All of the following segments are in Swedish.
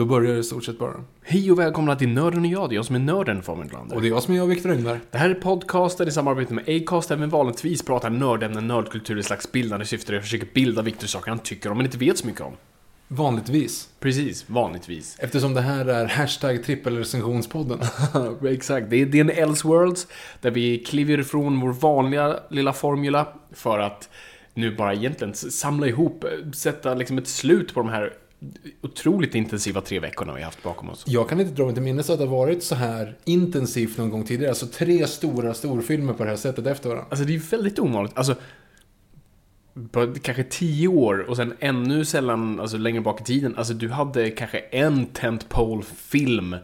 Då börjar det i stort sett bara. Hej och välkomna till Nörden och jag, det är jag som är nörden Fabian Glander. Och det är jag som är jag, Viktor Engberg. Det här är podcasten i samarbete med Acast där vi vanligtvis pratar nördämnen, nördkultur i slags bildande syfte. Jag försöker bilda Viktor saker han tycker om men inte vet så mycket om. Vanligtvis. Precis, vanligtvis. Eftersom det här är hashtag trippelrecensionspodden. Exakt, det är, en Elseworlds där vi kliver ifrån vår vanliga lilla formula för att nu bara egentligen samla ihop, sätta liksom ett slut på de här otroligt intensiva tre veckorna vi haft bakom oss. Jag kan inte dra mig till minnes att det har varit så här intensivt någon gång tidigare. Alltså tre stora storfilmer på det här sättet efter varandra. Alltså det är väldigt ovanligt. Alltså, på kanske tio år och sen ännu sällan, alltså längre bak i tiden, alltså du hade kanske en tentpole-film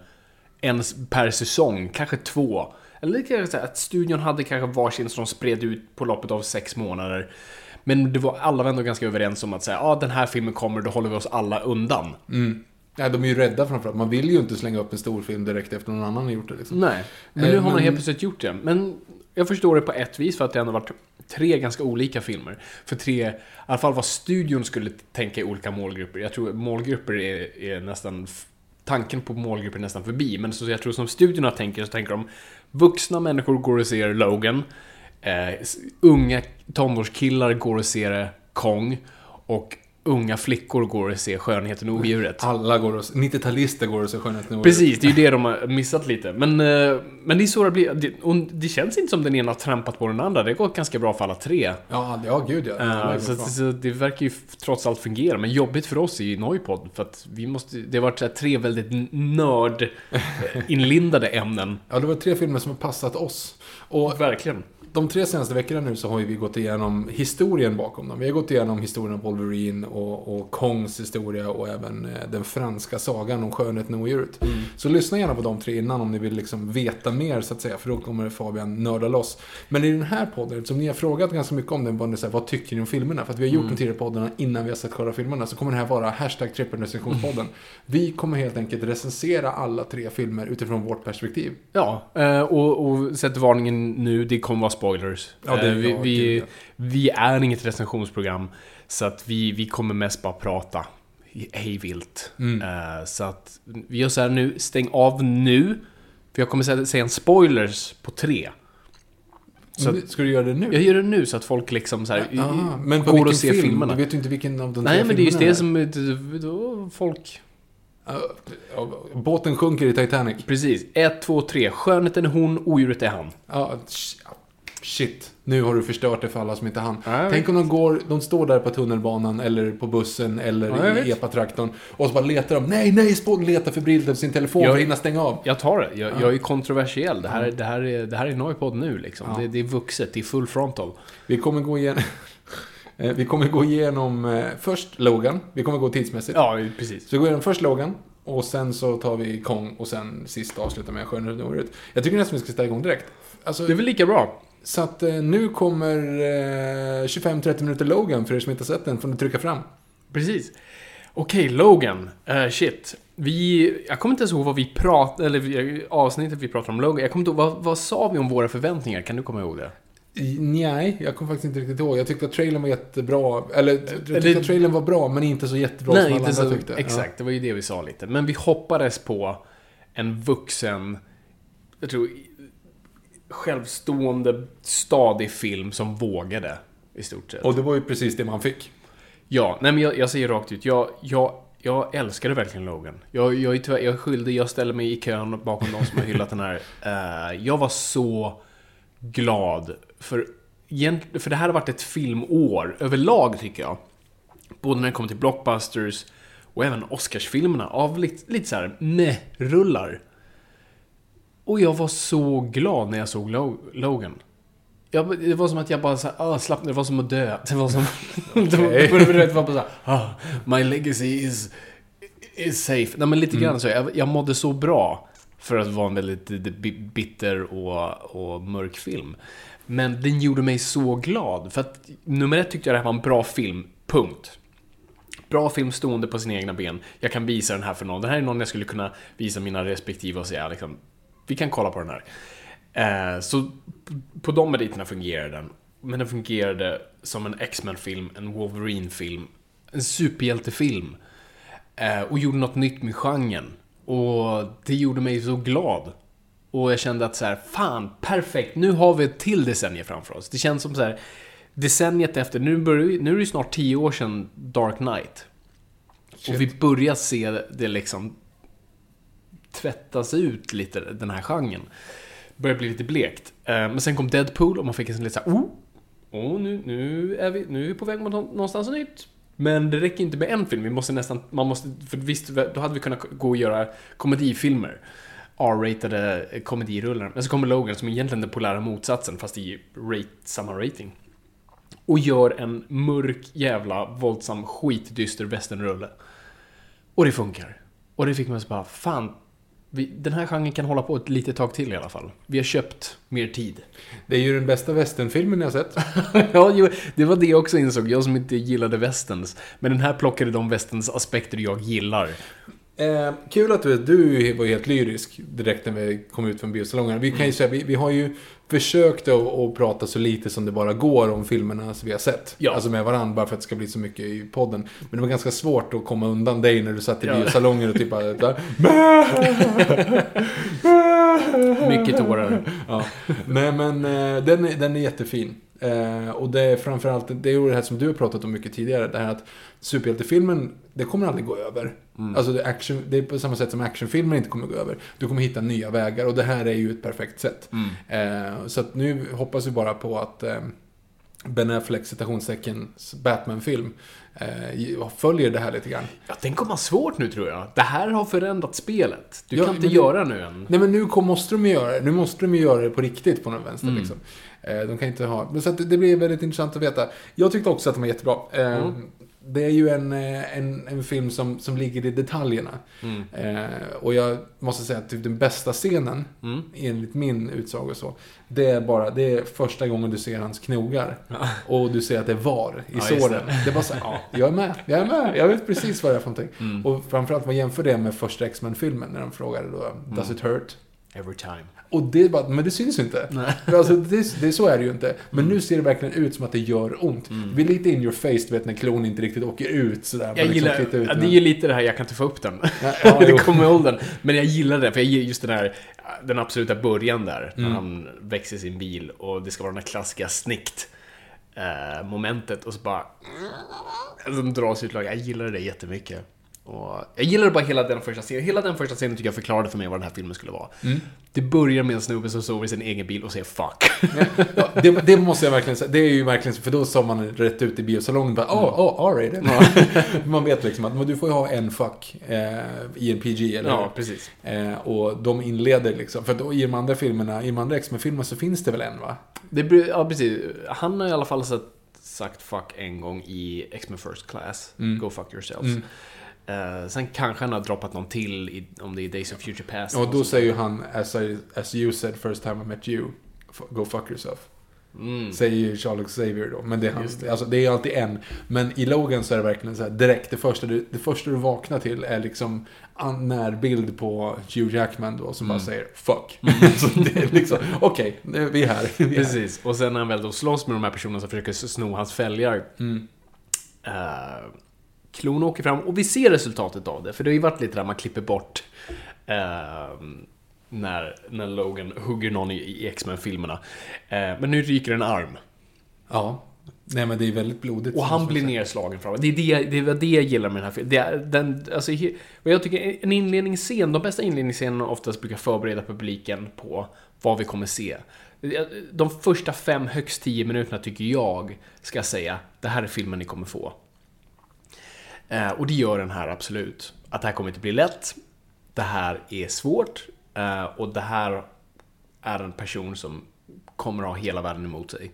en per säsong, kanske två. Eller kanske så här, att studion hade kanske varsin som de spred ut på loppet av sex månader. Men det var, alla var ändå ganska överens om att säga, ja ah, den här filmen kommer, då håller vi oss alla undan. Mm. Ja, de är ju rädda framförallt. Man vill ju inte slänga upp en stor film direkt efter någon annan har gjort det. Liksom. Nej, men nu har man helt plötsligt gjort det. Men jag förstår det på ett vis för att det ändå varit tre ganska olika filmer. För tre, i alla fall vad studion skulle tänka i olika målgrupper. Jag tror målgrupper är, är nästan, tanken på målgrupper är nästan förbi. Men så jag tror som studiorna tänker så tänker de, vuxna människor går och ser Logan. Eh, unga tonårskillar går och ser Kong. Och unga flickor går och ser Skönheten och odjuret. Alla går och 90-talister går och ser Skönheten och odjuret. Precis, det är ju det de har missat lite. Men, eh, men det är så det blir. Det, och det känns inte som den ena har trampat på den andra. Det har gått ganska bra för alla tre. Ja, ja gud ja. Uh, så, så, det verkar ju trots allt fungera. Men jobbigt för oss i Noipod. För att vi måste, det har varit tre väldigt nördinlindade ämnen. Ja, det var tre filmer som har passat oss. Och Verkligen de tre senaste veckorna nu så har vi gått igenom historien bakom dem. Vi har gått igenom historien om Wolverine och, och Kongs historia och även eh, den franska sagan om skönheten och odjuret. Mm. Så lyssna gärna på de tre innan om ni vill liksom veta mer så att säga, för då kommer Fabian nörda loss. Men i den här podden, eftersom ni har frågat ganska mycket om den, vad, vad tycker ni om filmerna? För att vi har gjort mm. de tidigare poddarna innan vi har sett själva filmerna, så kommer den här vara hashtag trippelrecensionspodden. Mm. Vi kommer helt enkelt recensera alla tre filmer utifrån vårt perspektiv. Ja, eh, och, och sätt varningen nu, det kommer vara spoilers. Ja, det, eh, vi, vi, vi, är inget recensionsprogram. Så att vi, vi kommer mest bara prata hejvilt. Mm. Uh, så att vi gör så här nu, stäng av nu. För jag kommer säga en spoilers på tre. Så att, Ska du göra det nu? Jag gör det nu så att folk liksom så här, aha, men på går och ser film? filmerna. Du vet ju inte vilken av de Nej, men det är just det som då, folk... Uh, båten sjunker i Titanic. Precis. Ett, två, tre. Skönheten är hon, odjuret är han. Ja, shit, nu har du förstört det för alla som inte hann. Ja, Tänk om de går, de står där på tunnelbanan eller på bussen eller ja, i epatraktorn och så bara letar de. Nej, nej, spån letar febrilt efter sin telefon jag, för att hinna stänga av. Jag tar det. Jag, ja. jag är kontroversiell. Det här, det här är, det här är Noipod nu liksom. Det, det, är vuxet, det är full frontal. Vi kommer gå igenom... Eh, vi kommer gå igenom eh, först Logan. Vi kommer gå tidsmässigt. Ja, precis. Så vi går igenom först Logan. Och sen så tar vi Kong och sen sist avslutar med Skönheten Jag tycker nästan vi ska ställa igång direkt. Alltså, det är väl lika bra. Så att eh, nu kommer eh, 25-30 minuter Logan, för er som inte har sett den, får ni trycka fram. Precis. Okej, Logan. Uh, shit. Vi, jag kommer inte ens ihåg vad vi pratade, eller avsnittet vi pratade om Logan. Jag kommer inte ihåg, vad, vad sa vi om våra förväntningar? Kan du komma ihåg det? Nej, jag kommer faktiskt inte riktigt ihåg. Jag tyckte att trailern var jättebra. Eller, jag tyckte det- att trailern var bra, men inte så jättebra Nej, som alla andra så, tyckte. exakt. Det var ju det vi sa lite. Men vi hoppades på en vuxen, jag tror, självstående, stadig film som vågade, i stort sett. Och det var ju precis det man fick. Ja, nej men jag, jag säger rakt ut, jag, jag, jag älskade verkligen Logan. Jag, jag, är tyvärr, jag är skyldig, jag ställer mig i kön bakom de som har hyllat den här. Eh, jag var så glad, för, för det här har varit ett filmår överlag tycker jag. Både när det kommer till blockbusters och även Oscarsfilmerna av lite, lite så här meh-rullar. Och jag var så glad när jag såg Lo- Logan. Jag, det var som att jag bara så här, ah, det var som att dö. Det var som... var, det var, bara så här, ah, my legacy is, is safe. Nej men lite grann så. Jag, jag mådde så bra för att vara en väldigt bi- bitter och, och mörk film. Men den gjorde mig så glad. För att nummer ett tyckte jag det här var en bra film, punkt. Bra film stående på sina egna ben. Jag kan visa den här för någon. Det här är någon jag skulle kunna visa mina respektive och säga liksom, vi kan kolla på den här. Eh, så på de meriterna fungerar den. Men den fungerade som en X-Men-film, en Wolverine-film, en superhjältefilm. Eh, och gjorde något nytt med genren. Och det gjorde mig så glad. Och jag kände att så här, fan, perfekt, nu har vi ett till decennium framför oss. Det känns som så här, decenniet efter, nu, börjar, vi- nu är det snart tio år sedan Dark Knight. Och vi börjar se det liksom tvättas ut lite, den här genren. Börjar bli lite blekt. Eh, men sen kom Deadpool och man fick en sån lite såhär, oh, oh nu, nu, är vi, nu är vi på väg mot någonstans nytt. Men det räcker inte med en film, vi måste nästan, man måste, för visst, då hade vi kunnat gå och göra komedifilmer. R-ratade eh, komedirullar. Men så kommer Logan som är egentligen den polära motsatsen, fast i rate, samma rating. Och gör en mörk, jävla, våldsam, skitdyster westernrulle. Och det funkar. Och det fick man så bara, fan, vi, den här genren kan hålla på ett litet tag till i alla fall. Vi har köpt mer tid. Det är ju den bästa westernfilmen jag sett. ja, det var det jag också insåg, jag som inte gillade westerns. Men den här plockade de westerns aspekter jag gillar. Eh, kul att du, du var helt lyrisk direkt när vi kom ut från biosalongen. Vi kan ju säga, vi, vi har ju försökt att, prata så lite som det bara går om filmerna som vi har sett. Ja. Alltså med varandra, bara för att det ska bli så mycket i podden. Men det var ganska svårt att komma undan dig när du satt i Ja. biosalongen och typ bara... Mycket tårar. ja. Nej men eh, den, är, den är jättefin. Eh, och det är framförallt, det är ju det här som du har pratat om mycket tidigare. Det här att superhjältefilmen, det kommer aldrig gå över. Alltså det är, action, det är på samma sätt som actionfilmer inte kommer gå över. Du kommer hitta nya vägar och det här är ju ett perfekt sätt. Eh, så att nu hoppas vi bara på att eh, Ben Affleck citationsteckens Batman-film eh, följer det här lite grann. Ja, den kommer ha svårt nu tror jag. Det här har förändrat spelet. Du Ja, kan inte men det- göra nu än. Nej men nu kom, måste de ju göra det. Nu måste de ju göra det på riktigt på någon vänster Mm. liksom. Eh, de kan inte ha... Men så att det blir väldigt intressant att veta. Jag tyckte också att den var jättebra. Eh, Mm. Det är ju en, eh, en, en film som, som ligger i detaljerna. Mm. Eh, och jag måste säga att typ den bästa scenen, Mm. enligt min utsago så, det är bara, det är första gången du ser hans knogar. Och du ser att det är var i Ja, såren. det. Det. bara så här, ja, jag är med, jag är med, jag vet precis vad det är för någonting. Mm. Och framförallt, man jämför det med första X-Men-filmen, när de frågade då, Does it hurt? Every time. Och det är bara, men det syns ju inte. Nej. Alltså, det, det, så är det ju inte. Men nu ser det verkligen ut som att det gör ont. Mm. Det blir lite in your face, du vet när klon inte riktigt åker ut sådär. Jag liksom gillar, tittar ut ja, med- det är ju lite det här, jag kan inte få upp den. Ja, ja, det kommer med åldern. Men jag gillar det, för jag gillar just den här, den absoluta början där. När Mm. han växer sin bil och det ska vara den här klassiska snikt eh, momentet och så bara... De dras ut lag. Jag gillar det jättemycket. Och jag gillade bara hela den första scenen. Hela den första scenen tycker jag förklarade för mig vad den här filmen skulle vara. Mm. Det börjar med en snubbe som sover i sin egen bil och säger 'fuck'. Ja, det, det måste jag verkligen säga. Det är ju verkligen för då sa man rätt ut i biosalongen bara, åh, åh, R-rated. man vet liksom att du får ju ha en fuck eh, i en PG, eller Ja, precis. Eh, och de inleder liksom, för då, i de andra filmerna, i de andra X-Men-filmerna så finns det väl en va? Det, ja, precis. Han har i alla fall sagt, sagt 'fuck' en gång i X-Men First Class. Mm. Go fuck yourselves. Mm. Eh, sen kanske han har droppat någon till i, om det är Days of Future Past. Och då säger ju han, as, I, as you said first time I met you, go fuck yourself. Säger ju Charles Xavier då. Men det är, han, Alltså, det är alltid en. Men i Logan så är det verkligen så här direkt. Det första du, det första du vaknar till är liksom en närbild på Hugh Jackman då som bara säger 'fuck'. så det är liksom, okej, nu vi är här. Vi är här. Precis. Och sen när han väl då slåss med de här personerna som försöker sno hans fälgar. Eh, klon åker fram och vi ser resultatet av det. För det har ju varit lite där man klipper bort eh, när, när Logan hugger någon i, i X-Men-filmerna. Eh, men nu ryker en arm. Ja. Nej men det är väldigt blodigt. Och han blir nedslagen fram. Det är det, det, är det jag gillar med den här filmen. Det är, den, alltså, vad jag tycker, en inledningsscen, de bästa inledningsscenerna oftast brukar förbereda publiken på vad vi kommer se. De första fem, högst tio minuterna tycker jag ska säga, det här är filmen ni kommer få. Eh, och det gör den här absolut. Att det här kommer inte bli lätt. Det här är svårt. Eh, och det här är en person som kommer ha hela världen emot sig.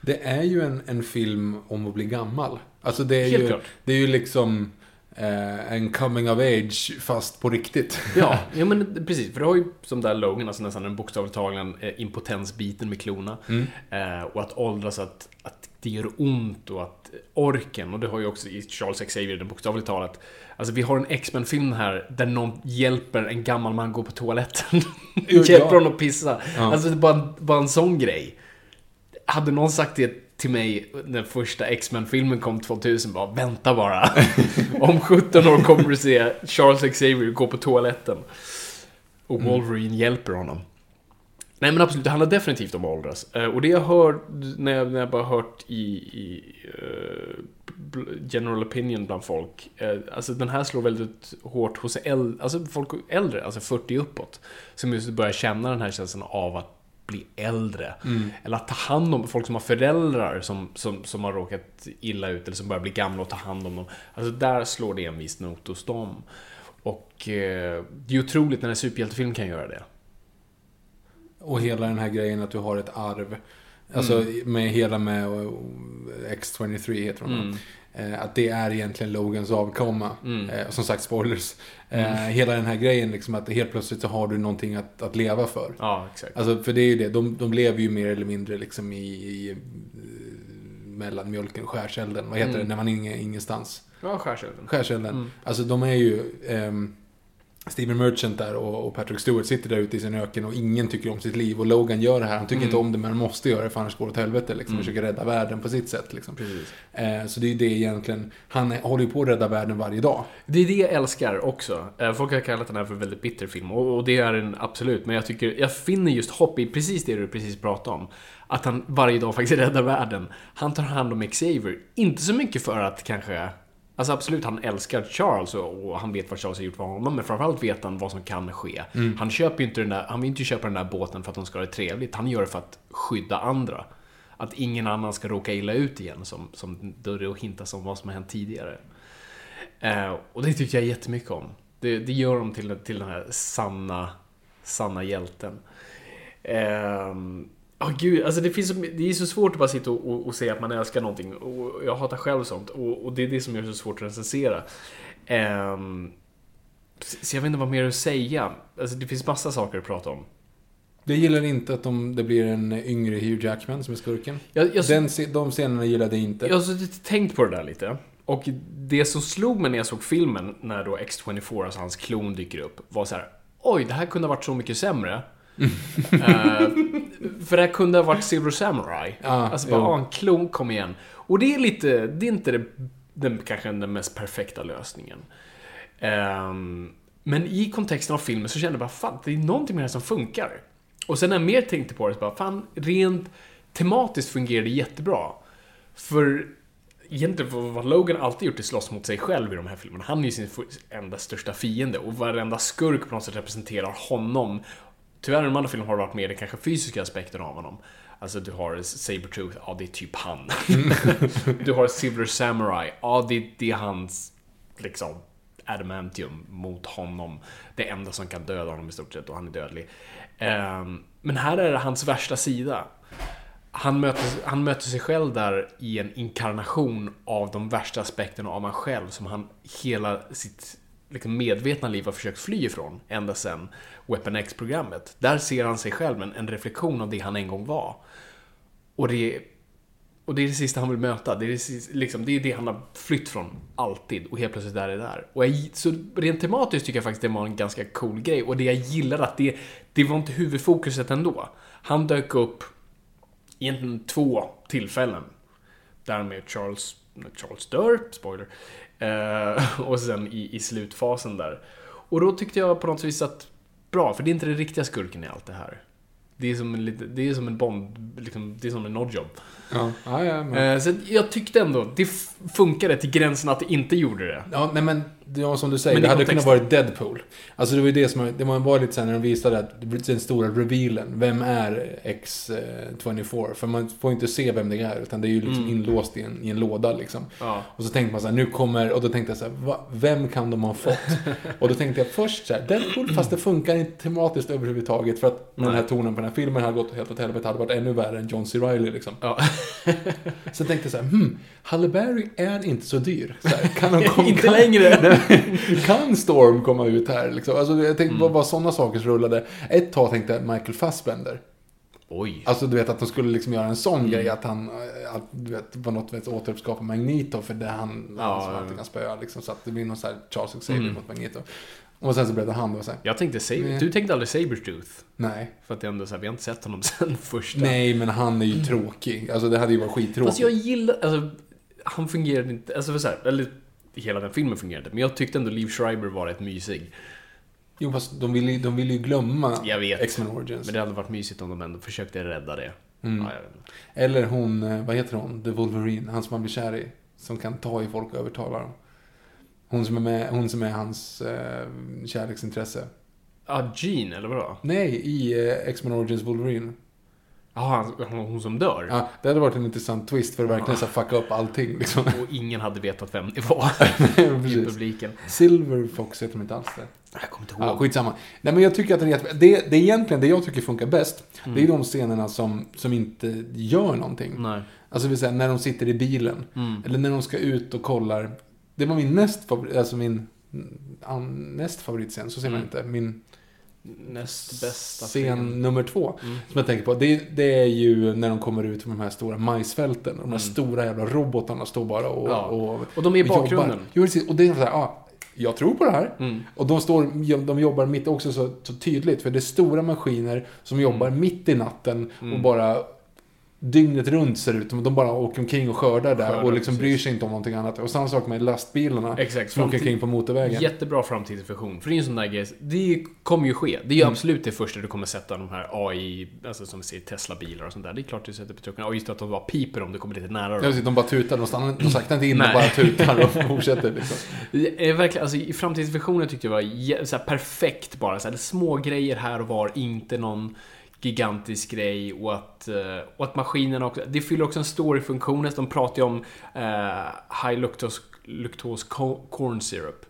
Det är ju en, en film om att bli gammal. Alltså det är Helt ju, klart. det är ju liksom eh, en coming of age fast på riktigt. Ja, ja men precis. För det har ju som där Logan, alltså nästan den bokstavligt talat eh, impotensbiten med klona. Eh, och att åldras, att, att det gör ont och att orken, och det har ju också i Charles Xavier, den bokstavligt talat. Alltså vi har en X-Men-film här där någon hjälper en gammal man gå på toaletten. Hjälper ja. honom att pissa. Alltså det är bara, en- bara en sån grej. Hade någon sagt det till mig när första X-Men-filmen kom 2000, bara vänta bara. Om 17 år kommer du se Charles Xavier gå på toaletten. Och Wolverine hjälper honom. Nej men absolut, det handlar definitivt om att åldras. Eh, Och det jag hör, när jag, när jag bara hört i, i bl- general opinion bland folk. eh, alltså den här slår väldigt hårt hos äldre, alltså folk äldre, alltså 40 uppåt. Som just börjar känna den här känslan av att bli äldre. Eller att ta hand om folk som har föräldrar som, som, som har råkat illa ut eller som börjar bli gamla och ta hand om dem. Alltså där slår det en viss not hos dem. Och eh, det är otroligt när en superhjältefilm kan göra det. Och hela den här grejen att du har ett arv. Alltså med hela med och- och X23 heter hon. Eh, att det är egentligen Logans avkomma. Eh, som sagt, spoilers. Eh, hela den här grejen liksom att helt plötsligt så har du någonting att, att leva för. Ja, exakt. Alltså för det är ju det, de, de lever ju mer eller mindre liksom i, i mellanmjölken, skärselden. Vad heter det när man är inge- ingenstans? Ja, skärselden. Skärselden. Alltså de är ju... ehm, Steven Merchant där och, Patrick Stewart sitter där ute i sin öken och ingen tycker om sitt liv. Och Logan gör det här. Han tycker inte om det men han måste göra det för annars går det åt helvete. Liksom, Försöker rädda världen på sitt sätt. Liksom. Eh, så det är ju det egentligen. Han håller ju på att rädda världen varje dag. Det är det jag älskar också. Eh, Folk har kallat den här för en väldigt bitter film och och det är den absolut. Men jag tycker, jag finner just hopp i precis det du precis pratade om. Att han varje dag faktiskt räddar världen. Han tar hand om Xavier. Inte så mycket för att kanske... Alltså absolut, han älskar Charles och, och han vet vad Charles har gjort för honom. Men framförallt vet han vad som kan ske. Han köper inte den där, han vill inte köpa den där båten för att de ska ha det trevligt. Han gör det för att skydda andra. Att ingen annan ska råka illa ut igen, som, som det hintas om vad som har hänt tidigare. Eh, och det tycker jag jättemycket om. Det, det gör dem till, till den här sanna, sanna hjälten. Ehm, Åh gud, alltså det, finns det är så svårt att bara sitta och, och, och säga att man älskar någonting. Och jag hatar själv sånt. Och, och det är det som gör det så svårt att recensera. Ehm, så jag vet inte vad mer att säga. Alltså det finns massa saker att prata om. Jag gillar inte att de, det blir en yngre Hugh Jackman som är skurken. Jag, jag, Den, de scenerna gillade inte. Jag har tänkt på det där lite. Och det som slog mig när jag såg filmen, när då X24, alltså hans klon, dyker upp, var så här: Oj, det här kunde ha varit så mycket sämre. Eh, för det här kunde ha varit Silver Samurai. Ja, alltså bara, ah, en klon, kom igen. Och det är lite, det är inte det, den, kanske den mest perfekta lösningen. Ehm, men i kontexten av filmen så kände jag bara, fan, det är någonting med det här som funkar. Och sen när jag mer tänkte på det så bara, fan, rent tematiskt fungerar det jättebra. För egentligen vad Logan alltid gjort är slåss mot sig själv i de här filmerna. Han är ju sin enda största fiende och varenda skurk på något sätt representerar honom. Tyvärr i de andra filmerna har det varit mer den kanske fysiska aspekten av honom. Alltså du har Sabertooth, ja det är typ han. du har Silver Samurai, ja det, det är hans liksom adamantium mot honom. Det enda som kan döda honom i stort sett och han är dödlig. Ehm, men här är det hans värsta sida. Han möter, han möter sig själv där i en inkarnation av de värsta aspekterna av han själv som han hela sitt liksom medvetna liv har försökt fly ifrån ända sedan Weapon X-programmet. Där ser han sig själv, en, en reflektion av det han en gång var. Och det, och det är det sista han vill möta. Det är det, sista, liksom, det, är det han har flytt från alltid. Och helt plötsligt är det där. Och jag, så rent tematiskt tycker jag faktiskt det var en ganska cool grej. Och det jag gillar att det, det var inte huvudfokuset ändå. Han dök upp egentligen två tillfällen. Där med Charles, Charles dör, spoiler. Eh, och sen i, i slutfasen där. Och då tyckte jag på något vis att, bra, för det är inte den riktiga skurken i allt det här. Det är som en, det är som en Bond, liksom, det är som en Nodjob. Ja, ja, ja, men... Eh, så jag tyckte ändå, det funkade till gränsen att det inte gjorde det. Ja, nej men var som du säger, det hade kunnat vara Deadpool. Alltså det var ju det som, det var lite sen när de visade att den stora revealen. Vem är X24? För man får inte se vem det är, utan det är ju liksom inlåst i en, i en låda liksom. Ja. Och så tänkte man så här, nu kommer, och då tänkte jag så här, va, vem kan de ha fått? och då tänkte jag först så här, Deadpool, fast det funkar inte tematiskt överhuvudtaget. För att med den här tonen på den här filmen hade gått helt åt helvete, hade varit ännu värre än John C. Reilly liksom. Ja. Så tänkte jag så här, hmm, Halle Berry är inte så dyr. Så här, kan de komma, Inte kan, längre. kan Storm komma ut här liksom? Alltså, jag tänkte Mm. bara, sådana saker som rullade. Ett tag tänkte jag Michael Fassbender. Oj. Alltså du vet att de skulle liksom göra en sån Mm. grej att han, att, du vet, på något vis återuppskapa Magneto för det han, Ja, han alltid ja. kan spöa liksom. Så att det blir någon sån här Charles Xavier Mm. mot Magneto. Och sen så blev det han då så här, Jag tänkte Saber, Nej. du tänkte aldrig Sabertooth. nej. För att det ändå så här, vi har inte sett honom sen första. Nej, men han är ju tråkig. Alltså det hade ju varit skittråkigt. Fast jag gillar, alltså, han fungerade inte, alltså så här, eller hela den filmen fungerade, men jag tyckte ändå Liv Schreiber var rätt mysig. Jo, fast de vill ju, de vill ju glömma Jag vet. X-Men Origins. Men det hade varit mysigt om de ändå försökte rädda det. Mm. Ja, jag vet inte. Eller hon, eh, vad heter hon? The Wolverine, han som man blir kär i. Som kan ta i folk och övertala dem. Hon som är, med, hon som är hans eh, kärleksintresse. Ja, Jean, eller vadå? Nej, i eh, X-Men Origins Wolverine. Jaha, hon som dör? Ja, det hade varit en intressant twist för att verkligen så fucka upp allting liksom. Och ingen hade vetat vem det var i publiken. Silver Fox heter de inte alls det. Jag kommer inte Ja, ihåg. skitsamma. Nej men jag tycker att det är jätte... det, det är egentligen det jag tycker funkar bäst. Mm. Det är de scenerna som, som inte gör någonting. Nej. Alltså vill säga när de sitter i bilen. Mm. Eller när de ska ut och kollar. Det var min näst favorit, alltså min an, näst favoritscen, så ser man Mm. inte. Min Näst bästa scen film. nummer två. Mm. Som jag tänker på. Det, det är ju när de kommer ut från de här stora majsfälten. De här stora jävla robotarna står bara och, Mm. Ja. och, Och de är i bakgrunden. Jo, precis. Och det är så här, ja, jag tror på det här. Mm. Och de, står, de jobbar mitt också så, så tydligt. För det är stora maskiner som jobbar Mm. mitt i natten och bara dygnet runt ser ut. De bara åker omkring och skördar där Skördar, och liksom precis. bryr sig inte om någonting annat. Och samma sak med lastbilarna Exakt, som åker omkring på motorvägen. Jättebra framtidsvision. För det är en sån där grej, det kommer ju ske. Det är ju absolut det första du kommer sätta de här AI, alltså som vi ser Tesla-bilar och sånt där. Det är klart du sätter på truckarna. Och just att de bara piper om du kommer lite nära Ja, dem. de bara tutar, de, stannar, de saktar inte in, de bara tutar och fortsätter. Liksom. Är verkligen, alltså, I framtidsvisionen tyckte jag var så perfekt bara. Så här, små grejer här och var, inte någon gigantisk grej och att, eh, och att maskinerna också, det fyller också en storyfunktion. De pratar ju om eh, high lactose, lactose co- corn syrup.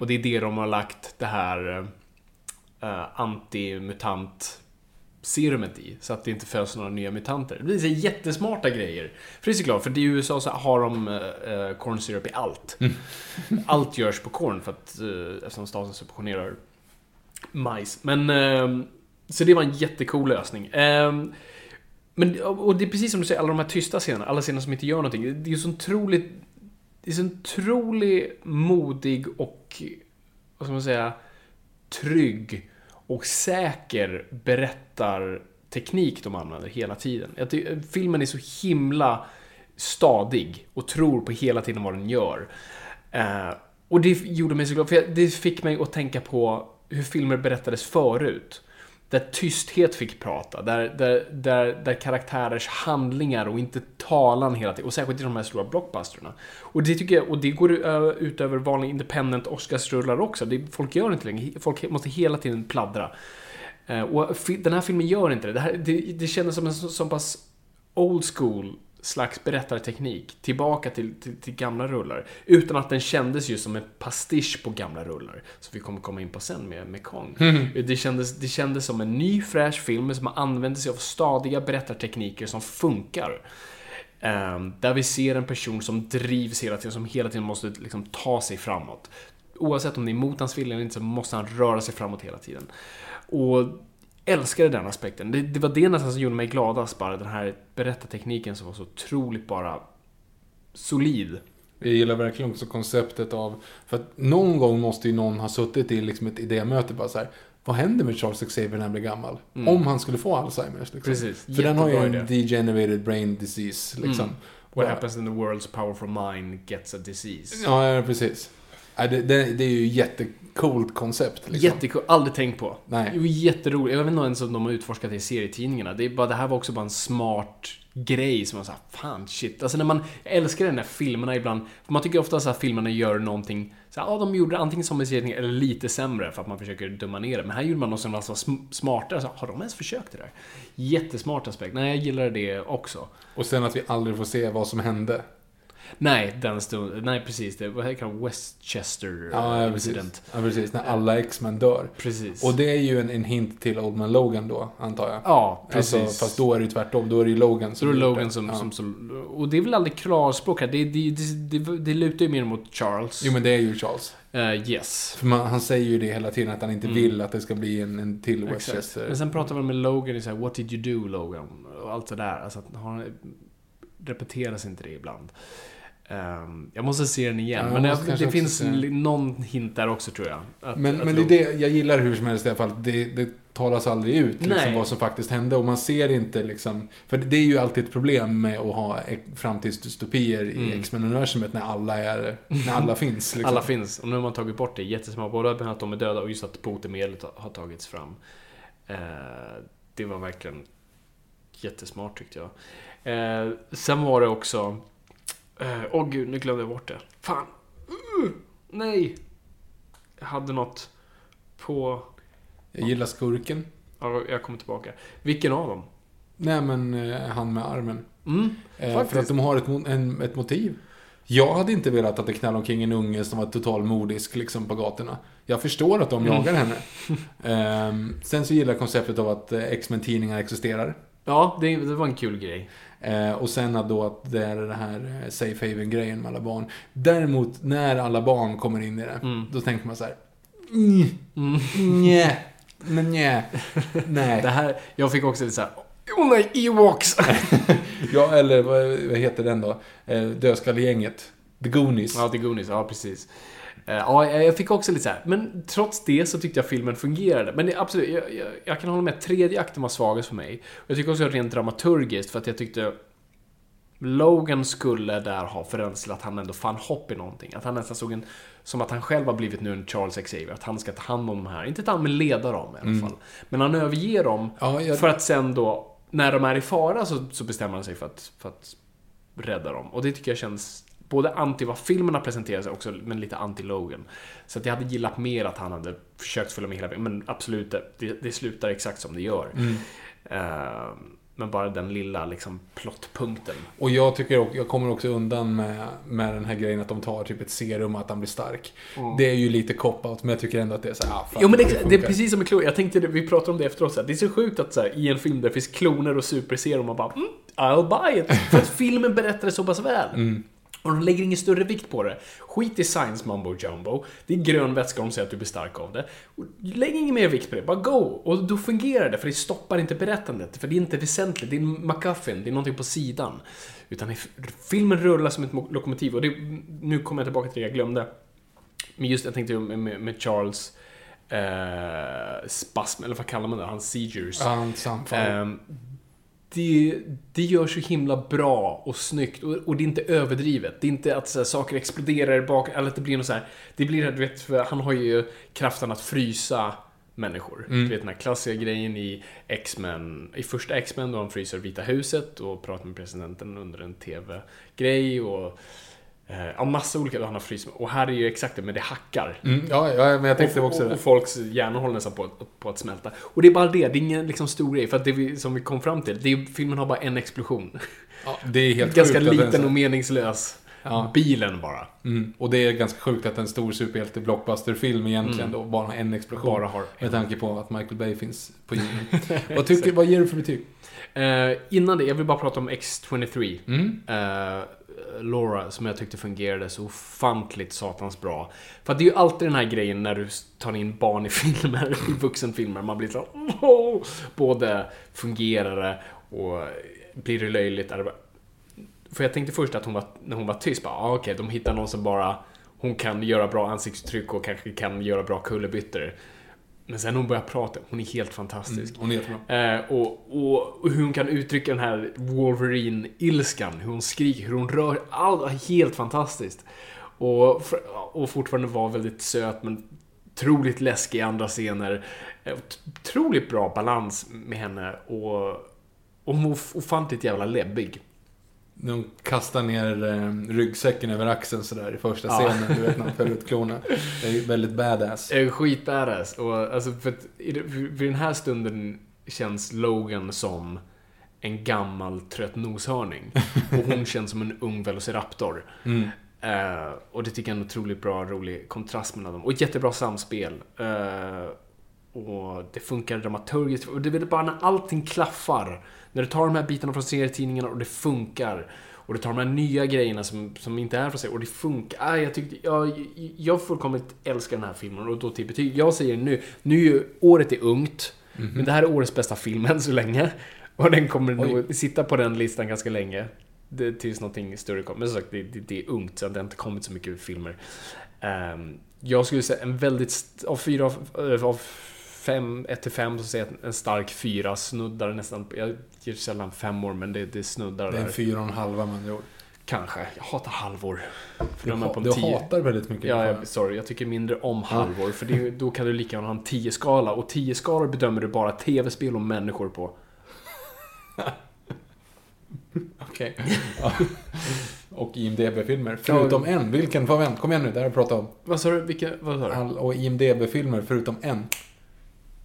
Och det är det de har lagt det här eh, antimutant serumet i, så att det inte föds några nya mutanter. Det blir så jättesmarta grejer. För det är såklart, för i USA så har de eh, corn syrup i allt. Allt görs på corn för att, eh, eftersom staten subventionerar majs. Men, eh, så det var en jättecool lösning. Ehm, men, och det är precis som du säger, alla de här tysta scenerna, alla scener som inte gör någonting. Det är ju så otroligt, det är så otroligt modig och, vad ska man säga, trygg och säker berättarteknik de använder hela tiden. Jag tycker, filmen är så himla stadig och tror på hela tiden vad den gör. Ehm, och det gjorde mig så glad, för det fick mig att tänka på hur filmer berättades förut. Där tysthet fick prata, där, där, där, där karaktärers handlingar och inte talan hela tiden. Och särskilt i de här stora blockbusterna. Och det tycker jag, och det går ut över vanliga independent Oscarsrullar också. Det, folk gör inte längre, folk måste hela tiden pladdra. Eh, och den här filmen gör inte det. Det, här, det, det kändes som en så, så pass old school slags berättarteknik tillbaka till, till, till gamla rullar. Utan att den kändes ju som en pastisch på gamla rullar. Som vi kommer komma in på sen med, med Kong. Det, kändes, det kändes som en ny fräsch film som använder sig av stadiga berättartekniker som funkar. Ehm, där vi ser en person som drivs hela tiden, som hela tiden måste liksom ta sig framåt. Oavsett om det är mot hans vilja eller inte så måste han röra sig framåt hela tiden. Och älskade den aspekten. Det, det var det nästan som gjorde mig gladast bara. Den här berättartekniken som var så otroligt bara solid. Jag gillar verkligen också konceptet av... För att någon gång måste ju någon ha suttit i liksom ett idémöte bara så här. Vad händer med Charles Xavier när han blir gammal? Om han skulle få Alzheimers. Liksom. Precis. För den har ju en Jättebra idé. degenerated brain disease. Liksom. What Och- happens in the world's powerful mind gets a disease. Ja, ja, precis. Det, det, det är ju jättecoolt koncept. Liksom. Jättekul, aldrig tänkt på. Nej. Det var jätteroligt. Jag vet inte ens om de har utforskat det i serietidningarna. Det, är bara, det här var också bara en smart grej som man sa, fan shit. Alltså när man, jag älskar den här filmerna ibland. Man tycker ofta att filmerna gör någonting, så här, ja de gjorde det antingen som i serietidningen eller lite sämre för att man försöker döma ner det. Men här gjorde man något som var så sm- smartare. Så, har de ens försökt det där? Jättesmart aspekt. Nej, jag gillar det också. Och sen att vi aldrig får se vad som hände. Nej, den stund, nej precis. Det vad heter det? Westchester Ja, eh, precis. incident. Ja, precis. När alla X-Men dör. Precis. Och det är ju en, en hint till Old Man Logan då, antar jag. Ja, precis. Alltså, fast då är det ju tvärtom. Då är det ju Logan Så det är Logan det. som, Ja. som, som... Och det är väl aldrig klarspråk här. Det, det, det, det, det lutar ju mer mot Charles. Jo, men det är ju Charles. Eh, yes. För man, han säger ju det hela tiden, att han inte vill att det ska bli en, en till Mm. Exakt. Westchester. Men sen pratar man med Logan och så här, What did you do Logan? Och allt det där. Alltså, repeteras inte det ibland. Ehm, jag måste se den igen. Ja, jag men måste det, finns se någon hint där också tror jag. Att, Men, att men det är det, jag gillar hur som helst i alla fall. Det, det talas aldrig ut liksom, vad som faktiskt hände. Och man ser inte liksom... För det är ju alltid ett problem med att ha framtidsdystopier i Mm. X-Men-universumet när alla är... När alla finns. Liksom. Alla finns. Och nu har man tagit bort det jättesmart. Både att de är döda och just att botemedlet har- har tagits fram. Eh, det var verkligen jättesmart tyckte jag. Eh, sen var det också... eh, Åh gud, nu glömde jag bort det. Fan! Uh, nej! Jag hade något på... Jag gillar skurken. Ja, jag kommer tillbaka. Vilken av dem? Nej, men eh, han med armen. Mm, Eh, för att de har ett, en, ett motiv. Jag hade inte velat att det knallade omkring en unge som var totalmodisk liksom, på gatorna. Jag förstår att de Mm. jagar henne. Ehm, sen så gillar jag konceptet av att eh, X-Men-tidningar existerar. Ja, det, det var en kul grej. Eh, och sen att då att det är det här eh, safe haven-grejen med alla barn. Däremot, när alla barn kommer in i det, Mm. då tänker man så här. Mm, nja, men nja, nej. Det här, jag fick också lite såhär... Åh nej, Ewoks! Ja, eller vad, vad heter den då? Eh, Dödskallegänget. The Goonies. Ja, The Goonies, ja precis. Eh, Ja, jag fick också lite så här. men trots det så tyckte jag filmen fungerade. Men det, absolut, jag, jag, jag kan hålla med, tredje akten var svagast för mig. Och jag tycker också rent dramaturgiskt, för att jag tyckte Logan skulle där ha förändrats till att han ändå fann hopp i någonting. Att han nästan såg en, som att han själv har blivit nu en Charles Xavier. Att han ska ta hand om de här, inte ta hand men leda dem i alla fall. Men han överger dem Ja, jag- för att sen då, när de är i fara så, så bestämmer han sig för att, för att rädda dem. Och det tycker jag känns både anti vad filmerna presenterar sig också, men lite anti-Logan. Så att jag hade gillat mer att han hade försökt följa med hela vägen. Men absolut, det, det slutar exakt som det gör. Eh, men bara den lilla liksom plottpunkten. Och jag tycker också, jag kommer också undan med, med den här grejen att de tar typ ett serum och att han blir stark. Det är ju lite cop-out, men jag tycker ändå att det är så här, ah, Jo men det, det är funkar. precis som med kloner. Jag tänkte, det- vi pratade om det efteråt, så här, det är så sjukt att så här, i en film där det finns kloner och superserum och bara mm, I'll buy it. För att filmen berättar det så pass väl. Och de lägger ingen större vikt på det. Skit i science mumbo jumbo. Det är grön vätska de säger att du blir stark av det. Och Lägg ingen mer vikt på det, bara go! Och då fungerar det, för det stoppar inte berättandet. För det är inte väsentligt, det är en MacGuffin, det är någonting på sidan. Utan filmen rullar som ett mo- lokomotiv. Och det, nu kommer jag tillbaka till det jag glömde. Men just jag tänkte med, med, Charles eh, spasm, eller vad kallar man det? Hans seizures. Ja. Ehm, det, det gör så himla bra och snyggt och, och det är inte överdrivet. Det är inte att så här, saker exploderar bak, eller att det blir något så här. Det blir, du vet, för han har ju kraften att frysa människor. Du vet den här klassiska grejen i X-Men, i första X-Men då han fryser Vita huset och pratar med presidenten under en TV-grej och eh, ja, massa olika, han har fryst. Och här är ju exakt det, men det hackar. Mm, ja, ja, men jag tänkte och, också och, det. och folks hjärnor håller nästan på, på att smälta. Och det är bara det, det är ingen liksom stor grej. För att det vi, som vi kom fram till, det är, filmen har bara en explosion. Ja, det är helt Ganska sjukt att den- liten och meningslös. Ja. Bilen bara. Mm. Och det är ganska sjukt att en stor superhjälte blockbusterfilm egentligen då bara har en explosion. Bara har Med tanke på att Michael Bay finns på jorden. vad, tycker, vad ger du för betyg? Eh, innan det, jag vill bara prata om X23. Mm. Eh, Laura som jag tyckte fungerade så ofantligt satans bra. För att det är ju alltid den här grejen när du tar in barn i filmer, i vuxenfilmer. Man blir så oh! Både fungerar det och blir det löjligt? Är det bara... För jag tänkte först att hon var, när hon var tyst, bara ah, okej, okay, de hittar någon som bara hon kan göra bra ansiktsuttryck och kanske kan göra bra kullerbyttor. Men sen när hon börjar prata, hon är helt fantastisk. Mm, hon är jättebra. Eh, och, och, och, hur hon kan uttrycka den här Wolverine-ilskan, hur hon skriker, hur hon rör, allt helt fantastiskt. Och, och fortfarande vara väldigt söt men otroligt läskig i andra scener. Eh, otroligt bra balans med henne och, och hon var ofantligt jävla läbbig. Hon kastar ner eh, ryggsäcken över axeln sådär i första ja. scenen. Du vet när han fäller ut klorna. Det är väldigt badass. Det är skit badass. Och alltså för, att, för den här stunden känns Logan som en gammal trött noshörning. Och hon känns som en ung velociraptor. Mm. Uh, och det tycker jag är en otroligt bra, rolig kontrast mellan dem. Och jättebra samspel. Uh, och det funkar dramaturgiskt. Och det är bara när allting klaffar när du tar de här bitarna från serietidningarna och det funkar. Och du tar de här nya grejerna som, som inte är från serien och det funkar. Ah, jag, tyckte, jag, jag fullkomligt älskar den här filmen och då till betyg. Jag säger nu, nu är ju året är ungt. Mm -hmm. Men det här är årets bästa film än så länge. Och den kommer Oj. nog sitta på den listan ganska länge. Det, tills någonting större kommer. Men som sagt, det, det, det är ungt så det har inte kommit så mycket filmer. Um, jag skulle säga en väldigt, av fyra av, av fem, 1 till 5 så säger jag en stark fyra snuddar nästan. Jag ger sällan femmor men det, det snuddar Det är en fyra och en halva med andra. Kanske. Jag hatar halvor. För du, ha, du hatar väldigt mycket. Ja, jag, sorry. Jag tycker mindre om halvor. För det, då kan du lika gärna ha en 10-skala. Och 10-skalor bedömer du bara tv-spel och människor på. Okej. Ja. Och IMDB-filmer. Förutom ja. en. Vilken var en? Kom igen nu, det har jag pratat om. Vad sa du? Vilka, vad sa du? All, och IMDB-filmer förutom en.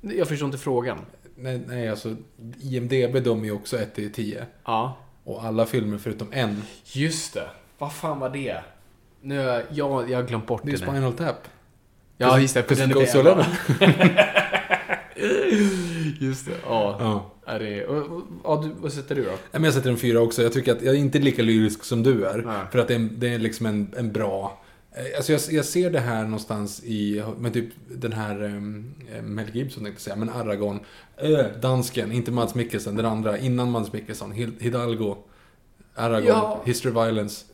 Jag förstår inte frågan. Nej, nej alltså IMDB dömer ju också 1 till 10. Ja. Och alla filmer förutom en. Just det. Vad fan var det? Nu, jag, jag, jag har glömt bort det. Det är Spinal Tap. Ja, just det. För den är det Just det. Ja. ja. Är det, ja, du, vad sätter du då? Jag sätter en fyra också. Jag tycker att jag är inte lika lyrisk som du är. Nej. För att det är, det är liksom en, en bra alltså jag, jag, ser det här någonstans i, med typ den här um, Mel Gibson tänkte säga, men Aragorn. Äh, dansken, inte Mads Mikkelsen, den andra, innan Mads Mikkelsen. Hidalgo, Aragorn, ja. History of Violence,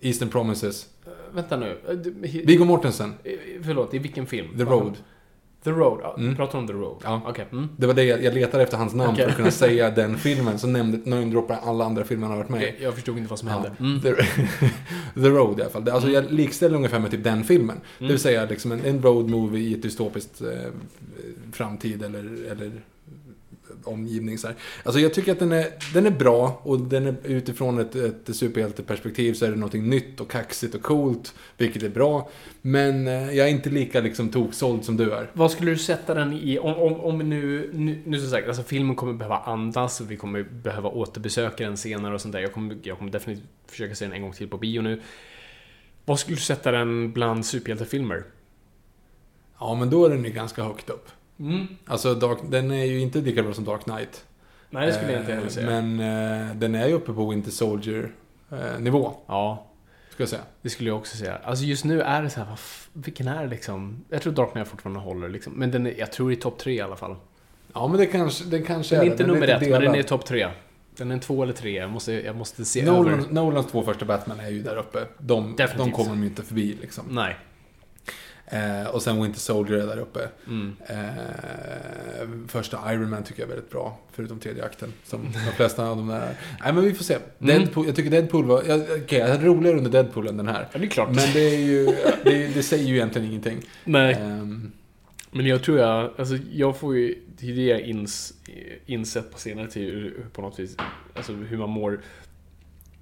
Eastern Promises. Uh, vänta nu. Uh, Viggo Mortensen. Förlåt, i vilken film? The Road. The Road, ja, mm. pratar om The Road? Ja. Okay. Mm. Det var det jag, jag letade efter hans namn okay. för att kunna säga den filmen. Så nämnde, namedroppade alla andra filmer han har varit med okay. Jag förstod inte vad som hände. Mm. The, The, Road i alla fall. Alltså jag likställer ungefär med typ den filmen. Det vill mm. säga liksom en, en road movie i ett dystopiskt eh, framtid eller, eller omgivning. Så här. Alltså jag tycker att den är, den är bra och den är utifrån ett, ett superhjälteperspektiv så är det någonting nytt och kaxigt och coolt, vilket är bra. Men eh, jag är inte lika liksom toksåld som du är. Vad skulle du sätta den i? Om, om, om nu, nu, nu som sagt, alltså filmen kommer behöva andas och vi kommer behöva återbesöka den senare och sånt där. Jag kommer, jag kommer definitivt försöka se den en gång till på bio nu. Vad skulle du sätta den bland superhjältefilmer? Ja, men då är den ju ganska högt upp. Mm. Alltså, Dark, den är ju inte lika bra som Dark Knight. Nej, det skulle jag inte heller säga. Men eh, den är ju uppe på Winter Soldier-nivå. Eh, ja. Ska jag säga. Det skulle jag också säga. Alltså just nu är det så här, vilken är det liksom? Jag tror Dark Knight fortfarande håller liksom. Men den är, jag tror i topp tre i alla fall. Ja, men det kanske, den kanske den är. Inte den nummer ett, men den är topp tre. Den är en två eller tre. Jag måste, jag måste se Nolan, över. Nolans två första Batman är ju där uppe. De, de kommer de ju inte förbi liksom. Nej. Eh, och sen Winter Soldier är där uppe. Mm. Eh, första Iron Man tycker jag är väldigt bra. Förutom tredje akten. Som de flesta av dem är. Nej men vi får se. Mm. Deadpool, jag tycker Deadpool var... Okej, okay, jag hade roligare under Deadpool än den här. Ja, det är klart. Men det är ju... Det, det säger ju egentligen ingenting. Nej. Eh, men jag tror jag... Alltså jag får ju... Det är det jag ins, insett på senare tid på något vis. Alltså hur man mår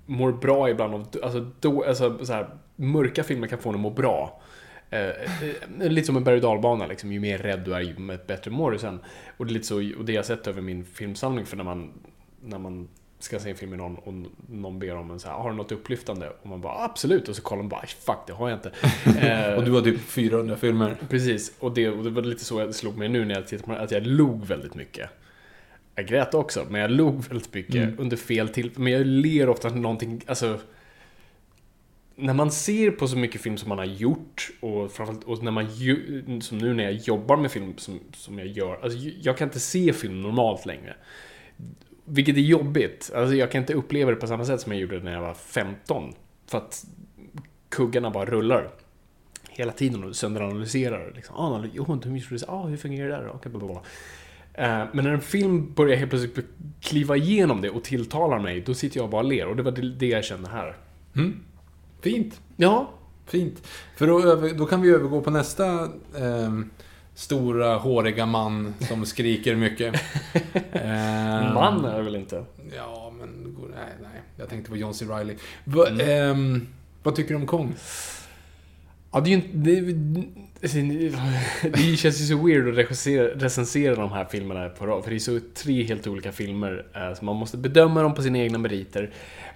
mår bra ibland av, alltså, då, alltså så här, mörka filmer kan få en att må bra. Eh, eh, lite som en berg och dalbana, liksom. ju mer rädd du är, ju bättre mår du sen. Och det är lite så, och det jag sett över min filmsamling, för när man, när man ska se en film med någon och någon ber om en så här, har du något upplyftande? Och man bara absolut, och så kollar man bara, fuck det har jag inte. Eh, och du har typ 400 filmer. Precis, och det, och det var lite så jag slog mig nu när jag tittade på att jag log väldigt mycket. Jag grät också, men jag log väldigt mycket mm. under fel till Men jag ler ofta någonting, alltså när man ser på så mycket film som man har gjort och framförallt och när man ju, som nu när jag jobbar med film som, som jag gör. Alltså jag kan inte se film normalt längre. Vilket är jobbigt. Alltså jag kan inte uppleva det på samma sätt som jag gjorde när jag var 15. För att kuggarna bara rullar. Hela tiden och sönderanalyserar. Liksom. Ah, oh, hur fungerar det där? Okay, bla, bla, bla. Eh, men när en film börjar helt plötsligt kliva igenom det och tilltalar mig, då sitter jag och bara ler. Och det var det jag kände här. Mm. Fint. Ja. Fint. För då, då kan vi övergå på nästa eh, stora, håriga man som skriker mycket. eh, man är det väl inte? Ja, men nej, nej. Jag tänkte på John C. Reilly. Va, mm. eh, vad tycker du om Kong? Ja, det är ju inte... Alltså, det känns ju så weird att recensera, recensera de här filmerna på rad, för det är så tre helt olika filmer. Eh, så man måste bedöma dem på sina egna meriter.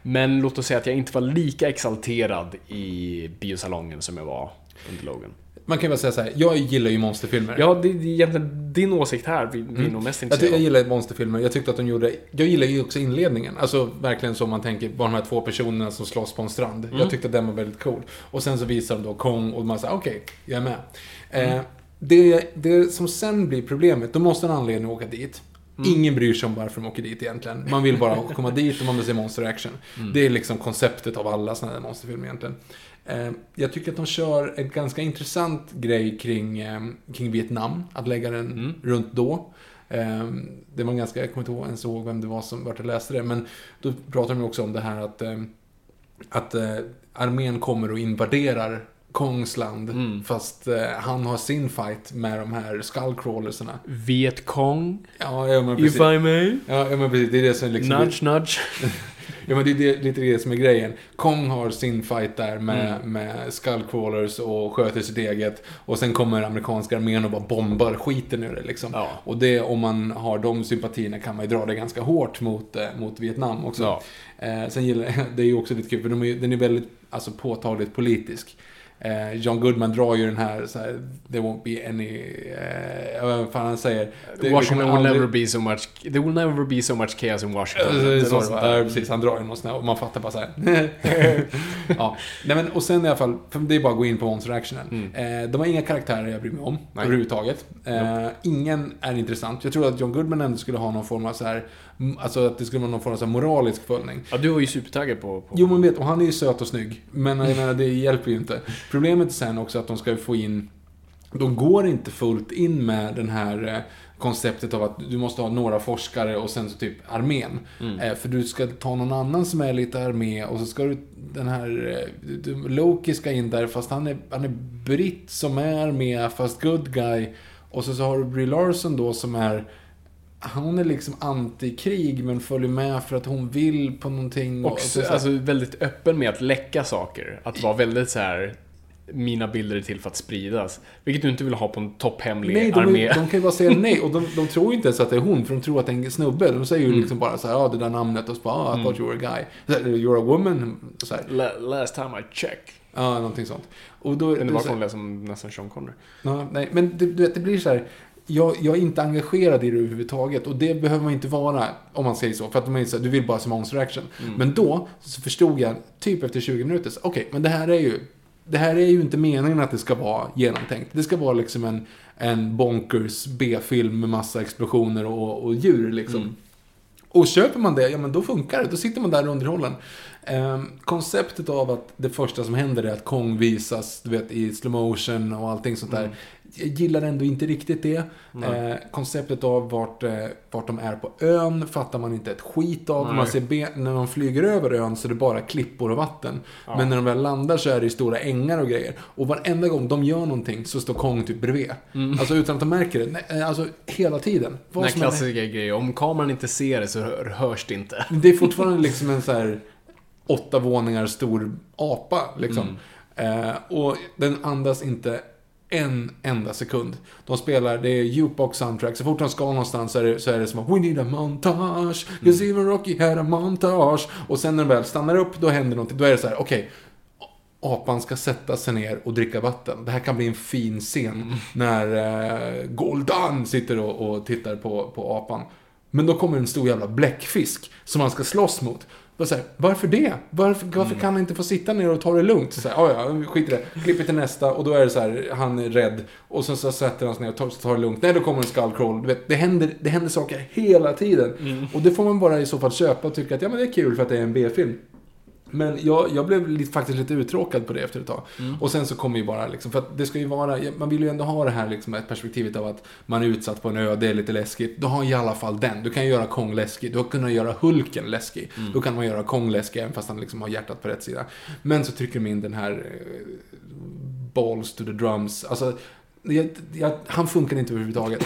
Men låt oss säga att jag inte var lika exalterad i biosalongen som jag var under Logan. Man kan väl säga så här, jag gillar ju monsterfilmer. Ja, det är egentligen din åsikt här vi, vi är mm. nog mest intresserade jag, jag gillar monsterfilmer. Jag tyckte att de gjorde... Jag gillar ju också inledningen. Alltså verkligen som man tänker, bara de här två personerna som slåss på en strand. Mm. Jag tyckte att den var väldigt cool. Och sen så visar de då Kong och man säger okej, okay, jag är med. Mm. Eh, det, det som sen blir problemet, då måste en anledning åka dit. Mm. Ingen bryr sig om varför de åker dit egentligen. Man vill bara komma dit och man vill se monster action. Mm. Det är liksom konceptet av alla sådana här monsterfilmer egentligen. Eh, jag tycker att de kör en ganska intressant grej kring, eh, kring Vietnam. Att lägga den mm. runt då. Eh, det var ganska, jag kommer inte ens ihåg vem det var som vart jag läste det. Men då pratar de också om det här att, att armén kommer och invaderar Kongsland. Mm. Fast eh, han har sin fight med de här skullcrawlersarna. Viet Kong? Ja, ja men precis. If I may? Ja, ja men precis. Det är det som liksom... Nudge, nudge. ja, men det är det, lite det som är grejen. Kong har sin fight där med, mm. med skullcrawlers och sköter sitt eget. Och sen kommer amerikanska armén och bara bombar skiten ur det liksom. Ja. Och det, om man har de sympatierna kan man ju dra det ganska hårt mot, eh, mot Vietnam också. Ja. Eh, sen gillar det är ju också lite kul, för de är, den är väldigt alltså, påtagligt politisk. Eh, John Goodman drar ju den här, så här there won't be any, eh, vad fan han säger. Washington will aldrig... never be so much, there will never be so much chaos in Washington. Så, så, ja, precis, han drar ju något sånt och man fattar bara så här. ja, nej men och sen i alla fall, för det är bara att gå in på Monster Actionen. Mm. Eh, de har inga karaktärer jag bryr mig om nej. överhuvudtaget. Eh, ingen är intressant. Jag tror att John Goodman ändå skulle ha någon form av så här Alltså att det skulle vara någon form av moralisk följning. Ja, du var ju supertaggad på, på... Jo, men vet, och han är ju söt och snygg. Men jag menar, det hjälper ju inte. Problemet är sen också att de ska få in... De går inte fullt in med den här eh, konceptet av att du måste ha några forskare och sen så typ armén. Mm. Eh, för du ska ta någon annan som är lite armé och så ska du den här... Eh, Loki ska in där fast han är, han är britt som är armé fast good guy. Och så, så har du Brie Larson då som är hon är liksom antikrig men följer med för att hon vill på någonting. Och så, alltså väldigt öppen med att läcka saker. Att vara väldigt så här. Mina bilder är till för att spridas. Vilket du inte vill ha på en topphemlig nej, de, armé. de kan ju bara säga nej. Och de, de tror ju inte ens att det är hon, för de tror att det är en snubbe. De säger ju mm. liksom bara så här, ja det där namnet och så bara, ah, I mm. thought you were a guy. You're a woman. Så här. Last time I checked. Ja, någonting sånt. Och då, det var hon som nästan Sean Connery. Ja, nej, men det, du vet, det blir så här jag, jag, är inte engagerad i det överhuvudtaget. Och det behöver man inte vara, om man säger så. För att de är så, du vill bara se monster action. Mm. Men då så förstod jag, typ efter 20 minuter, okej, okay, men det här är ju det här är ju inte meningen att det ska vara genomtänkt. Det ska vara liksom en, en bonkers B-film med massa explosioner och, och djur liksom. Mm. Och köper man det, ja men då funkar det. Då sitter man där underhållen. Eh, konceptet av att det första som händer är att Kong visas, du vet, i slow motion och allting sånt där. Mm gillar ändå inte riktigt det. Eh, konceptet av vart, eh, vart de är på ön fattar man inte ett skit av. Man ser när de flyger över ön så är det bara klippor och vatten. Ja. Men när de väl landar så är det stora ängar och grejer. Och varenda gång de gör någonting så står Kong typ bredvid. Mm. Alltså utan att de märker det. Nej, eh, alltså hela tiden. Vad Den klassiska är... grejen. Om kameran inte ser det så hörs det inte. Det är fortfarande liksom en så här åtta våningar stor apa liksom. Mm. Eh, och den andas inte en enda sekund. De spelar, det är jukebox soundtrack. Så fort de ska någonstans så är det, så är det som att We need a montage. Mm. Cause even Rocky had a montage. Och sen när de väl stannar upp, då händer någonting. Då är det så här, okej. Okay, apan ska sätta sig ner och dricka vatten. Det här kan bli en fin scen. Mm. När eh, Goldan sitter och, och tittar på, på apan. Men då kommer en stor jävla bläckfisk som han ska slåss mot. Så här, varför det? Varför, varför kan han inte få sitta ner och ta det lugnt? Så här, "Ah, ja, skit i det. Klipper till nästa och då är det så här, han är rädd. Och sen så sätter han sig ner och tar, tar det lugnt. Nej, då kommer en skullcrawl. Du vet, det händer, det händer saker hela tiden. Och det får man bara i så fall köpa och tycka att ja, men det är kul för att det är en B-film. Men jag, jag blev lite, faktiskt lite uttråkad på det efter ett tag. Och sen så kommer ju bara liksom, för att det ska ju vara, man vill ju ändå ha det här liksom, perspektivet av att man är utsatt på en ö, det är lite läskigt. Då har i alla fall den. Du kan ju göra Kong läskig, du har kunnat göra Hulken läskig. Då kan man göra Kong läskig även fast han liksom har hjärtat på rätt sida. Men så trycker de in den här eh, balls to the drums. Alltså, jag, jag, han funkar inte överhuvudtaget.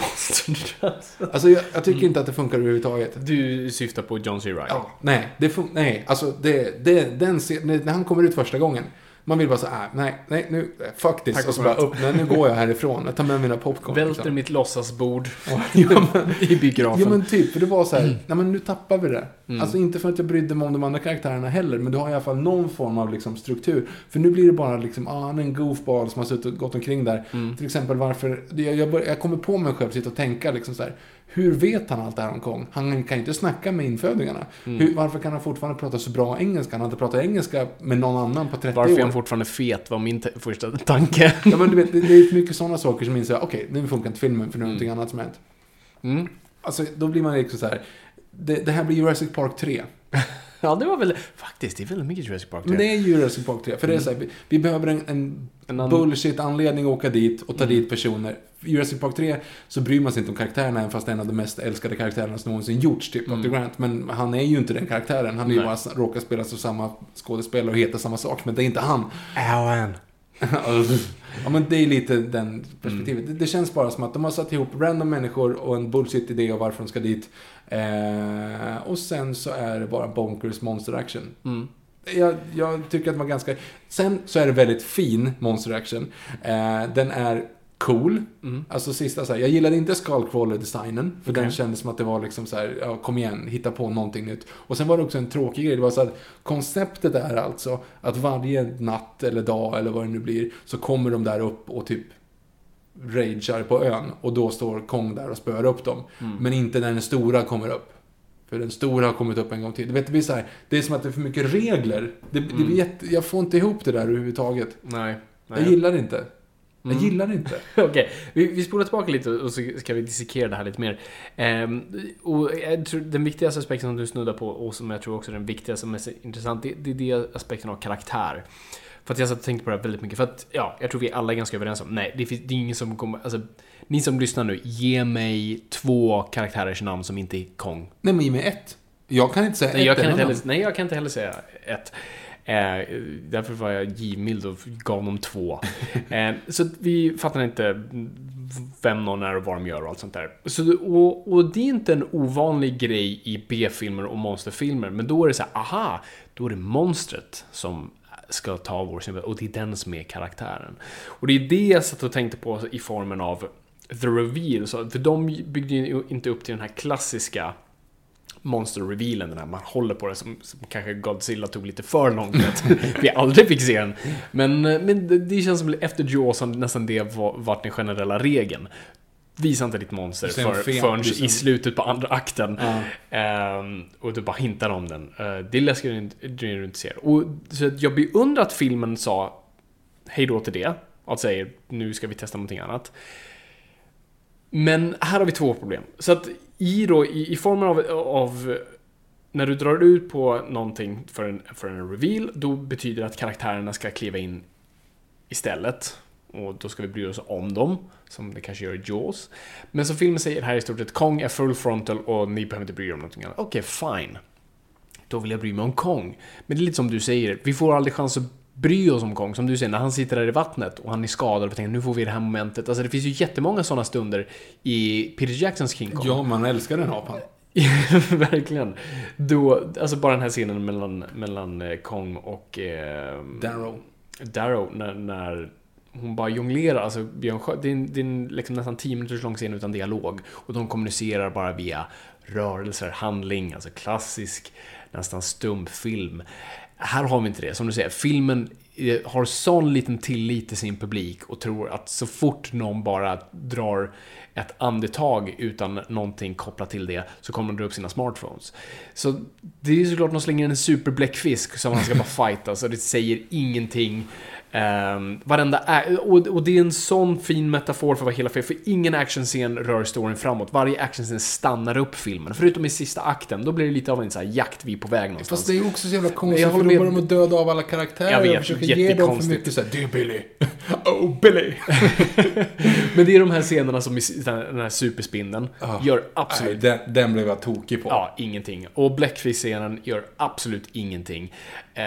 Alltså jag, jag tycker inte att det funkar överhuvudtaget. Du syftar på John C. Reilly? Ja, nej, det fun- nej, alltså det, det, den, när han kommer ut första gången. Man vill bara så här, nej, nej, nu, fuck this. Tack och så bara upp, nej, nu går jag härifrån. Jag tar med mina popcorn. Välter liksom. mitt låtsasbord Ja, men, i biografen. ja men typ, för det var så här, Mm. nej men nu tappar vi det. Alltså inte för att jag brydde mig om de andra karaktärerna heller, men du har i alla fall någon form av liksom struktur. För nu blir det bara liksom, ah, han är en goofball som har suttit och gått omkring där. Mm. Till exempel varför, jag, jag, bör, jag kommer på mig själv sitta och tänka liksom så här, hur vet han allt det här om Kong? Han kan ju inte snacka med infödingarna. Mm. Hur, varför kan han fortfarande prata så bra engelska? Han har inte pratat engelska med någon annan på 30 Varför år. Fortfarande fet var min första tanke. Ja men du vet, det, det är mycket sådana saker som inser, okej, nu funkar inte filmen för nu är det någonting annat som hänt. Mm. Alltså, då blir man liksom så här. Det, det här blir Jurassic Park 3. Ja, det var väl... Faktiskt, det är väldigt mycket Jurassic Park. Men det är Jurassic Park 3. För det är så här, vi, vi behöver en, en, Mm. En annan- bullshit-anledning att åka dit och ta dit personer. Jurassic Park 3 så bryr man sig inte om karaktärerna, även fast det är en av de mest älskade karaktärerna som någonsin gjorts, typ Dr. Grant. Men han är ju inte den karaktären. Han är ju bara råkar spela av samma skådespelare och heter samma sak, men det är inte han. Alan. ja men det är lite den perspektivet. Det, det känns bara som att de har satt ihop random människor och en bullshit-idé av varför de ska dit. Eh, och sen så är det bara bonkers monster action. Mm. Jag, jag tycker att man ganska... Sen så är det väldigt fin monster action. Eh, den är cool. Mm. Alltså sista så här, jag gillade inte Skullcrawler-designen. För Okej. den kändes som att det var liksom så här, ja kom igen, hitta på någonting nytt. Och sen var det också en tråkig grej. Det var så att konceptet är alltså att varje natt eller dag eller vad det nu blir så kommer de där upp och typ ragear på ön. Och då står Kong där och spöar upp dem. Mm. Men inte när den stora kommer upp. För den stora har kommit upp en gång till. Du vet, det blir så här, det är som att det är för mycket regler. Det, det blir jätte, jag får inte ihop det där överhuvudtaget. Nej. Nej. Jag gillar det inte. Jag Mm. gillar det inte. Okej, vi, vi spolar tillbaka lite och så ska vi dissekera det här lite mer. Ehm, och jag tror den viktigaste aspekten som du snuddar på och som jag tror också är den viktigaste och mest intressant, det, det är det aspekten av karaktär. För att jag satt och tänkte på det här väldigt mycket. För att, ja, jag tror vi alla är ganska överens om, nej, det, finns, det är ingen som kommer, alltså, ni som lyssnar nu, ge mig två karaktärers namn som inte är Kong. Nej, men ge mig ett. Jag kan inte säga Nej ett jag, kan inte heller, nej, jag kan inte heller säga ett. Eh, därför var jag givmild och gav dem två. Eh, så vi fattar inte vem någon är och vad de gör och allt sånt där. Så, och, och det är inte en ovanlig grej i B-filmer och monsterfilmer, men då är det så här, aha, då är det monstret som ska ta vår sympati och det är den som är karaktären. Och det är det jag satt och tänkte på i formen av The Reveal, så, för de byggde ju inte upp till den här klassiska monster-revealen, den här man håller på det som, som kanske Godzilla tog lite för långt att vi aldrig fick se den. Men, eh, men det, det känns som efter Jaws nästan det var- varit den generella regeln. Visa inte ditt monster för, förrän liksom. i slutet på andra akten. Ja. Ehm, och du bara hintar om den. Uh, det är läskigt när du inte ser. Och, så jag beundrar att filmen sa hej då till det. Att säga nu ska vi testa någonting annat. Men här har vi två problem. Så att i, då, i, i formen av, av när du drar ut på någonting för en, för en reveal, då betyder det att karaktärerna ska kliva in istället. Och då ska vi bry oss om dem, som det kanske gör i Jaws. Men som filmen säger här i stort sett, Kong är full frontal och ni behöver inte bry er om någonting annat. Okej, fine. Då vill jag bry mig om Kong. Men det är lite som du säger, vi får aldrig chans att bry oss om Kong. Som du säger, när han sitter där i vattnet och han är skadad och vi tänker nu får vi det här momentet. Alltså det finns ju jättemånga sådana stunder i Peter Jacksons King Kong. Ja, man älskar den apan. Verkligen. Då, alltså bara den här scenen mellan, mellan eh, Kong och eh, Darrow. Darrow när, när hon bara jonglerar, alltså Björn Skö, det är, en, det är en liksom nästan 10 minuters lång scen utan dialog. Och de kommunicerar bara via rörelser, handling, alltså klassisk, nästan stumfilm. Här har vi inte det. Som du säger, filmen har sån liten tillit till sin publik och tror att så fort någon bara drar ett andetag utan någonting kopplat till det så kommer de dra upp sina smartphones. Så det är ju såklart de slänger en superbläckfisk som han ska bara fighta, så det säger ingenting. Um, varenda och, och det är en sån fin metafor för vad hela filmen, för ingen actionscen rör storyn framåt. Varje actionscen stannar upp filmen. Förutom i sista akten, då blir det lite av en så här jakt, vi är på väg någonstans. Fast det är också så jävla Jag konstigt, för håller då börjar de döda av alla karaktärer Jag vet, och försöker ge dem för mycket såhär, är Billy. Oh, Billy. Men det är de här scenerna som den här superspindeln gör Nej, absolut den, den blev jag tokig på. Ja, ingenting. Och Blackfish-scenen gör absolut ingenting. Eh,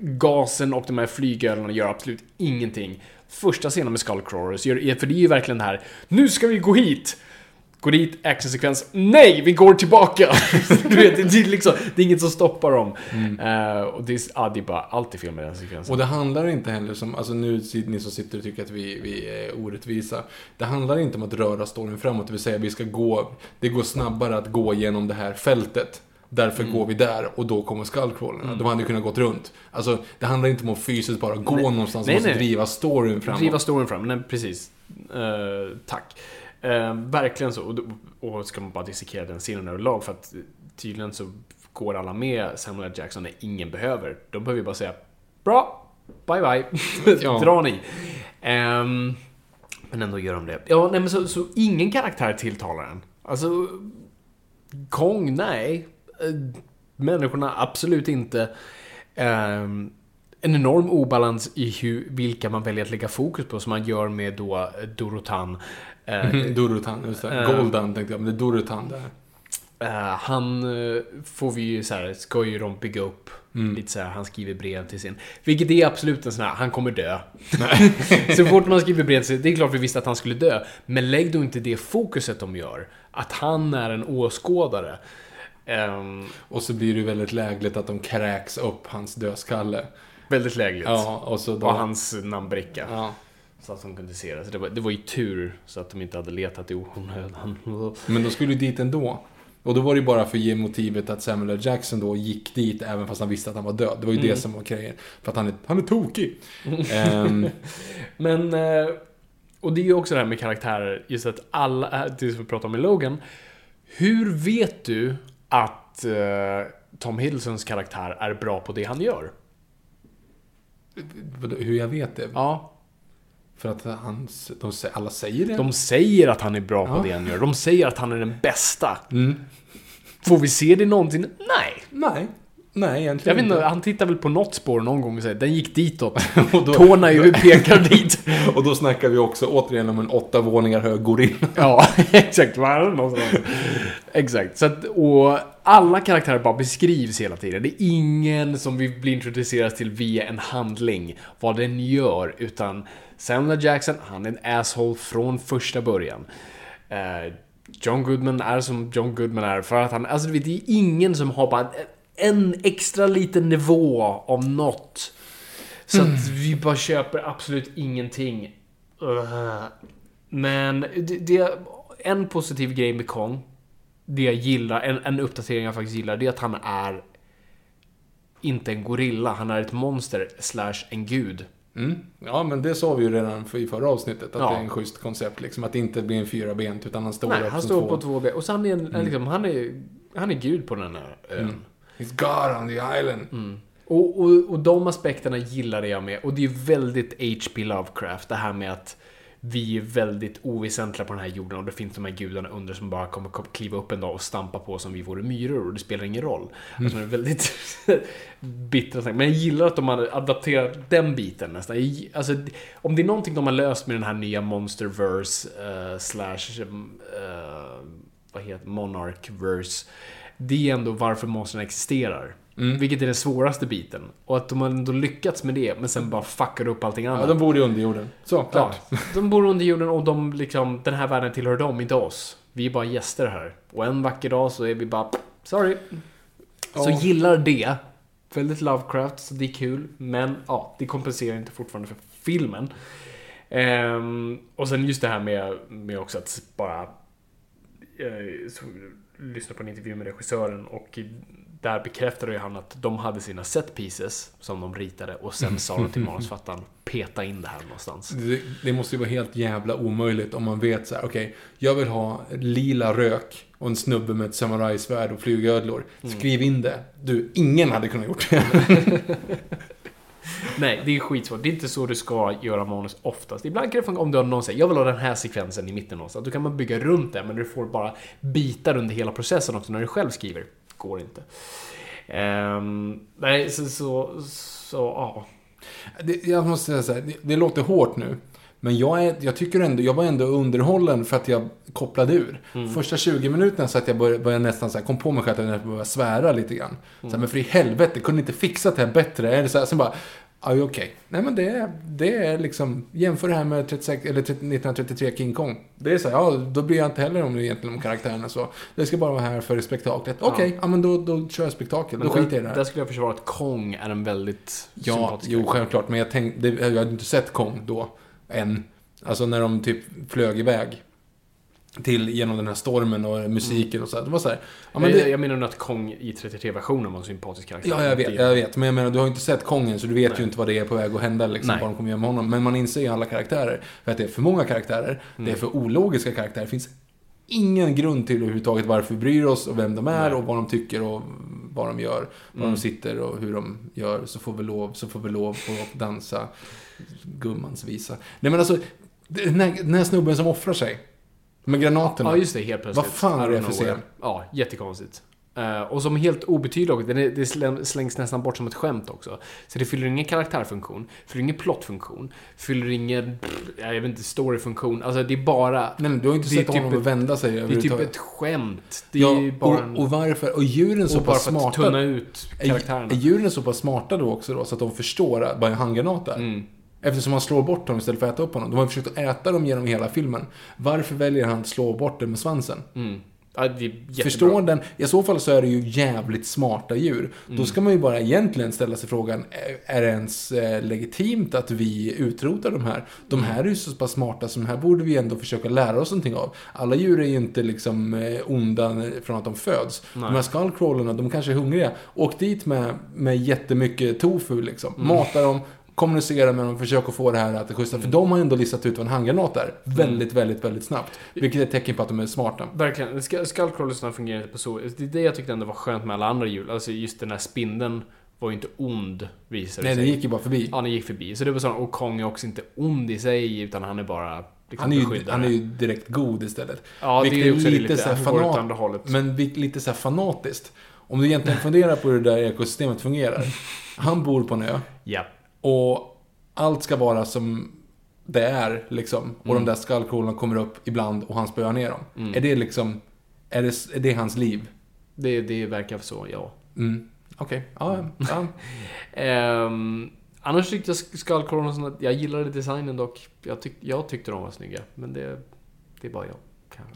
gasen och de här flygölarna gör absolut ingenting. Första scenen med Skullcrawlers, för det är ju verkligen det här Nu ska vi gå hit! Går dit, actionsekvens. Nej, vi går tillbaka! du vet, det, är liksom, det är inget som stoppar dem. Eh, och det är, ja, det är bara allt är fel med den sekvensen. Och det handlar inte heller som, alltså nu ni som sitter och tycker att vi, vi är orättvisa. Det handlar inte om att röra storyn framåt, det vill säga vi ska gå, det går snabbare att gå genom det här fältet. Därför Mm. går vi där och då kommer skullcrawlerna. De hade ju kunnat gått runt. Alltså, det handlar inte om att fysiskt bara gå någonstans, Nej, man måste nej. driva storyn framåt. Driva storyn fram, nej precis. Eh, tack. Eh, verkligen så. Och, och ska man bara dissekera den scenen överlag för att tydligen så går alla med Samuel L. Jackson när ingen behöver. De behöver ju bara säga Bra! Bye bye! Ja. Dra ni! Ehm, men ändå gör de det. Ja, nej men så, så ingen karaktär tilltalar en. Alltså, Kong, nej. Eh, Människorna, absolut inte. Ehm, en enorm obalans i hur, vilka man väljer att lägga fokus på, som man gör med då eh, Dorotan. Eh, Durutan, just det. Goldan tänkte jag, men det är Durutan där. Eh, han får vi ju så här, ska ju de bygga upp. Mm. Lite så här, han skriver brev till sin... Vilket är absolut en sån här, han kommer dö. så fort man skriver brev till sin, det är klart vi visste att han skulle dö. Men lägg då inte det fokuset de gör. Att han är en åskådare. Ehm, Och så blir det väldigt lägligt att de kräks upp hans dödskalle. väldigt lägligt. Ja, och så då... Och hans namnbricka. Ja. Så att de kunde se det. Så det var, det var ju tur så att de inte hade letat i onödan. Men de skulle ju dit ändå. Och då var det ju bara för att ge motivet att Samuel L. Jackson då gick dit även fast han visste att han var död. Det var ju Mm. det som var grejen. För att han är, han är tokig. Ehm, Men, eh, och det är ju också det här med karaktärer, just att alla, eh, det som vi pratade om i Logan. Hur vet du att eh, Tom Hiddlestons karaktär är bra på det han gör? hur jag vet det? Ja, För att han, de, alla säger det. de säger att han är bra på Ja. det han gör. De säger att han är den bästa. Mm. Får vi se det någonsin? Nej. Nej. Nej, Jag egentligen vet inte, han tittar väl på något spår någon gång och säger den gick ditåt. Och då- Tårna ju pekar dit. Och då snackar vi också återigen om en åtta våningar hög gorilla. Ja, exakt. Var någonstans? exakt. Så att, och alla karaktärer bara beskrivs hela tiden. Det är ingen som vi blir introducerad till via en handling, vad den gör, utan Samuel. Jackson, han är en asshole från första början. Eh, John Goodman är som John Goodman är för att han, alltså du vet, det är ingen som har bara en extra liten nivå av något. Så att vi bara köper absolut ingenting. Ugh. Men det, det, en positiv grej med Kong, det jag gillar, en, en uppdatering jag faktiskt gillar, det är att han är inte en gorilla, han är ett monster slash en gud. Mm. Ja, men det sa vi ju redan för, i förra avsnittet. Att Ja. det är en schysst koncept. Liksom, att det inte blir en fyra bent utan han står Nej, upp han som står två. på två ben. Och så han är, en, liksom, han är, han är gud på den här ön. He's God on the island. Mm. Och, och, och de aspekterna gillade jag med. Och det är ju väldigt H.P. Lovecraft, det här med att vi är väldigt oväsentliga på den här jorden och det finns de här gudarna under som bara kommer kliva upp en dag och stampa på som vi vore myror och det spelar ingen roll. Alltså det är väldigt bittra saker. Men jag gillar att de har adapterat den biten nästan. Alltså, om det är någonting de har löst med den här nya Monsterverse uh, slash uh, vad heter Monarchverse. Det är ändå varför monstren existerar. Vilket är den svåraste biten. Och att de har ändå lyckats med det, men sen bara fuckar upp allting annat. Ja, de bor i underjorden. Så, klart. Ja, de bor under jorden och de liksom, den här världen tillhör dem, inte oss. Vi är bara gäster här. Och en vacker dag så är vi bara, sorry. Så Ja. gillar det. Väldigt Lovecraft, så det är kul. Men ja, det kompenserar inte fortfarande för filmen. Ehm, och sen just det här med, med också att bara eh, så, lyssna på en intervju med regissören och där bekräftade ju han att de hade sina set pieces som de ritade och sen sa de till manusfattaren peta in det här någonstans. Det, det måste ju vara helt jävla omöjligt om man vet så här, okej, jag vill ha lila rök och en snubbe med ett samurajsvärd och flygödlor. Skriv in det. Du, ingen hade kunnat gjort det. Nej, det är skitsvårt. Det är inte så du ska göra manus oftast. Ibland kan det funka om du har någon säger jag vill ha den här sekvensen i mitten någonstans. Då kan man bygga runt det, men du får bara bitar under hela processen också när du själv skriver. Går inte. Ehm, nej, så, så, så ja. Det, jag måste säga så här, det, det låter hårt nu. Men jag, är, jag tycker ändå, jag var ändå underhållen för att jag kopplade ur. Första 20 minuterna så att jag började, började nästan så här, kom på mig själv att jag började svära lite grann. Så här, men för i helvete, kunde inte fixat det här bättre? Det så här, sen bara, ja okej. Nej men det, är- det är liksom, jämför det här med 36, eller 30 1933 King Kong. Det är så här, ja då bryr jag inte heller om egentligen om karaktärerna så. Det ska bara vara här för spektaklet. Okej, ja. men då, då kör jag spektakel. Då skiter jag i det här. Där skulle jag försvara att Kong är en väldigt Ja, jo självklart. Men jag tänkte, det- jag hade inte sett Kong då, än. Alltså när de typ flög iväg. Till, genom den här stormen och musiken och så. Det var så här, ja men jag, det, jag menar nog att Kong i 33-versionen var en sympatisk karaktär. Ja, jag vet, jag vet. Men jag menar, du har ju inte sett Kongen så du vet Nej. ju inte vad det är på väg att hända liksom, Nej. vad de kommer göra med honom. Men man inser ju alla karaktärer. För att det är för många karaktärer, det är Mm. för ologiska karaktärer. Det finns ingen grund till överhuvudtaget varför vi bryr oss och vem de är Nej. och vad de tycker och vad de gör. Var Mm. de sitter och hur de gör. Så får vi lov, så får vi lov att dansa gummans visa. Nej men alltså, den här, den här snubben som offrar sig. Med granaterna. Ja, just det. Helt plötsligt. Vad fan är det för scen? Ja, jättekonstigt. Eh, och som helt obetydlig också. Är- Det släng- slängs nästan bort som ett skämt också. Så det fyller ingen karaktärfunktion, fyller ingen plottfunktion, fyller ingen, pff, jag vet inte, storyfunktion. Alltså det är bara... Nej, men du har inte är sett typ honom ett- vända sig Det är typ ett skämt. Det är Ja, bara en... och, och varför? Och djuren så och bara pass för att smarta. tunna ut karaktärerna. Är, är djuren så pass smarta då också då, så att de förstår att vad en handgranat är? Mm. Eftersom han slår bort dem istället för att äta upp honom. De har försökt att äta dem genom hela filmen. Varför väljer han att slå bort dem med svansen? Mm. Ja. Förstår den? I så fall så är det ju jävligt smarta djur. Mm. Då ska man ju bara egentligen ställa sig frågan, är- det ens eh, legitimt att vi utrotar de här? De Mm. här är ju så pass smarta, så de här borde vi ändå försöka lära oss någonting av. Alla djur är ju inte liksom eh, onda från att de föds. Nej. De här skullcrawlerna, de kanske är hungriga. Åk dit med, med jättemycket tofu liksom. Mm. Mata dem, kommunicera med dem, försök att få det här att det schyssta. För de har ändå listat ut vad en handgranat är. Väldigt, väldigt, väldigt snabbt. Vilket är ett tecken på att de är smarta. Verkligen. Sk- Skullcrawlersna fungerar inte på så... Det är det jag tyckte ändå var skönt med alla andra djur. Alltså just den här spindeln var ju inte ond, visade Nej, det den sig. gick ju bara förbi. Ja, den gick förbi. Så det var så, och Kong är också inte ond i sig, utan han är bara liksom Han är, ju, han är ju direkt god istället. Ja, det Vilket är också lite lite, så här fanat-. Men lite så här fanatiskt. Om du egentligen funderar på hur det där ekosystemet fungerar. Han bor på en ö Ja. Och allt ska vara som det är liksom. Och Mm. de där skallkronorna kommer upp ibland och han spöar ner dem. Är det liksom, är det, är det hans liv? Det, det verkar så, ja. Mm. Okej, ja, ja. Ehm, annars tyckte jag Skullcrawlersna, jag gillade designen dock. Jag, tyck, jag tyckte de var snygga. Men det, det är bara jag.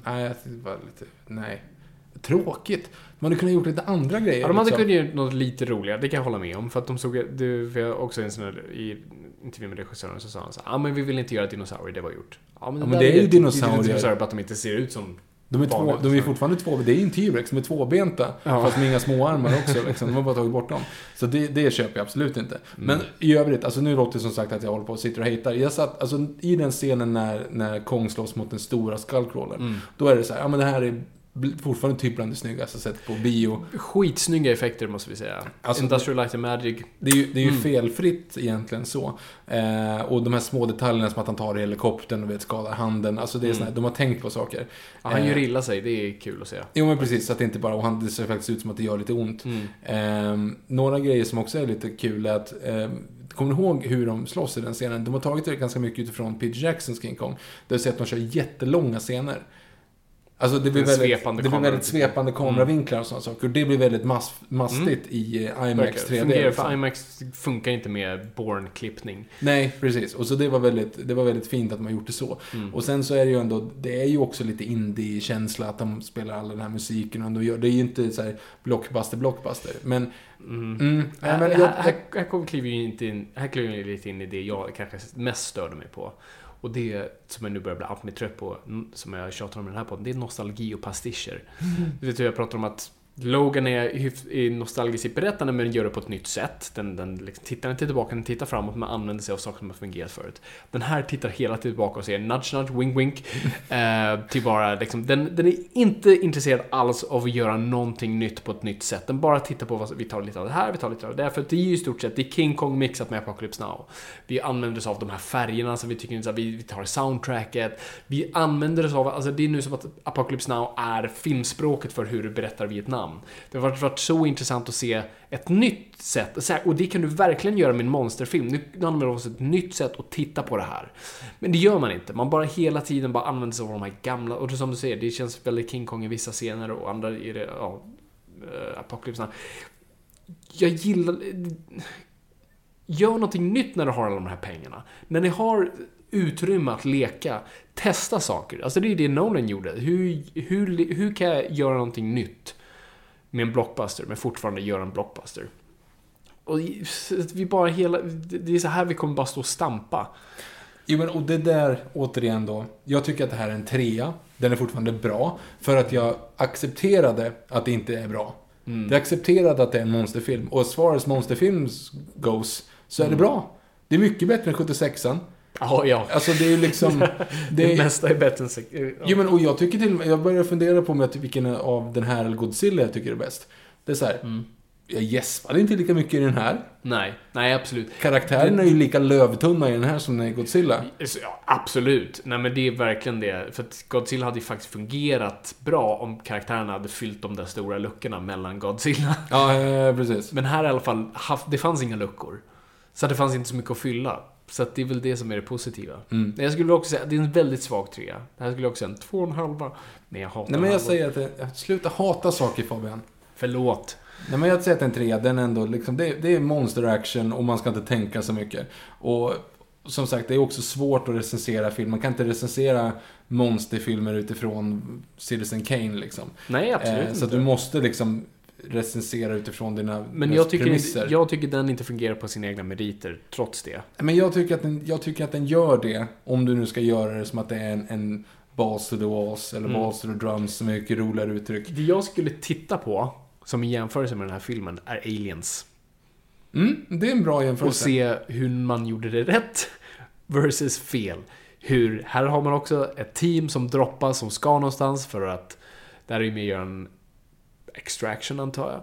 Nej, jag tyckte det var lite, nej. Tråkigt. Man hade kunnat gjort lite andra grejer. Ja, de hade liksom. kunnat göra något lite roligare, det kan jag hålla med om. För att de såg, det, för jag också en sån här, i intervju med regissören så sa han så ja men vi vill inte göra dinosaurier, det var gjort. Ja men, men där det är ju dinosaurier. Dinosaurier, bara att de inte ser ut som De är, två, de är dinosaurier. fortfarande två, det är ju en T-Rex, de är tvåbenta. Ja. Fast med inga små armar också. Liksom. De har bara tagit bort dem. Så det, det köper jag absolut inte. Mm. Men i övrigt, alltså nu låter det som sagt att jag håller på och sitter och hatar. Jag satt, alltså i den scenen när, när Kong slåss mot den stora skullcrawlern. Mm. Då är det så här, ja men det här är fortfarande typ bland det snyggaste sett på bio. Skitsnygga effekter måste vi säga. Alltså, Industrial Light and Magic. Det är ju, det är ju Mm. felfritt egentligen så. Eh, och de här små detaljerna som att han tar i helikoptern och vet, skadar handen. Alltså det är Mm. såna de har tänkt på saker. Ja, han Eh, gör illa sig, det är kul att se. Jo men precis, så att det inte bara, och han, det ser faktiskt ut som att det gör lite ont. Mm. Ehm, några grejer som också är lite kul är att, ehm, kommer du ihåg hur de slåss i den scenen? De har tagit det ganska mycket utifrån Peter Jacksons King Kong. Där du ser att de kör jättelånga scener. Alltså det blir väldigt, svepande det blir väldigt svepande kameravinklar och sådana saker. Och det blir väldigt mass, mastigt i eh, IMAX Verkar 3D. fungera, liksom. för IMAX funkar inte med Born-klippning. Nej, precis. Och så det var väldigt, det var väldigt fint att de har gjort det så. Mm. Och sen så är det ju ändå, det är ju också lite indie-känsla att de spelar all den här musiken och ändå gör, det är ju inte så här blockbuster, blockbuster. Men, Mm. mm, här, men jag, här, här, här kliver ju inte in, här kliver vi lite in i det jag kanske mest störde mig på. Och det som jag nu börjar bli allt mer trött på, som jag tjatar om i den här podden, det är nostalgi och pastischer. Du vet hur jag pratar om att Logan är, är nostalgisk i berättande men gör det på ett nytt sätt. Den, den liksom, tittar inte tillbaka, den tittar framåt men använder sig av saker som har fungerat förut. Den här tittar hela tiden tillbaka och säger nudge nudge, wink wink. eh, till bara liksom, den, den är inte intresserad alls av att göra någonting nytt på ett nytt sätt. Den bara tittar på vad vi tar lite av det här, vi tar lite av det där. För det är ju i stort sett, det är King Kong mixat med Apocalypse Now. Vi använder oss av de här färgerna som vi tycker, så här, vi, vi tar soundtracket. Vi använder oss av, alltså det är nu som att Apocalypse Now är filmspråket för hur du berättar Vietnam. Det har varit, så intressant att se ett nytt sätt, och det kan du verkligen göra med en monsterfilm. Nu använder man ett nytt sätt att titta på det här. Men det gör man inte. Man bara hela tiden bara använder sig av de här gamla, och som du säger, det känns väldigt King Kong i vissa scener och andra i det, ja, uh, Jag gillar... Gör någonting nytt när du har alla de här pengarna. När ni har utrymme att leka, testa saker. Alltså det är det Nolan gjorde. Hur, hur, hur kan jag göra någonting nytt med en blockbuster, men fortfarande göra en blockbuster? Och vi bara hela... Det är så här vi kommer bara stå och stampa. Jo, men och det där, återigen då. Jag tycker att det här är en trea. Den är fortfarande bra. För att jag accepterade att det inte är bra. Mm. Jag accepterade att det är en monsterfilm. Och as far as monsterfilm goes, så är det bra. Det är mycket bättre än 76an. Ja, ja. Alltså det är ju liksom... Det, Det mesta är bättre än... sex- Ja. Jo men och jag tycker till jag börjar fundera på med vilken av den här eller Godzilla jag tycker är bäst. Det är så här, Mm. jag gäspade inte lika mycket i den här. Nej, nej absolut. Karaktärerna är ju lika lövtunna i den här som i Godzilla. Ja, absolut. Nej men det är verkligen det. För att Godzilla hade ju faktiskt fungerat bra om karaktärerna hade fyllt de där stora luckorna mellan Godzilla. Ja, eh, precis. Men här i alla fall, det fanns inga luckor. Så det fanns inte så mycket att fylla. Så att det är väl det som är det positiva. Mm. Jag skulle också säga, det är en väldigt svag trea. Det här skulle jag också säga en två och en halva. Men jag hatar Nej men jag säger att det, sluta hata saker Fabian. Förlåt. Nej men jag säger att en trea, den ändå liksom, det, det är monster action och man ska inte tänka så mycket. Och som sagt, det är också svårt att recensera film. Man kan inte recensera monsterfilmer utifrån Citizen Kane liksom. Nej, absolut Eh, så att inte. du måste liksom recensera utifrån dina Men jag tycker, premisser. jag tycker den inte fungerar på sina egna meriter, trots det. Men jag tycker, att den, jag tycker att den gör det, om du nu ska göra det som att det är en, en balls to the walls, eller Mm. balls to the drums, som är mycket roligare uttryck. Det jag skulle titta på, som i jämförelse med den här filmen, är Aliens. Mm, det är en bra Och jämförelse. se hur man gjorde det rätt versus fel. Hur, här har man också ett team som droppas, som ska någonstans för att där är ju göra en extraction antar jag.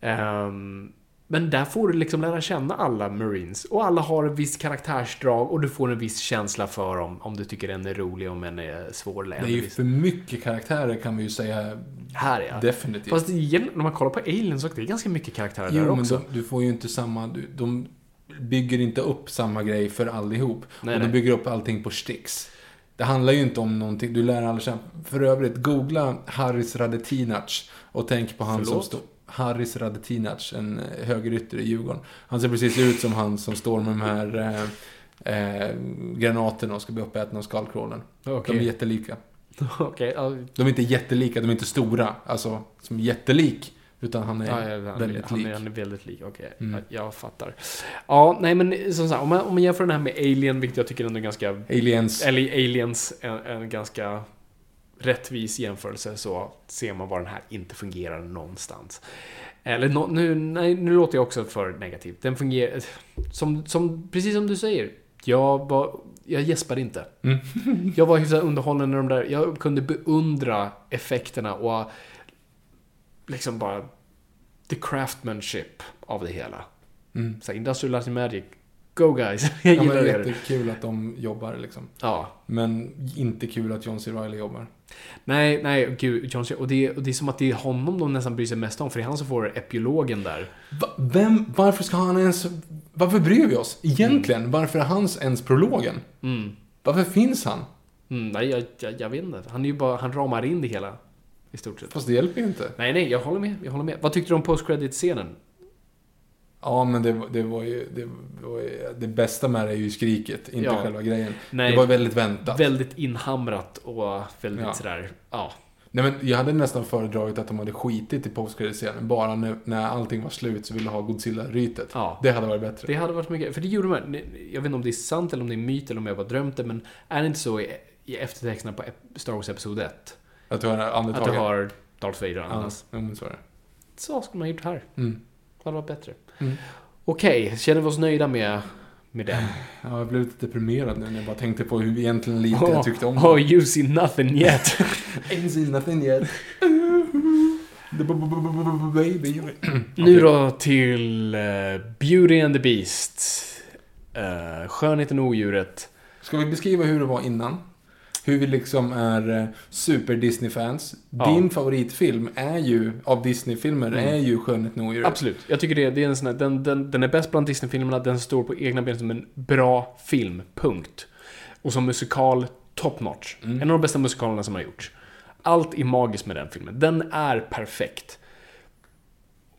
Ehm, men där får du liksom lära känna alla Marines. Och alla har en viss karaktärsdrag och du får en viss känsla för dem. Om du tycker en är rolig, om en är svår. Det är ju för mycket karaktärer kan vi ju säga Här ja. definitivt. Fast igen, när man kollar på Aliens så är det ganska mycket karaktärer där Jo, men också. de, du får ju inte samma... Du, de bygger inte upp samma grej för allihop. Nej, och de nej. bygger upp allting på sticks. Det handlar ju inte om någonting, du lär aldrig känna. För övrigt, googla Haris Radetinac och tänk på han som Förlåt? står... Haris Radetinac, en eh, högerytter i Djurgården. Han ser precis ut som han som står med de här eh, eh, granaterna och ska bli uppäten av skallcrawlern. Okej. De är jättelika. Ja, De är inte jättelika, de är inte stora. Alltså, som jättelik. Utan han är Ja, ja, han, väldigt han, lik. Är, han är väldigt lik, okej. Mm. Jag, jag fattar. Ja, nej men som sagt, om man, om man jämför den här med Alien, vilket jag tycker ändå är ganska... Aliens. Eller Aliens, en, en ganska rättvis jämförelse, så ser man var den här inte fungerar någonstans. Eller nå- nu, nej, nu låter jag också för negativ. Den fungerar... Som, som, precis som du säger, jag var... Jag gäspade inte. Mm. Jag var hyfsat underhållen när de där... Jag kunde beundra effekterna och liksom bara the craftsmanship av det hela. Mm. Så Industrial Light and Magic, go guys! Jag Ja, men gillar det är det. jättekul att de jobbar liksom. Ja. Men inte kul att John C. Reilly jobbar. Nej, nej, gud, John Cena. Och det, och det är som att det är honom de nästan bryr sig mest om, för det är han som får epilogen där. Va, vem, varför ska han ens... Varför bryr vi oss? Egentligen, varför är hans ens prologen? Mm. Varför finns han? Mm, nej, jag, jag, jag vet inte. Han är ju bara, han ramar in det hela. I stort sett. Fast det hjälper ju inte. Nej, nej, jag håller med. Jag håller med. Vad tyckte du om post-credit-scenen? Ja, men det, det var ju... Det, var ju, det bästa med det är ju skriket, inte Ja. själva grejen. Nej, det var väldigt väntat. Väldigt inhamrat och väldigt Ja. sådär, ja. Nej, men jag hade nästan föredragit att de hade skitit i postcredit-scenen. Bara när, när allting var slut så ville ha Godzilla-rytet. Ja. Det hade varit bättre. Det hade varit mycket, för det gjorde man. Jag vet inte om det är sant eller om det är myt eller om jag bara drömt det, men är det inte så i, i eftertexterna på Star Wars Episod 1? Att du har Att andetaget. du har Darth Vader andas. ja, men så är det. Så skulle man ha gjort här. Mm. Det hade varit bättre. Mm. Okej, känner vi oss nöjda med, med den? Ja, jag blev lite deprimerad nu när jag bara tänkte på hur egentligen lite jag tyckte om Oh, you see nothing yet. Ain't seen nothing yet. Baby. Nu då till eh, Beauty and the Beast. Uh, skönheten och odjuret. Ska vi beskriva hur det var innan? Hur vi liksom är eh, super Disney-fans. Ja. Din favoritfilm är ju, av Disney-filmer, Mm. är ju Skönheten och odjuret. Absolut. Jag tycker det, det är en sån här, den, den, den är bäst bland Disney-filmerna, den står på egna ben som en bra film, punkt. Och som musikal, top notch. Mm. En av de bästa musikalerna som har gjorts. Allt är magiskt med den filmen. Den är perfekt.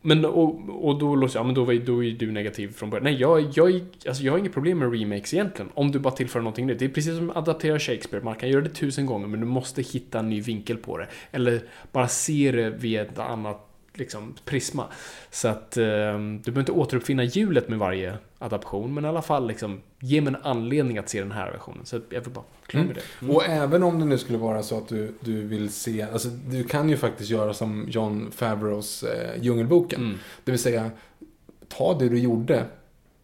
Men, och, och då låter jag, ja, men då, var, då är du negativ från början. Nej, jag, jag, alltså, jag har inget problem med remakes egentligen. Om du bara tillför någonting nytt. Det är precis som att adaptera Shakespeare. Man kan göra det tusen gånger, men du måste hitta en ny vinkel på det. Eller bara se det via ett annat liksom, prisma. Så att eh, du behöver inte återuppfinna hjulet med varje adaption, men i alla fall liksom, ge mig en anledning att se den här versionen. Så jag vill bara klara med det. Och även om det nu skulle vara så att du, du vill se, alltså du kan ju faktiskt göra som John Favreaus eh, Djungelboken. Mm. Det vill säga, ta det du gjorde,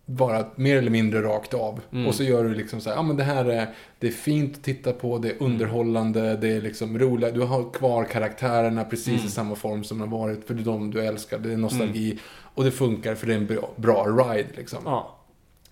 bara mer eller mindre rakt av. Mm. Och så gör du liksom så här, ja men det här är, det är fint att titta på, det är underhållande, det är liksom roligt. Du har kvar karaktärerna precis Mm. i samma form som de har varit för de du älskar. Det är nostalgi. Och det funkar för det är en bra, bra ride liksom. Ja.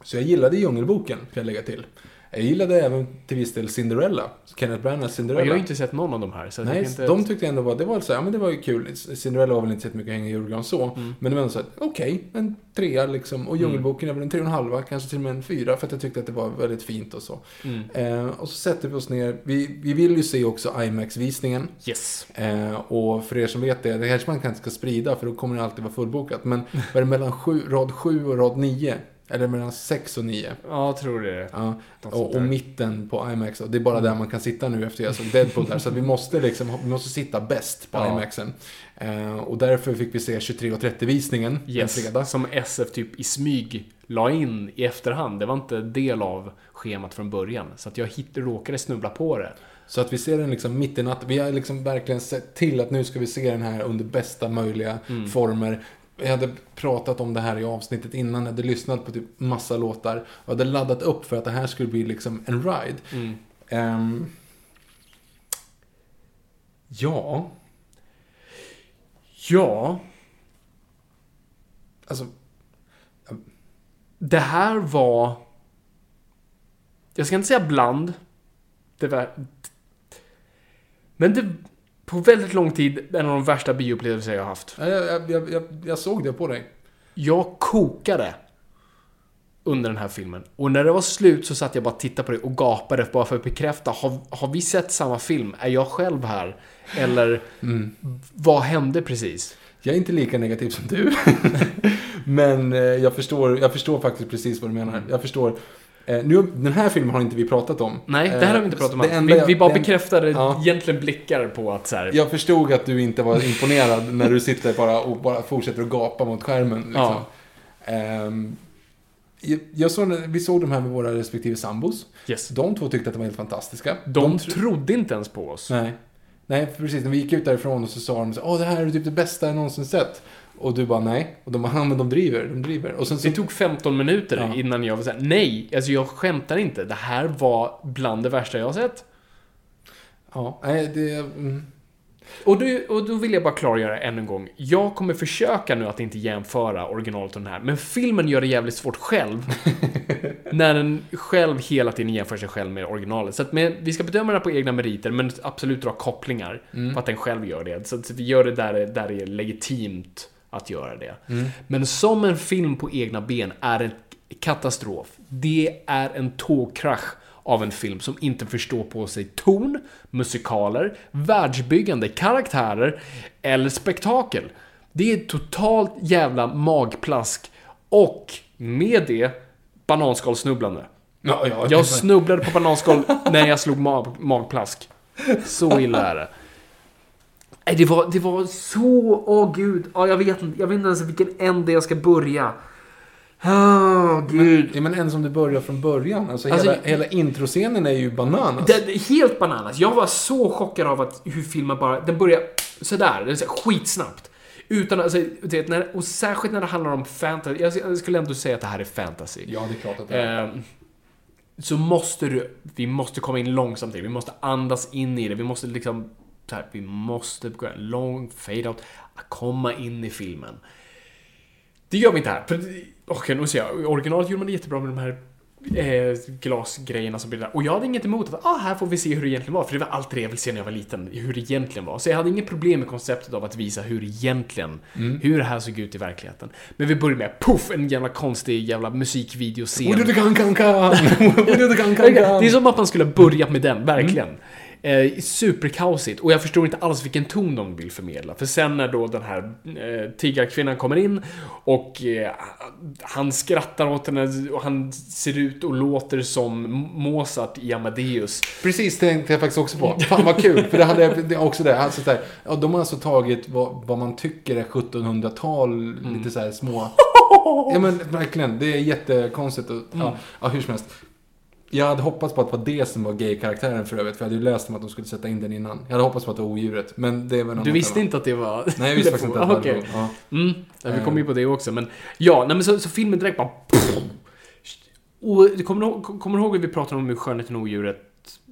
Så jag gillade Djungelboken, kan jag lägga till. Jag gillade även till viss del Cinderella. Kenneth Branaghs Cinderella. jag har inte sett någon av de här. Så Nej, inte de tyckte ändå var, det var så här, ja men det var ju kul. Cinderella var väl inte så mycket hänga i julgran så. Mm. Men det var ändå så här, okej, en trea liksom. Och Djungelboken är väl en tre och en halva, kanske till och med en fyra. För att jag tyckte att det var väldigt fint och så. Mm. Eh, och så sätter vi oss ner. Vi, vi vill ju se också IMAX-visningen. Yes. Eh, och för er som vet det, det kanske man kanske ska sprida för då kommer det alltid vara fullbokat. Men vad är det mellan sju, rad 7 och rad 9? Eller mellan 6 och 9? Ja, tror det. Ja, och, och mitten på IMAX. Och det är bara där man kan sitta nu efter jag såg Deadpool där. Så vi måste liksom, vi måste sitta bäst på Ja. IMAXen. Eh, och därför fick vi se 23.30 visningen en Yes, fredag. som SF typ i smyg la in i efterhand. Det var inte del av schemat från början. Så att jag hit, råkade snubbla på det. Så att vi ser den liksom mitt i natten. Vi har liksom verkligen sett till att nu ska vi se den här under bästa möjliga Mm. former. Jag hade pratat om det här i avsnittet innan, jag hade lyssnat på typ massa låtar. Och hade laddat upp för att det här skulle bli liksom en ride. Mm. Ehm, ja, Ja, alltså det här var... Jag ska inte säga bland. Det var... Men det... På väldigt lång tid en av de värsta bioupplevelser jag har haft. jag, jag, jag, jag, såg det på dig. Jag kokade under den här filmen. Och när det var slut så satt jag bara och tittade på det och gapade bara för att bekräfta. Har, har vi sett samma film? Är jag själv här? Eller vad hände precis? Jag är inte lika negativ som du. Men eh, jag förstår, jag förstår faktiskt precis vad du menar. Jag förstår. Eh, nu, den här filmen har inte vi pratat om. Nej, det här har vi inte Eh, pratat om. enda Vi, vi bara den- bekräftade Ja. egentligen blickar på att så här, Jag förstod att du inte var imponerad när du sitter bara och bara fortsätter att gapa mot skärmen. Liksom. Ja. Ehm, jag, jag såg, vi såg de här med våra respektive sambos. Yes. De två tyckte att de var helt fantastiska. De tro- trodde inte ens på oss. Nej. Nej, precis. När vi gick ut därifrån och så sa de så Åh, det här är typ det bästa jag någonsin sett. Och du bara nej. Och de bara, ja men de driver, de driver. Och sen så... Det tog 15 minuter Ja. innan jag var såhär, nej, alltså jag skämtar inte. Det här var bland det värsta jag har sett. Ja, nej, det... Mm. Och, du, och då vill jag bara klargöra än en gång. Jag kommer försöka nu att inte jämföra originalet och den här, men filmen gör det jävligt svårt själv. när den själv hela tiden jämför sig själv med originalet. Så att med, vi ska bedöma det här på egna meriter, men absolut dra kopplingar Mm. på att den själv gör det. Så att vi gör det där, där det är legitimt att göra det. Mm. Men som en film på egna ben är en katastrof. Det är en tågkrasch av en film som inte förstår på sig ton, musikaler, världsbyggande, karaktärer eller spektakel. Det är totalt jävla magplask och med det bananskalsnubblande. Ja, ja, Jag snubblade på bananskal när jag slog mag magplask. Så illa är det. Nej, det var, det var så... Åh gud. Ja, jag, vet, inte- jag vet inte ens vilken ände jag ska börja. Åh gud. Ja, men en som du börjar från början. Alltså, Alltså, hela, hela introscenen är ju bananas. Det, helt bananas. Jag var så chockad av att hur filmen bara... Den börjar sådär, det här skitsnabbt. Utan, alltså, vet, när, och särskilt när det handlar om fantasy, jag, jag skulle ändå säga att det här är fantasy. Ja, det är klart att det är. Eh, så måste du, vi måste komma in långsamt i det, vi måste andas in i det, vi måste liksom, här, vi måste gå en lång fade-out, komma in i filmen. Det gör vi inte här. Okej, nu ser jag. Originalet gjorde man det jättebra med de här eh, glasgrejerna som blir där. Och jag hade inget emot att, ah, här får vi se hur det egentligen var. För det var allt det jag ville se när jag var liten, hur det egentligen var. Så jag hade inget problem med konceptet av att visa hur egentligen, hur det här såg ut i verkligheten. Men vi börjar med, poff, en jävla konstig jävla musikvideoscen. Det är som att man skulle ha börjat med den, verkligen. Eh, superkaosigt. Och jag förstår inte alls vilken ton de vill förmedla. För sen när då den här eh, tiggarkvinnan kommer in och eh, han skrattar åt henne och han ser ut och låter som Mozart i Amadeus. Precis, det tänkte jag faktiskt också på. Fan vad kul, för det hade jag också det. Alltså, så här, ja, de har alltså tagit vad, vad man tycker är 1700-tal, lite så här små... Ja men verkligen, det är jättekonstigt. Och, ja, ja, hur som helst. Jag hade hoppats på att det var det som var gay-karaktären för övrigt, för jag hade ju läst om att de skulle sätta in den innan. Jag hade hoppats på att det var odjuret, men det var Du visste tema. inte att det var... Nej, jag visste faktiskt inte att det var ja. Mm, ja, vi kommer ju på det också, men ja, nej, men så, så filmen direkt bara... Och du kommer, ihåg- kommer du ihåg hur vi pratade om hur Skönheten och odjuret,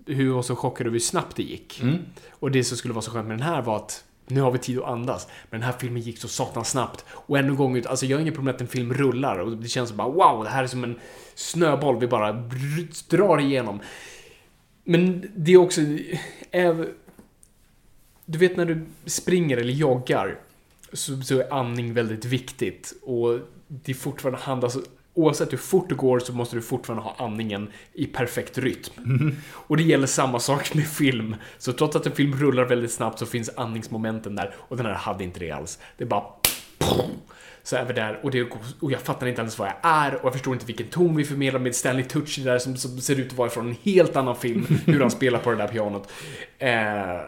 hur vi var så chockade över hur snabbt det gick? Mm. Och det som skulle vara så skönt med den här var att nu har vi tid att andas. Men den här filmen gick så satans snabbt. Och ännu en gång ut, alltså jag har inget problem med att en film rullar och det känns bara wow, det här är som en snöboll vi bara drar igenom. Men det är också, äv- du vet när du springer eller joggar så, så är andning väldigt viktigt. Och det är fortfarande handlas, oavsett hur fort det går så måste du fortfarande ha andningen i perfekt rytm. Och det gäller samma sak med film. Så trots att en film rullar väldigt snabbt så finns andningsmomenten där. Och den här hade inte det alls. Det är bara så är vi där och, det, och jag fattar inte ens vad jag är och jag förstår inte vilken ton vi förmedlar med Stanley Tucci där som, som ser ut att vara från en helt annan film, hur han spelar på det där pianot. Eh,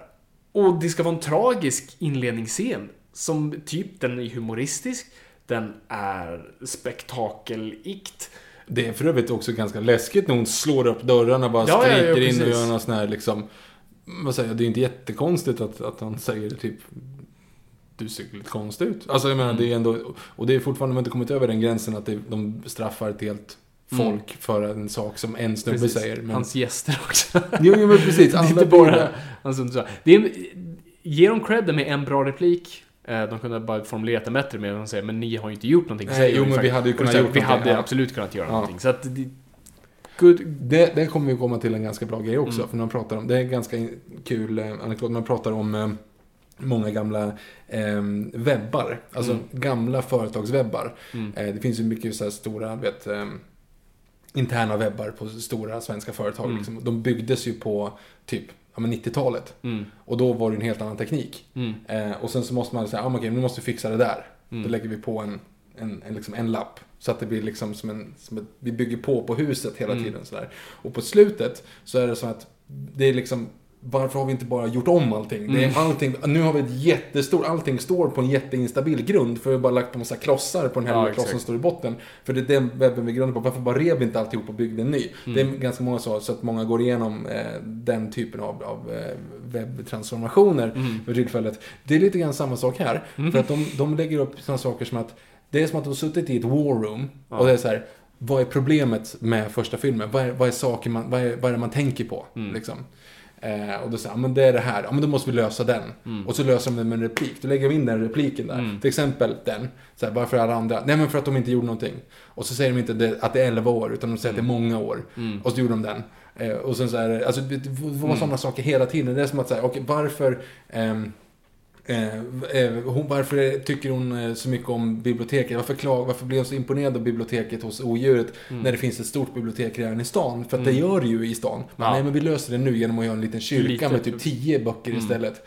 och det ska vara en tragisk inledningsscen som typ, den är humoristisk, den är spektakelikt. Det är för övrigt också ganska läskigt när hon slår upp dörrarna och bara Ja, ja, ja, skriker in och gör någon sån här liksom... Vad säger jag, det är inte jättekonstigt att, att han säger typ... Du ser lite konstig ut. Alltså jag menar, det är ändå... Och det är fortfarande, de har inte kommit över den gränsen att det, de straffar ett helt folk för en sak som en snubbe Precis. säger. Men... Hans gäster också. Jo, jo, men precis. det är Alla inte bara. Det är, ge dem cred med en bra replik. Eh, De kunde bara formulerat det bättre med att säga men ni har ju inte gjort någonting. Nej, säger jo, de men vi hade ju kunnat här, gjort Vi hade ja. absolut kunnat göra Ja. någonting. Så att det, good. Det, det kommer vi komma till en ganska bra grej också. Mm. För när man pratar om, det är en ganska kul eh, anekdot. Man pratar om eh, många gamla eh, webbar. Alltså Mm. gamla företagswebbar. Mm. Eh, det finns ju mycket så stora, vet, eh, interna webbar på stora svenska företag. Mm. Liksom. De byggdes ju på typ ja, men 90-talet. Mm. Och då var det en helt annan teknik. Mm. Eh, och sen så måste man säga, ah, okej, nu måste vi fixa det där. Mm. Då lägger vi på en, en, en, liksom en lapp. Så att det blir liksom som en, som ett, vi bygger på på huset hela tiden sådär. Och på slutet så är det så att det är liksom, varför har vi inte bara gjort om allting? Det är Mm. allting, nu har vi ett jättestort, allting står på en jätteinstabil grund. För vi har bara lagt på massa klossar på den här Ja, lilla klossen som står i botten. För det är den webben vi grundar på. Varför bara rev vi inte alltihop och byggde en ny? Mm. Det är ganska många så, så att många går igenom eh, den typen av, av eh, webbtransformationer Mm. för tillfället. Det är lite grann samma sak här. För att de, de lägger upp sådana saker som att det är som att de har suttit i ett war room Ja. och det är så här, vad är problemet med första filmen? Vad är, vad är saker man, vad är, vad är det man tänker på? Mm. Liksom. Eh, och då säger men det är det här, ja men då måste vi lösa den. Mm. Och så löser de det med en replik. Då lägger vi in den repliken där. Mm. Till exempel den. Så här, varför alla andra? Nej men för att de inte gjorde någonting. Och så säger de inte det, att det är 11 år, utan de säger att det är många år. Mm. Och så gjorde de den. Eh, och sen så är det, alltså det var Mm. sådana saker hela tiden. Det är som att säga, okej varför ehm, Eh, eh, hon, varför tycker hon eh, så mycket om biblioteket? Varför, klag, varför blir hon så imponerad av biblioteket hos odjuret när det finns ett stort bibliotek redan i stan? För att det gör det ju i stan. Men, Ja. Nej, men vi löser det nu genom att göra en liten kyrka Lite- med typ tio böcker Mm. istället.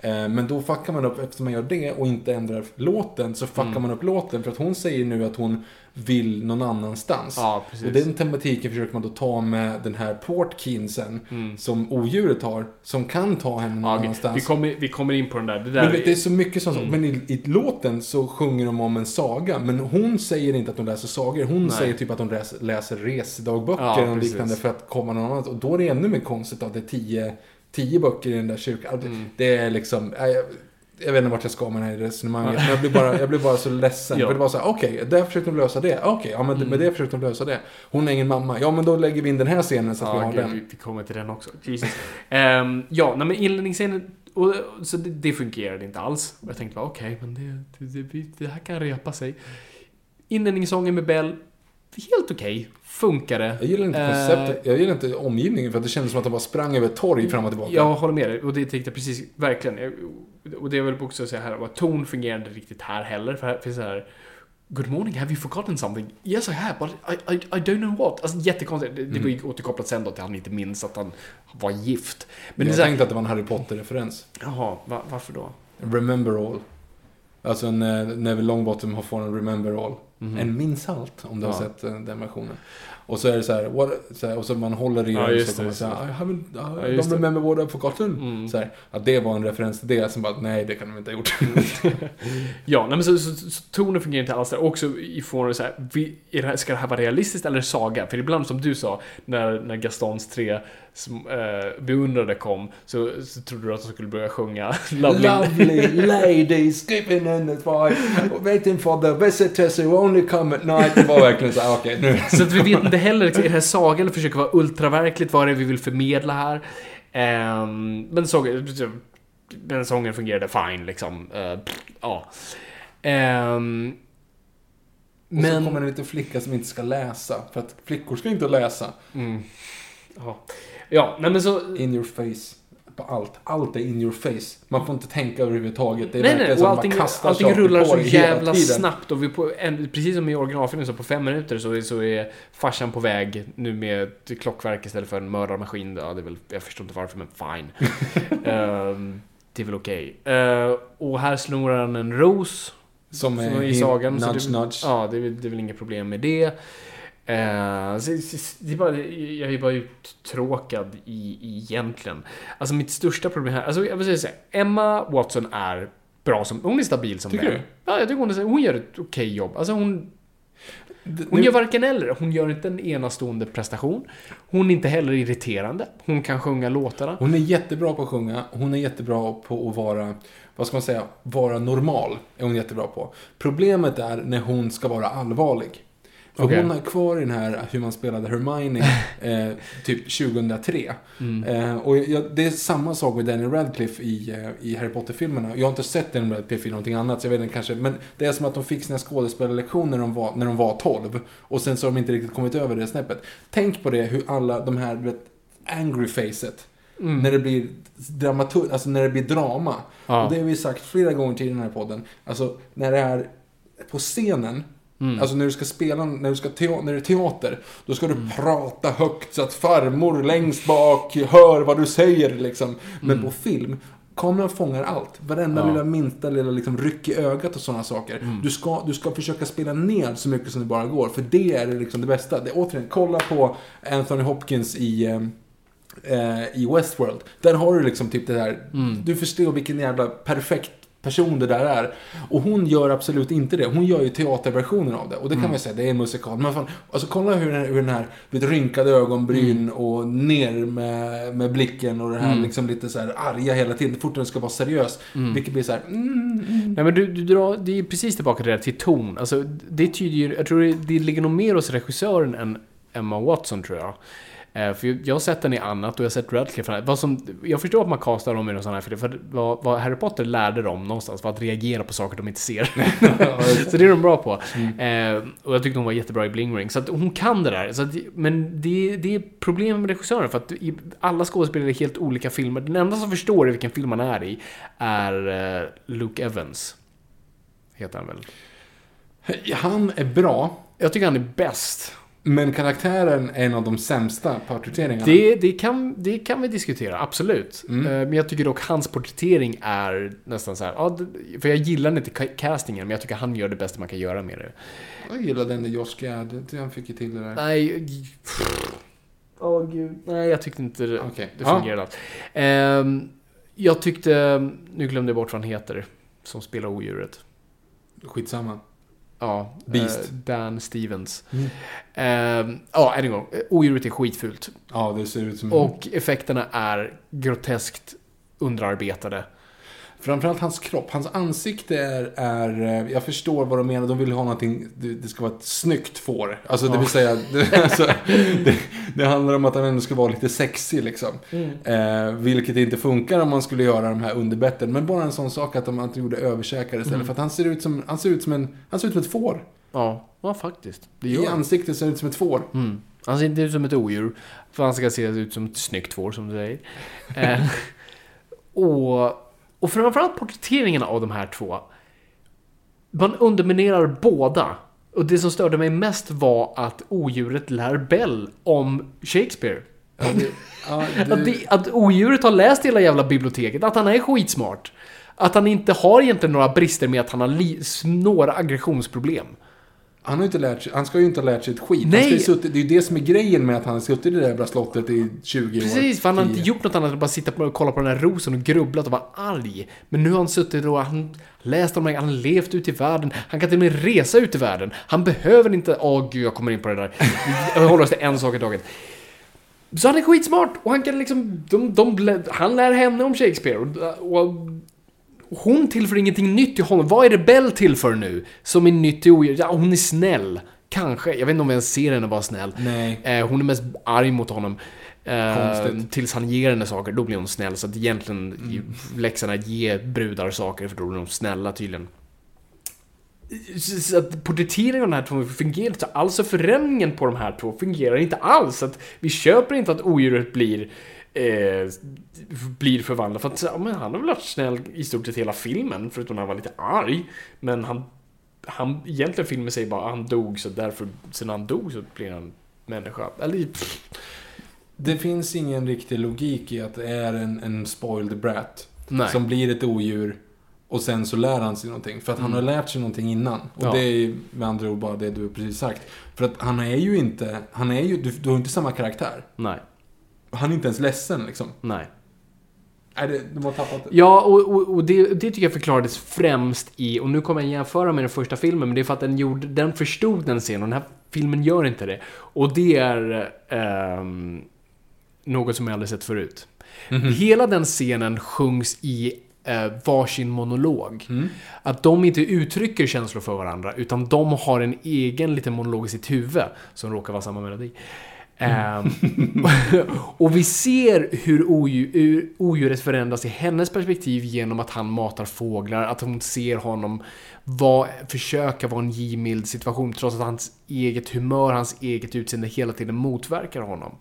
Eh, men då fuckar man upp, eftersom man gör det och inte ändrar låten, så fuckar Mm. man upp låten. För att hon säger nu att hon vill någon annanstans. Ja. Och den tematiken försöker man då ta med den här portkinsen Mm. som odjuret har, som kan ta henne någon Ja, annanstans. vi, kommer, vi kommer in på den där. Det där Men vet, det är så mycket som Mm. Men i, i låten så sjunger de om en saga. Men hon säger inte att hon läser sagor. Hon Nej. säger typ att hon läser, läser resedagböcker Ja, precis. liknande för att komma någon annanstans. Och då är det ännu mer konstigt att det är tio, tio böcker i den där kyrkan. Det- Mm. Det är liksom... äh, jag vet inte vart jag ska med det här resonemanget, men jag blir bara, jag blir bara så ledsen. Ja. För det var så här, okej, där försökte de lösa det. Okej, ja men Mm. med det försökte de lösa det. Hon är ingen mamma. Ja, men då lägger vi in den här scenen så att vi Ja, har gud, den. vi, vi kommer till den också. Jesus. Ehm, ja, nej, men inledningsscenen, och, så det, det fungerade inte alls. Och jag tänkte bara, okej, men det, det, det, det här kan repa sig. Inledningssången med Bell, helt okej. Funkade. Jag gillar inte Eh, konceptet, jag gillar inte omgivningen för det kändes som att de bara sprang över ett torg fram och tillbaka. Jag håller med dig, och det tänkte jag precis, verkligen. Och det jag vill också säga här, att ton fungerar inte riktigt här heller. För här finns det här Good morning, have you forgotten something? Yes I have, but I, I, I don't know what. Alltså jättekonstigt. Det, det var ju återkopplat sen då till att han inte minns att han var gift. Men det är jag så här, tänkte att det var en Harry Potter-referens. jaha, va, varför då? Remember all. Alltså när Neville Longbottom har fått en Remember all. En minns allt, om du har. Ja. sett eh, den versionen. Och så är det så här, what, så här och så man håller i Ja, den så kommer det, säga just I haven't, I Ja, don't remember what I've forgotten. Mm. Så här, att det var en referens till det, som bara, nej det kan de inte ha gjort. Ja, nej, men så, så, så, så tonen fungerar inte alls där. Också i form av så här, vi, här, ska det här vara realistiskt eller saga? För ibland som du sa, när, när Gastons tre som, eh, beundrade kom, så, så trodde du att de skulle börja sjunga Lovely. Lovely ladies skipping in the fire, waiting for the visitors who only come at night. Det var verkligen så här, okej nu. Så att vi vet inte heller, liksom, är det här saga eller försöker vara ultraverkligt? Vad är det vi vill förmedla här? Ehm, men sången, den sången fungerade fine liksom. Eh, ja. Ehm, Och så men... kommer en liten flicka som inte ska läsa, för att flickor ska inte läsa. Mm. Ja. Ja, nej men så... In your face. På allt. Allt är in your face. Man får inte tänka överhuvudtaget. Det är Nej, verkligen nej, och att man allting, kastar allting rullar så jävla snabbt och vi på en, precis som i originalfilmen så på fem minuter så, är- så är farsan på väg nu med ett klockverk istället för en mördarmaskin. Ja, det är väl, jag förstår inte varför, men fine. Ehm, det är väl okej. Eh, och här snor han en ros Som som är i sagan. Nudge, det, nudge. Ja, det det är väl inga problem med det. Eh, så, så, det är bara, jag är bara uttråkad i, egentligen. Alltså mitt största problem här, alltså jag vill säga så här, Emma Watson är bra som, hon är stabil som Tycker Belle. du? Ja, jag tycker hon, är, hon gör ett okej jobb. Alltså hon, hon gör varken eller. Hon gör inte en enastående prestation. Hon är inte heller irriterande. Hon kan sjunga låtarna. Hon är jättebra på att sjunga. Hon är jättebra på att vara, vad ska man säga, vara normal. Är hon jättebra på. Problemet är när hon ska vara allvarlig. För Okej. hon är kvar i den här hur man spelade Hermione eh, typ 2003. Mm. Eh, och jag, det är samma sak med Daniel Radcliffe i, eh, i Harry Potter-filmerna. Jag har inte sett Daniel Radcliffe i någonting annat, så jag vet inte kanske. Men det är som att de fick sina skådespelarlektioner när de var, när de var 12. Och sen så har de inte riktigt kommit över det snäppet. Tänk på det, hur alla de här, vet, angry facet. Mm. När det blir dramatur, alltså när det blir drama. Ja. Och det har vi sagt flera gånger till i den här podden. Alltså när det är på scenen, Mm. alltså när du ska spela, när du ska teo- när det är teater, då ska du prata högt så att farmor längst bak hör vad du säger liksom. Men på film, kameran fångar allt. Varenda Ja. lilla minsta lilla liksom ryck i ögat och sådana saker. Du, ska, du ska försöka spela ner så mycket som det bara går, för det är liksom det bästa. Det, återigen, kolla på Anthony Hopkins i eh, eh, i Westworld. Där har du liksom typ det här, du förstår vilken jävla perfekt person det där är. Och hon gör absolut inte det. Hon gör ju teaterversionen av det. Och det kan man säga, det är en musikal. Men fan, alltså kolla hur den, hur den här, vet, rynkade ögonbryn och ner med, med blicken och det här liksom lite så här arga hela tiden. Fort den ska vara seriös. Vilket blir så här, mm, mm. Nej men du, du drar, det är precis tillbaka till det där till ton. Alltså det tyder ju, jag tror det, det ligger nog mer hos regissören än Emma Watson tror jag. Eh, för jag har sett den i annat och jag har sett Radcliffe. Vad som, jag förstår att man castar dem i någon sån här film, för vad, vad Harry Potter lärde dem någonstans var att reagera på saker de inte ser. så det är de bra på. Eh, och jag tyckte hon var jättebra i Bling Ring. Så att hon kan det där. Så att, men det, det är problem med regissören, för att alla skådespelare är helt olika filmer. Den enda som förstår vilken film man är i är eh, Luke Evans. Heter han väl? Han är bra, Jag tycker han är bäst. Men karaktären är en av de sämsta porträtteringarna. Det, det, kan, det kan vi diskutera, absolut. Mm. Eh, Men jag tycker dock hans porträttering är nästan så här, ja, för jag gillar inte ca- castingen, men jag tycker han gör det bästa man kan göra med det. Jag gillade den där Josh Gad, han fick ju till det där. Nej, åh gud. Nej, jag tyckte inte det, Okej. det fungerade alls. Ehm, jag tyckte, nu glömde jag bort vad han heter, som spelar odjuret. Skitsamma. Ja, Beast. eh, Dan Stevens. Mm. Ja, än en gång. Eh, Odjuret är skitfult. Ja, det ser ut som... Och effekterna är groteskt underarbetade. Framförallt hans kropp. Hans ansikte är, är... eh, Jag förstår vad de menar. De vill ha någonting... Det, det ska vara ett snyggt får. Alltså det vill säga... Det, alltså, det, det handlar om att han ändå ska vara lite sexig liksom. Eh, vilket inte funkar om man skulle göra de här underbetten. Men bara en sån sak att de inte gjorde överkäkar istället. För att han ser ut som, han ser ut som, en, han ser ut som ett får. Ja, ja faktiskt. Det I gör han. ansiktet ser han ut som ett får. Mm. Han ser inte ut som ett odjur. För han ska se ut som ett snyggt får, som du säger. eh, och, och framförallt porträtteringen av de här två. Man underminerar båda. Och det som störde mig mest var att odjuret lär Bell om Shakespeare. Ja, det, ja, det, Att, det, att odjuret har läst hela jävla biblioteket, att han är skitsmart. Att han inte har egentligen några brister med att han har några aggressionsproblem. Han, har inte lärt sig, han ska ju inte ha lärt sig ett skit. Nej. suttit, det är ju det som är grejen med att han har suttit i det där jävla slottet i 20 år. Precis, för han har inte 10. gjort något annat än bara sitta och kolla på den här rosen och grubblat och vara arg. Men nu har han suttit och han läst om det, han har levt ut i världen, han kan till och med resa ut i världen. Han behöver inte, åh gud jag kommer in på det där. Vi håller oss till en sak i taget. Så han är skitsmart och han kan liksom, de, de, han lär henne om Shakespeare. Och, och hon tillför ingenting nytt till honom. Vad är det Bell tillför nu? Som är nytt till odjur? Ja, hon är snäll. Kanske. Jag vet inte om jag ens ser henne vara snäll. Nej. Eh, hon är mest arg mot honom. Eh, tills han ger henne saker, då blir hon snäll. Så att egentligen, Mm. läxan är att ge brudar saker, för då blir de snälla tydligen. Så att porträtteringen av de här två fungerar inte alls. Förändringen på de här två fungerar inte alls. Så att vi köper inte att odjuret blir eh, blir förvandlad. För att ja, men han har väl varit snäll i stort sett hela filmen, förutom när han var lite arg. Men han, han egentligen filmen säger bara att han dog, så därför, sen han dog så blir han människa. Eller, pff, Det finns ingen riktig logik i att det är en, en spoiled brat. Nej. Som blir ett odjur. Och sen så lär han sig någonting. För att han har lärt sig någonting innan. Och Ja. det är med andra ord bara det du precis sagt. För att han är ju inte, han är ju, du, du har inte samma karaktär. nej, Han är inte ens ledsen liksom. nej. Nej, det, de har tappat det. Ja, och, och, och det, det tycker jag förklarades främst i, och nu kommer jag jämföra med den första filmen, men det är för att den, gjorde, den förstod den scenen, och den här filmen gör inte det. Och det är ehm, något som jag aldrig sett förut. Hela den scenen sjungs i eh, varsin monolog. Att de inte uttrycker känslor för varandra, utan de har en egen liten monolog i sitt huvud, som råkar vara samma melodi. Ehm, och vi ser hur odju- hur odjuret förändras i hennes perspektiv genom att han matar fåglar, att hon ser honom var, försöka vara en givmild situation trots att hans eget humör, hans eget utseende hela tiden motverkar honom.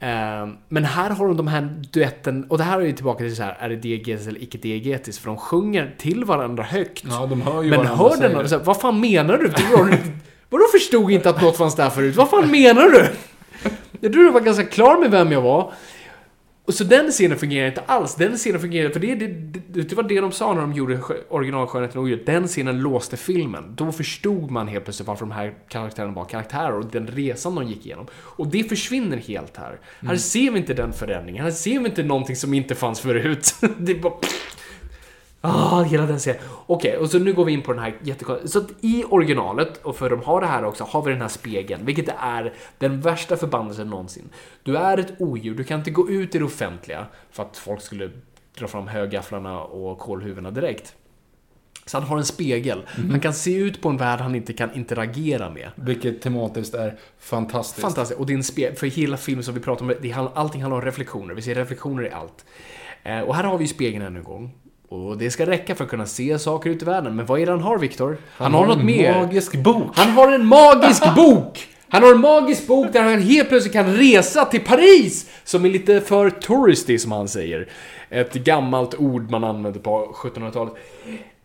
Ehm, Men här har de de här duetten, och det här är ju tillbaka till så här, är det diegetiskt eller icke diegetiskt? För de sjunger till varandra högt. Ja, de hör ju Men varandra hör den det. så här, vad fan menar du? Vadå förstod inte att något fanns där förut? Vad fan menar du? Jag trodde du var ganska klar med vem jag var. Och så den scenen fungerar inte alls. Den scenen fungerar, för det, det, det, det var det de sa när de gjorde skö- original Skönheten och odjuret. Den scenen låste filmen. Då förstod man helt plötsligt varför de här karaktärerna var karaktärer och den resan de gick igenom. Och det försvinner helt här. Här ser vi inte den förändringen. Här ser vi inte någonting som inte fanns förut. det är bara... Ah, hela den serien. Okej, och så nu går vi in på den här jättekonstiga... Så att i originalet, och för de har det här också, har vi den här spegeln, vilket är den värsta förbannelsen någonsin. Du är ett odjur, du kan inte gå ut i det offentliga för att folk skulle dra fram högafflarna och kolhuvudena direkt. Så han har en spegel. Han kan se ut på en värld han inte kan interagera med. Vilket tematiskt är fantastiskt. Fantastiskt. Och det är en spegel, för hela filmen som vi pratar om, det handlar, allting handlar om reflektioner. Vi ser reflektioner i allt. Eh, och här har vi ju spegeln ännu en gång. Och det ska räcka för att kunna se saker ute i världen. Men vad är det han har, Viktor? Han, har något en mer. magisk bok. Han har en magisk bok! Han har en magisk bok där han helt plötsligt kan resa till Paris! Som är lite för touristy, som han säger. Ett gammalt ord man använde på 1700-talet.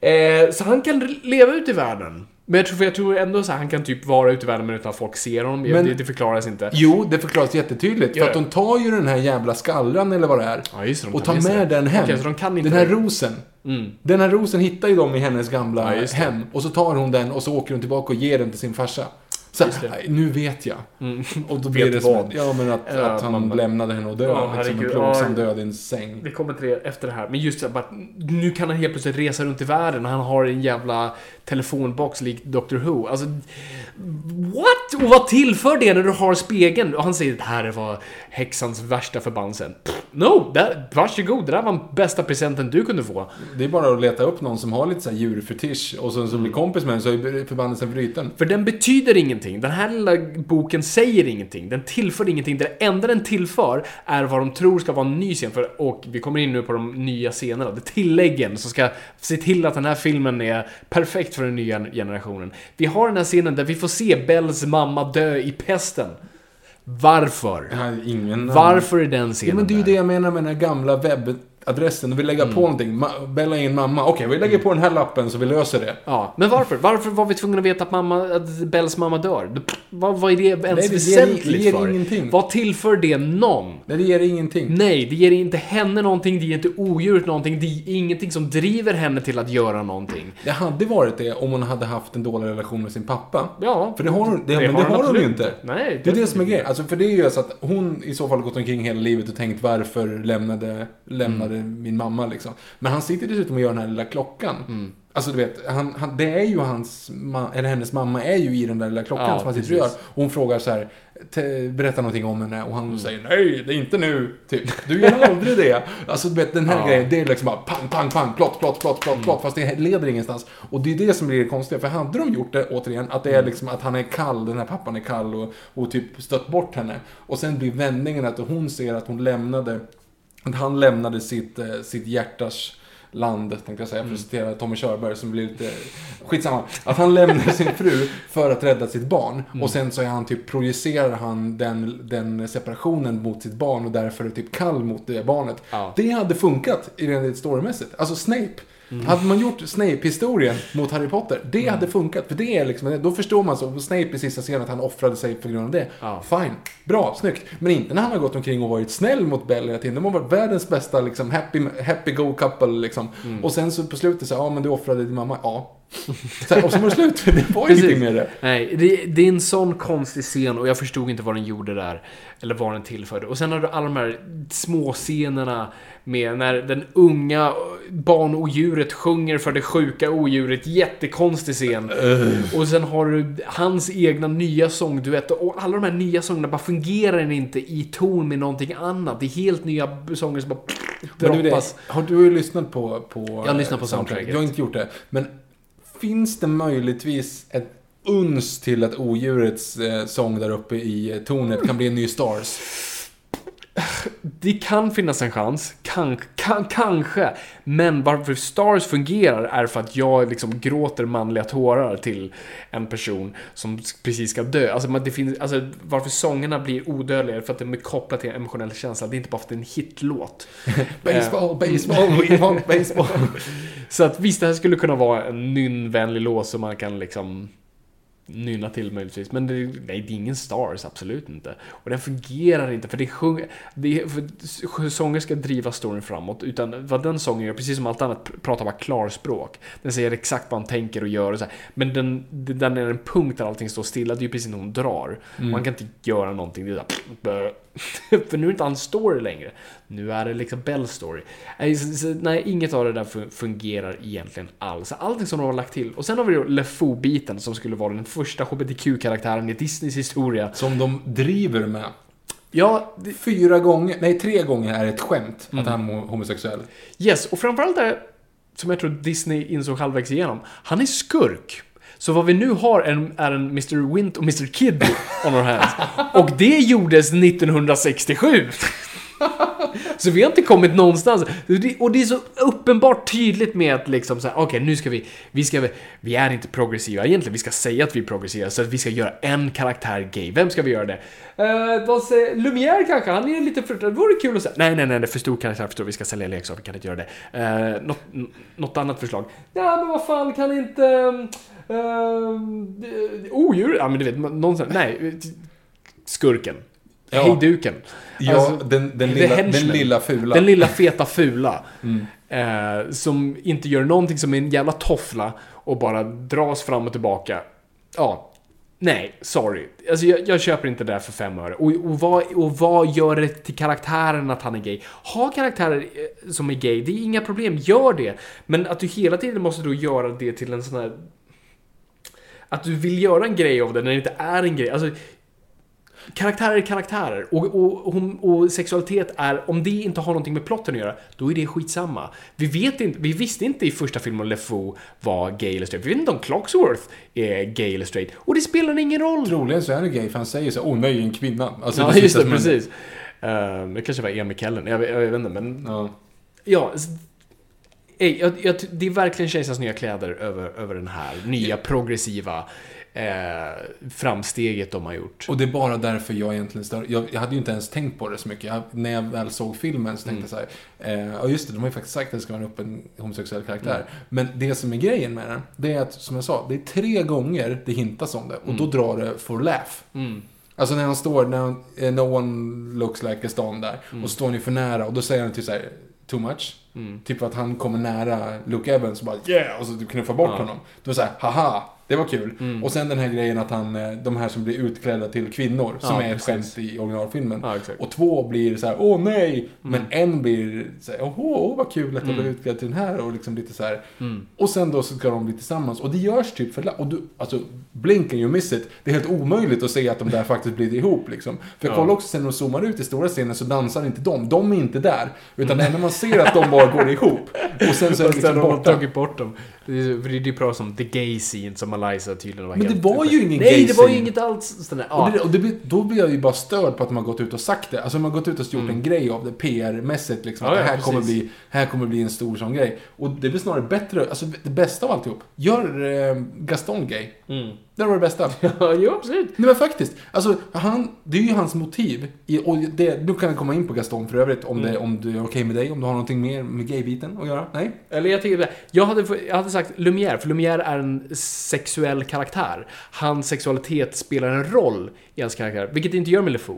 Eh, så han kan leva ute i världen. Men jag tror, för jag tror ändå så här, han kan typ vara ute i världen utan att folk ser honom. Men- det, det förklaras inte. Jo, det förklaras jättetydligt. Gör För att det? de tar ju den här jävla skallran eller vad det är. Ja, just det, de och tar med med den. hem. Okej, så de kan inte den här det. Mm. rosen. Den här rosen hittar ju de i hennes gamla Ja, det. hem. Och så tar hon den och så åker hon tillbaka och ger den till sin farsa. Så. Mm. "Nej, nu vet jag. Och då blir det som, vad? ja men att, Ja, att han mamma. lämnade henne och dö. Ja, liksom, en plågsam död i en säng. Vi kommer till det efter det här. Men just det, nu kan han helt plötsligt resa runt i världen. Han har en jävla telefonbox lik Doctor Who. Alltså, what? Och vad tillför det när du har spegeln? Och han säger det här var häxans värsta förbannelse. Pff, No, där, varsågod. Det där var den bästa presenten du kunde få. Det är bara att leta upp någon som har lite så här djurfetisch och sen så blir kompis med den så är förbannelsen bruten. För den betyder ingenting. Den här lilla boken säger ingenting. Den tillför ingenting. Det enda den tillför är vad de tror ska vara en ny scen. För, och vi kommer in nu på de nya scenerna. Det tilläggen som ska se till att den här filmen är perfekt för den nya generationen. Vi har den här scenen där vi får se Bells mamma dö i pesten. Varför? Jag har ingen Varför är den Ja, scenen men det är ju där? det jag menar med den här gamla webbadressen. Och vill lägga på någonting. Ma- Bella en mamma. Okej, vi lägger på den här lappen så vi löser det. Ja, men varför? Varför var vi tvungna att veta att, mamma, att Bells mamma dör? Det- Vad, vad är det ens Nej, det ger- väsentligt det ger för? ingenting. Vad tillför det någon? Nej, det ger ingenting. Nej, det ger inte henne någonting, det ger inte odjuret någonting, det är ingenting som driver henne till att göra någonting. Det hade varit det om hon hade haft en dålig relation med sin pappa. Ja, För det har hon, det, men det har hon ju inte. Nej, Det är det som är grejen. Alltså, för det är ju så att hon i så fall gått omkring hela livet och tänkt varför lämnade, lämnade Mm. Min mamma liksom. Men han sitter dessutom och gör den här lilla klockan. Mm. Alltså du vet, han, han, det är ju hans, eller hennes mamma är ju i den där lilla klockan Ja, som han sitter och gör. precis. Och hon frågar så här, "Te- berätta någonting om henne och han Mm. säger nej, det är inte nu. Typ. Du gör aldrig det. Alltså du vet, den här Ja. Mm. grejen, det är liksom bara pang, pang, pang, plott, plott, plott, plott, plott. Fast det leder ingenstans. Och det är det som blir det konstiga. För hade de gjort det, återigen, att det är Mm. liksom att han är kall, den här pappan är kall och, och typ stött bort henne. Och sen blir vändningen att hon ser att hon lämnade, att han lämnade sitt, eh, sitt hjärtas land, tänkte jag säga, för att citera Tommy Körberg som blir lite... Skitsamma. Att han lämnar sin fru för att rädda sitt barn. Och sen så är han typ, projicerar han den, den separationen mot sitt barn och därför är typ kall mot det barnet. Ja. Det hade funkat i rent storymässigt. Alltså Snape. Hade man gjort Snape-historien mot Harry Potter, det hade funkat. För det är liksom, då förstår man så, Snape i sista scenen att han offrade sig på grund av det. Ja. Fine, bra, snyggt. Men inte när han har gått omkring och varit snäll mot Belle hela tiden. De har varit världens bästa liksom, happy, happy go couple liksom. Och sen så på slutet så, ja men du offrade din mamma. Ja. Så här, och så var det slut. Det var Precis. ingenting med det. Nej, det, det är en sån konstig scen och jag förstod inte vad den gjorde där. Eller vad den tillförde. Och sen har du alla de här små scenerna med när den unga barnodjuret sjunger för det sjuka odjuret. Jättekonstig scen. Och sen har du hans egna nya sångduetter. Och alla de här nya sångerna bara fungerar inte i ton med någonting annat. Det är helt nya sånger som bara Men du, droppas. har du lyssnat på, på Jag har lyssnat på eh, soundtracket. Jag har inte gjort det. Men finns det möjligtvis ett uns till att odjurets eh, sång där uppe i eh, tornet kan bli en ny Stars? Det kan finnas en chans, kan, kan, kanske. Men varför Stars fungerar är för att jag liksom gråter manliga tårar till en person som precis ska dö. Alltså, det finns, alltså varför sångerna blir odödliga är för att de är kopplade till en emotionell känsla. Det är inte bara för att det är en hitlåt. Baseball, baseball, we want baseball. Så att visst, det här skulle kunna vara en nynnvänlig låt som man kan liksom nynna till möjligtvis. Men det, nej, det är ingen Stars, absolut inte. Och den fungerar inte, för det sjunger... Det är, för sånger ska driva storyn framåt, utan vad den sången gör, precis som allt annat, pratar bara klarspråk. Den säger exakt vad han tänker och gör och så här. Men den, den är en punkt där allting står stilla, det är ju precis när hon drar. Man kan inte göra någonting, det är där, För nu är det inte hans story längre. Nu är det liksom Bells story. Nej, inget av det där fun- fungerar egentligen alls. Allting som de har lagt till. Och sen har vi då LeFou-biten som skulle vara den första HBTQ-karaktären i Disneys historia. Som de driver med. Ja, det, Fyra gånger, nej tre gånger är ett skämt Mm. att han är homosexuell. yes. Och framförallt är, som jag tror Disney insåg halvvägs igenom, han är skurk. Så vad vi nu har är en, är en Mr. Wint och Mr. Kid on our hands. Och det gjordes 1967. Så vi har inte kommit någonstans. Och det är så uppenbart tydligt med att liksom så här, okej nu ska vi, vi ska, vi är inte progressiva egentligen, vi ska säga att vi är progressiva, så att vi ska göra en karaktär gay. Vem ska vi göra det? Uh, vad säger, Lumière kanske, han är lite för, det vore kul att säga. Nej, nej, nej, det är för stor karaktär, förstår vi ska sälja leksaker, vi kan inte göra det. Uh, något, något annat förslag? Ja, men vad fan, kan inte... Mm, Uh, odjur? Ja, men du vet, någonstans, nej. Skurken. Ja. Hejduken. Ja, Alltså, den, den, lilla, den lilla fula. Den lilla feta fula. Eh, som inte gör någonting som är en jävla toffla och bara dras fram och tillbaka. Ja. Nej, sorry. Alltså jag, jag köper inte det där för fem öre. Och, och, vad, och vad gör det till karaktären att han är gay? Ha karaktärer eh, som är gay, det är inga problem. Gör det. Men att du hela tiden måste då göra det till en sån här att du vill göra en grej av det när det inte är en grej. Alltså, karaktärer är karaktärer. Och, och, och, och sexualitet är, om det inte har någonting med plotten att göra, då är det skitsamma. Vi vet inte, vi visste inte i första filmen om LeFou var gay eller straight. Vi vet inte om Clocksworth är gay eller straight. Och det spelar ingen roll. Troligen så är det gay, för han säger så åh nej, en kvinna. Alltså, Ja, det just det, precis. Uh, det kanske var Ian McKellen, jag, vet- jag vet inte, men... Ja. Ja, ej, jag, jag, det är verkligen kejsarens nya kläder över, över den här nya progressiva eh, framsteget de har gjort. Och det är bara därför jag egentligen stör. Jag, jag hade ju inte ens tänkt på det så mycket. Jag, när jag väl såg filmen så tänkte jag så här. Eh, ja just det, de har ju faktiskt sagt att det ska vara en öppen homosexuell karaktär. Men det som är grejen med den, det är att, som jag sa, det är tre gånger det hintas om det. Och då drar det for laugh. Mm. Alltså när han står, när han, eh, no one looks like a stan där. Och så står ju för nära och då säger han typ så här, too much. Typ att han kommer nära Luke Evans och bara yeah! Och så typ knuffar bort Ja. honom. Då är det så här, haha! Det var kul. Och sen den här grejen att han, eh, de här som blir utklädda till kvinnor, som Ja, är ett skämt i originalfilmen. Ja, och två blir så här, åh nej! Men en blir så här, åh, åh vad kul att jag blev utklädd till den här och liksom lite så här. Och sen då så ska de bli tillsammans. Och det görs typ för och du, alltså, blink and you miss it. Det är helt omöjligt att se att de där faktiskt blir ihop liksom. För jag Ja. kollar också sen när de zoomar ut i stora scenen så dansar inte de. De är inte där. Utan det enda man ser att de bara går ihop. Och sen så är det Fast liksom de har borta. tagit bort dem. Det är, för det är pratat som the gay scene som Eliza tydligen var Men helt... det var ju ingen Nej, gay det var ju scene. inget alls där, Och, ja. det, och det, då blir jag ju bara störd på att har gått ut och sagt det. Alltså de har gått ut och gjort en grej av det PR-mässigt. Liksom, Mm. Ja, att det ja, här kommer, bli, här kommer bli en stor sån grej. Och det blir snarare bättre, alltså det bästa av alltihop. Gör eh, Gaston gay. Mm. Det var det bästa. Ja, jo, absolut. Nej men faktiskt. Alltså, han, det är ju hans motiv. I, och det, nu kan komma in på Gaston för övrigt. Om, Mm. det, om det är okej med dig. Om du har någonting mer med gaybiten att göra. Nej? Eller jag tycker jag hade, jag hade sagt Lumière, för Lumière är en sexuell karaktär. Hans sexualitet spelar en roll i hans karaktär, vilket det inte gör med LeFou.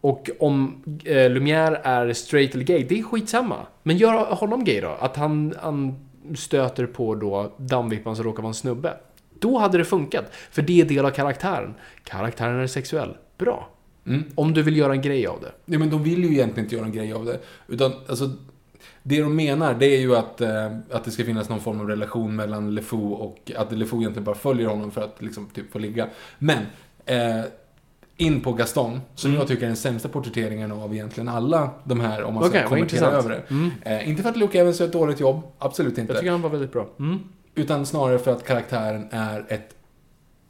Och om eh, Lumière är straight eller gay, det är skitsamma. Men gör honom gay då, att han, han stöter på då dammvippan som råkar vara en snubbe. Då hade det funkat, för det är del av karaktären. Karaktären är sexuell. Bra. Mm. Om du vill göra en grej av det. Ja, men de vill ju egentligen inte göra en grej av det. Utan, alltså, det de menar, det är ju att, eh, att det ska finnas någon form av relation mellan LeFou och att LeFou egentligen bara följer honom för att liksom, typ få ligga. Men, eh, in på Gaston, som jag tycker är den sämsta porträtteringen av egentligen alla de här, om man ska Okej, vad kommentera över det. Eh, inte för att Luke Evans gör ett dåligt jobb, absolut inte. Jag tycker han var väldigt bra. Utan snarare för att karaktären är ett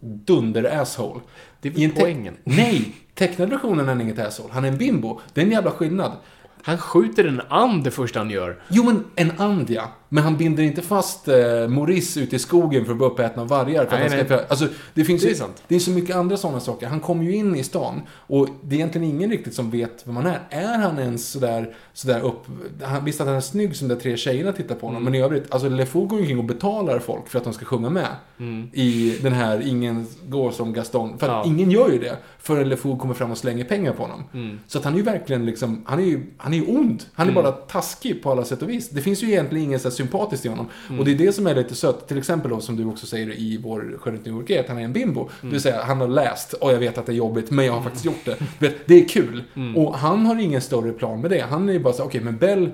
dunder-asshole. Det är väl poängen. Nej! Tecknade versionen är han inget asshole. Han är en bimbo. Det är en jävla skillnad. Han skjuter en and det första han gör. Jo, men en and ja. Men han binder inte fast eh, Maurice ute i skogen för att bli uppäten av vargar. För Nej, att han ska, nej. alltså, det finns Det är ju, sant. det är så mycket andra sådana saker. Han kommer ju in i stan och det är egentligen ingen riktigt som vet vem han är. Är han ens sådär, sådär upp... Han, visst att han är snygg som de tre tjejerna tittar på honom, Mm. men i övrigt, alltså LeFou går ju omkring och betalar folk för att de ska sjunga med. I den här Ingen går som Gaston. För att Ja. ingen gör ju det förrän LeFou kommer fram och slänger pengar på honom. Mm. Så att han är ju verkligen liksom, han är ju, han är ju ond. Han är bara taskig på alla sätt och vis. Det finns ju egentligen inget så här sympatiskt i honom. Och det är det som är lite sött. Till exempel då, som du också säger i vår Skönhet New York är att han är en bimbo. Det vill säga, han har läst, och jag vet att det är jobbigt, men jag har faktiskt gjort det. Vet, det är kul. Och han har ingen större plan med det. Han är ju bara så okej, men Bell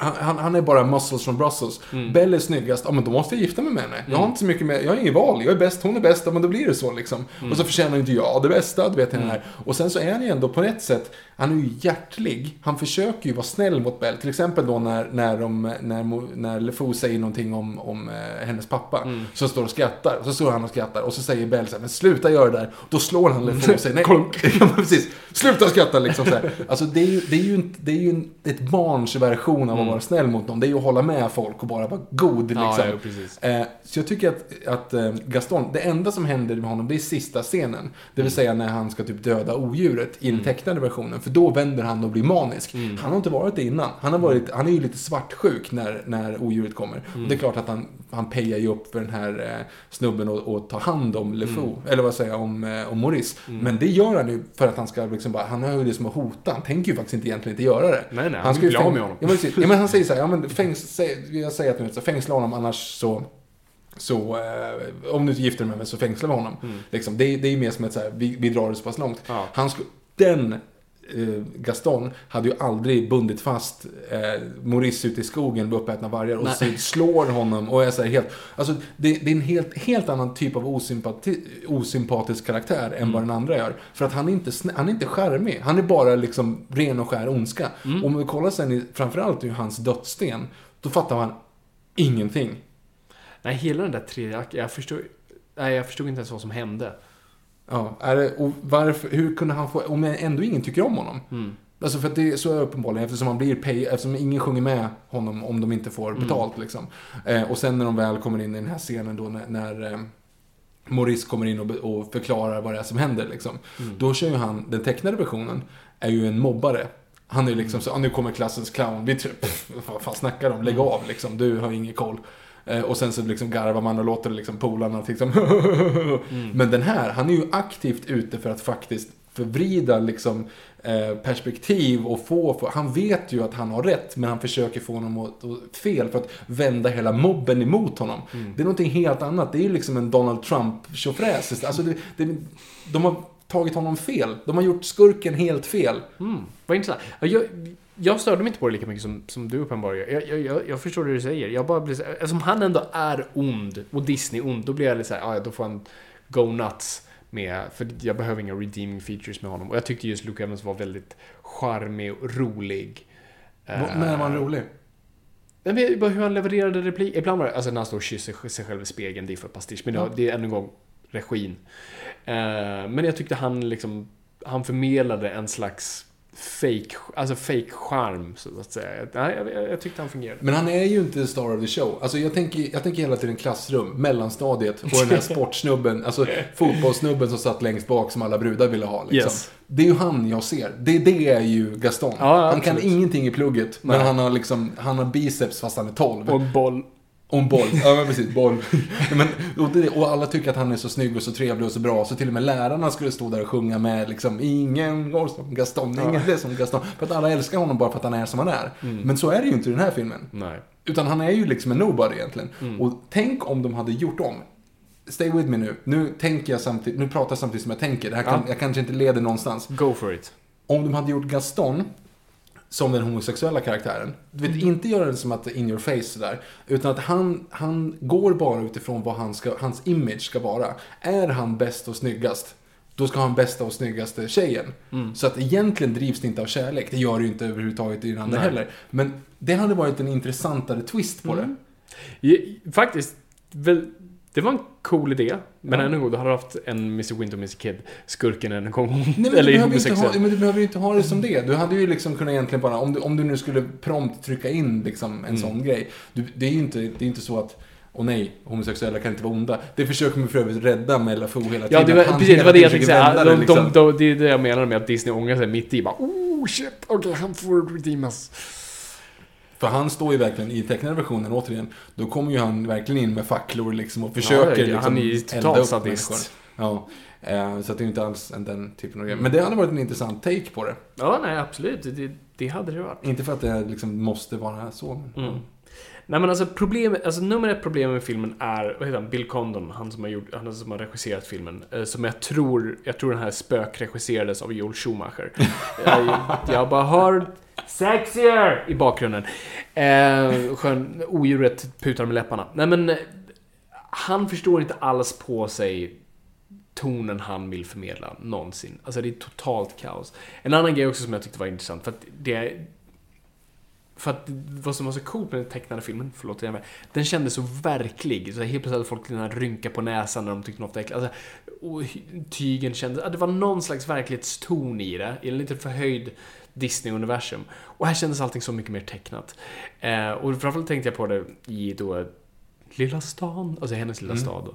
han, han, han är bara muscles from Brussels. Bell är snyggast, ja men då måste jag gifta mig med henne. Jag har inte så mycket med, jag har inget val. Jag är bäst, hon är bäst, ja men då blir det så liksom. Och så förtjänar inte jag det bästa, du vet den här. Och sen så är han ju ändå på ett sätt, han är ju hjärtlig. Han försöker ju vara snäll mot Bell. Till exempel då när, när, de, när, när LeFou säger någonting om, om eh, hennes pappa. Så står och skrattar, så står han och skrattar. Och så säger Bell så här, men sluta göra det där. Då slår han LeFou och säger nej. ja, precis. Sluta skratta liksom så här. Alltså det är ju, det är ju, inte- det är ju en- ett barns version av vara snäll mot dem. Det är ju att hålla med folk och bara vara god liksom. Ja, ja. Eh, så jag tycker att, att eh, Gaston, det enda som händer med honom det är sista scenen. Det vill säga när han ska typ döda odjuret i den tecknade versionen. För då vänder han och blir manisk. Han har inte varit det innan. Han, har varit, han är ju lite svartsjuk när, när odjuret kommer. Och det är klart att han, han pejar ju upp för den här eh, snubben och, och tar hand om LeFou. Eller vad säger jag, om, eh, om Maurice. Men det gör han ju för att han ska liksom bara, han har ju det som att hota. Han tänker ju faktiskt inte egentligen inte göra det. Nej, nej, han ska vill ju bli av med honom. Ja, men han säger så här, ja men fängs, jag säger att nu, så fängsla honom annars så så eh, om du inte gifter dig med mig så fängslar vi honom. Liksom, det, det är ju mer som ett så här, vi, vi drar det så pass långt. Ja. Han sku, den Gaston hade ju aldrig bundit fast eh, Maurice ute i skogen med uppätna vargar och så slår honom och är så helt... Alltså det, det är en helt, helt annan typ av osympati, osympatisk karaktär än vad den andra gör. För att han är inte, han är inte charmig. Han är bara liksom ren och skär ondska. Och om vi kollar sen i, framförallt i hans dödssten, då fattar man ingenting. Nej, hela den där tredje jag förstod... Nej, jag förstod inte ens vad som hände. Ja, är det, och varför, hur kunde han få, om ändå ingen tycker om honom? Alltså för att det är så uppenbarligen, eftersom han blir pay, eftersom ingen sjunger med honom om de inte får betalt liksom. Eh, och sen när de väl kommer in i den här scenen då när, när eh, Maurice kommer in och, och förklarar vad det är som händer liksom. Då kör ju han, den tecknade versionen, är ju en mobbare. Han är liksom så, ah, nu kommer klassens clown, vi tror, pff, vad fan snackar de? Lägg av liksom, du har ingen koll. Eh, och sen så liksom garvar man och låter liksom polarna liksom Men den här, han är ju aktivt ute för att faktiskt förvrida liksom eh, perspektiv och få, få, han vet ju att han har rätt men han försöker få honom att, att fel för att vända hela mobben emot honom. Det är någonting helt annat, det är ju liksom en Donald Trump-tjofräs. Alltså det, det, de har tagit honom fel, de har gjort skurken helt fel. Mm, vad intressant. Ja, Jag, jag störde mig inte på det lika mycket som, som du uppenbarligen jag, jag, jag, jag förstår det du säger. Jag bara blir så, eftersom han ändå är ond och Disney ond, då blir jag lite såhär, ja då får han go nuts med, för jag behöver inga redeeming features med honom. Och jag tyckte just Luke Evans var väldigt charmig och rolig. När var han rolig? Jag vet bara hur han levererade replik. Ibland var det, alltså när han står och kysser sig själv i spegeln, det är för pastisch. Men det, det är ännu en gång regin. Eh, men jag tyckte han liksom, han förmedlade en slags fake, alltså fake charm så att säga. Jag, jag, jag tyckte han fungerade. Men han är ju inte star of the show. Alltså jag tänker, jag tänker hela tiden klassrum, mellanstadiet och den här sportsnubben, alltså fotbollssnubben som satt längst bak som alla brudar ville ha. Liksom. Yes. Det är ju han jag ser. Det, det är ju Gaston. Ja, han kan ingenting i plugget, men Nej. han har liksom, han har biceps fast han är 12. Och boll. Och en boll. Ja, men precis. Boll. men, och, alla tycker att han är så snygg och så trevlig och så bra. Så till och med lärarna skulle stå där och sjunga med liksom Ingen går som Gaston, ingen är som Gaston. För att alla älskar honom bara för att han är som han är. Men så är det ju inte i den här filmen. Nej. Utan han är ju liksom en nobody egentligen. Och tänk om de hade gjort om. Stay with me nu. Nu tänker jag samtidigt, nu pratar jag samtidigt som jag tänker. Det här kan, Ja. Jag kanske inte leder någonstans. Go for it. Om de hade gjort Gaston som den homosexuella karaktären. Du vet, inte göra det som att in your face sådär. Utan att han, han går bara utifrån vad han ska, hans image ska vara. Är han bäst och snyggast, då ska han bästa och snyggaste tjejen. Så att egentligen drivs det inte av kärlek. Det gör det ju inte överhuvudtaget i den andra Nej. heller. Men det hade varit en intressantare twist på det. I- Faktiskt, väl, det var en cool idé. Men ännu en gång, du hade haft en Mr. Winter och Mr. Kid, skurken en gång. Nej, men, eller du homosexuell. ha, men du behöver ju inte ha det som det. Du hade ju liksom kunnat egentligen bara, om du, om du nu skulle prompt trycka in liksom en Mm. sån grej. Du, det är ju inte, det är inte så att, åh nej, homosexuella kan inte vara onda. Det försöker man för övrigt rädda med LFO hela tiden. Ja, det var, han precis, det var det jag tänkte säga. De, det, de, liksom. de, det är det jag menar med att Disney ångrar sig mitt i. Bara, oh shit, okej, han får redeemas. För han står ju verkligen, i tecknade versionen återigen, då kommer ju han verkligen in med facklor liksom och försöker ja, liksom han är ju elda upp sadist. människor. Ja, eh, så det är inte alls en, den typen av grej. Men det hade varit en intressant take på det. Ja, nej, absolut. Det, det hade det varit. Inte för att det liksom måste vara så. Men, Mm. Nej men alltså problemet, alltså nummer ett problem med filmen är, vad heter han, Bill Condon, han som har, gjort, han som har regisserat filmen. eh, Som jag tror, jag tror den här spökregisserades av Joel Schumacher. jag, jag bara hör sexier i bakgrunden. Eh, skön, odjuret putar med läpparna. Nej men, eh, han förstår inte alls på sig tonen han vill förmedla någonsin. Alltså det är totalt kaos. En annan grej också som jag tyckte var intressant, för att det för att vad som var så coolt med den tecknade filmen, förlåt jag med, den kändes så verklig. Så helt plötsligt hade folk den här rynka på näsan när de tyckte något var äckligt. Alltså, och tygen kändes, ja, det var någon slags verklighetston i det, i en lite förhöjd Disney-universum. Och här kändes allting så mycket mer tecknat. Eh, och framförallt tänkte jag på det i då Lilla stan, alltså hennes lilla stad då.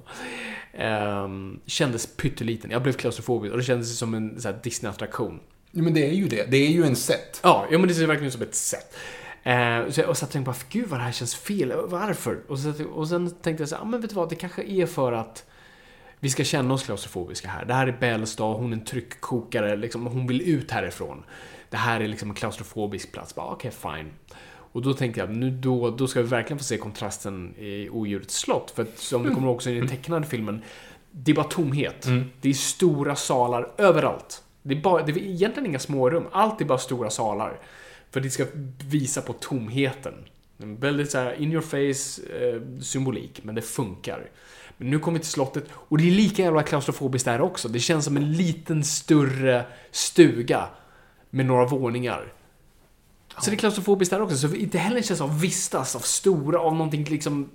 Ehm, kändes pytteliten. Jag blev klaustrofobisk och det kändes som en så Disney-attraktion. Ja, men det är ju det. Det är ju en set. Ja, ja men det ser verkligen ut som ett sätt. Eh, så jag och och tänkte bara, gud vad det här känns fel. Varför? Och, så, och sen tänkte jag så här, ah, men vet du vad, det kanske är för att vi ska känna oss klaustrofobiska här. Det här är Bells dag, hon är en tryckkokare, liksom, hon vill ut härifrån. Det här är liksom en klaustrofobisk plats. Okej, fine. Och då tänkte jag, nu då, då ska vi verkligen få se kontrasten i Odjurets slott. För att, som du kommer ihåg också i den tecknade filmen, det är bara tomhet. Det är stora salar överallt. Det är, bara, det är egentligen inga små rum. Allt är bara stora salar. För det ska visa på tomheten. En väldigt så här in your face eh, symbolik, men det funkar. Men nu kommer vi till slottet och det är lika jävla klaustrofobiskt där också. Det känns som en liten större stuga med några våningar. Så det är klaustrofobiskt där också, så vi inte heller känns av vistas, av stora, av någonting liksom...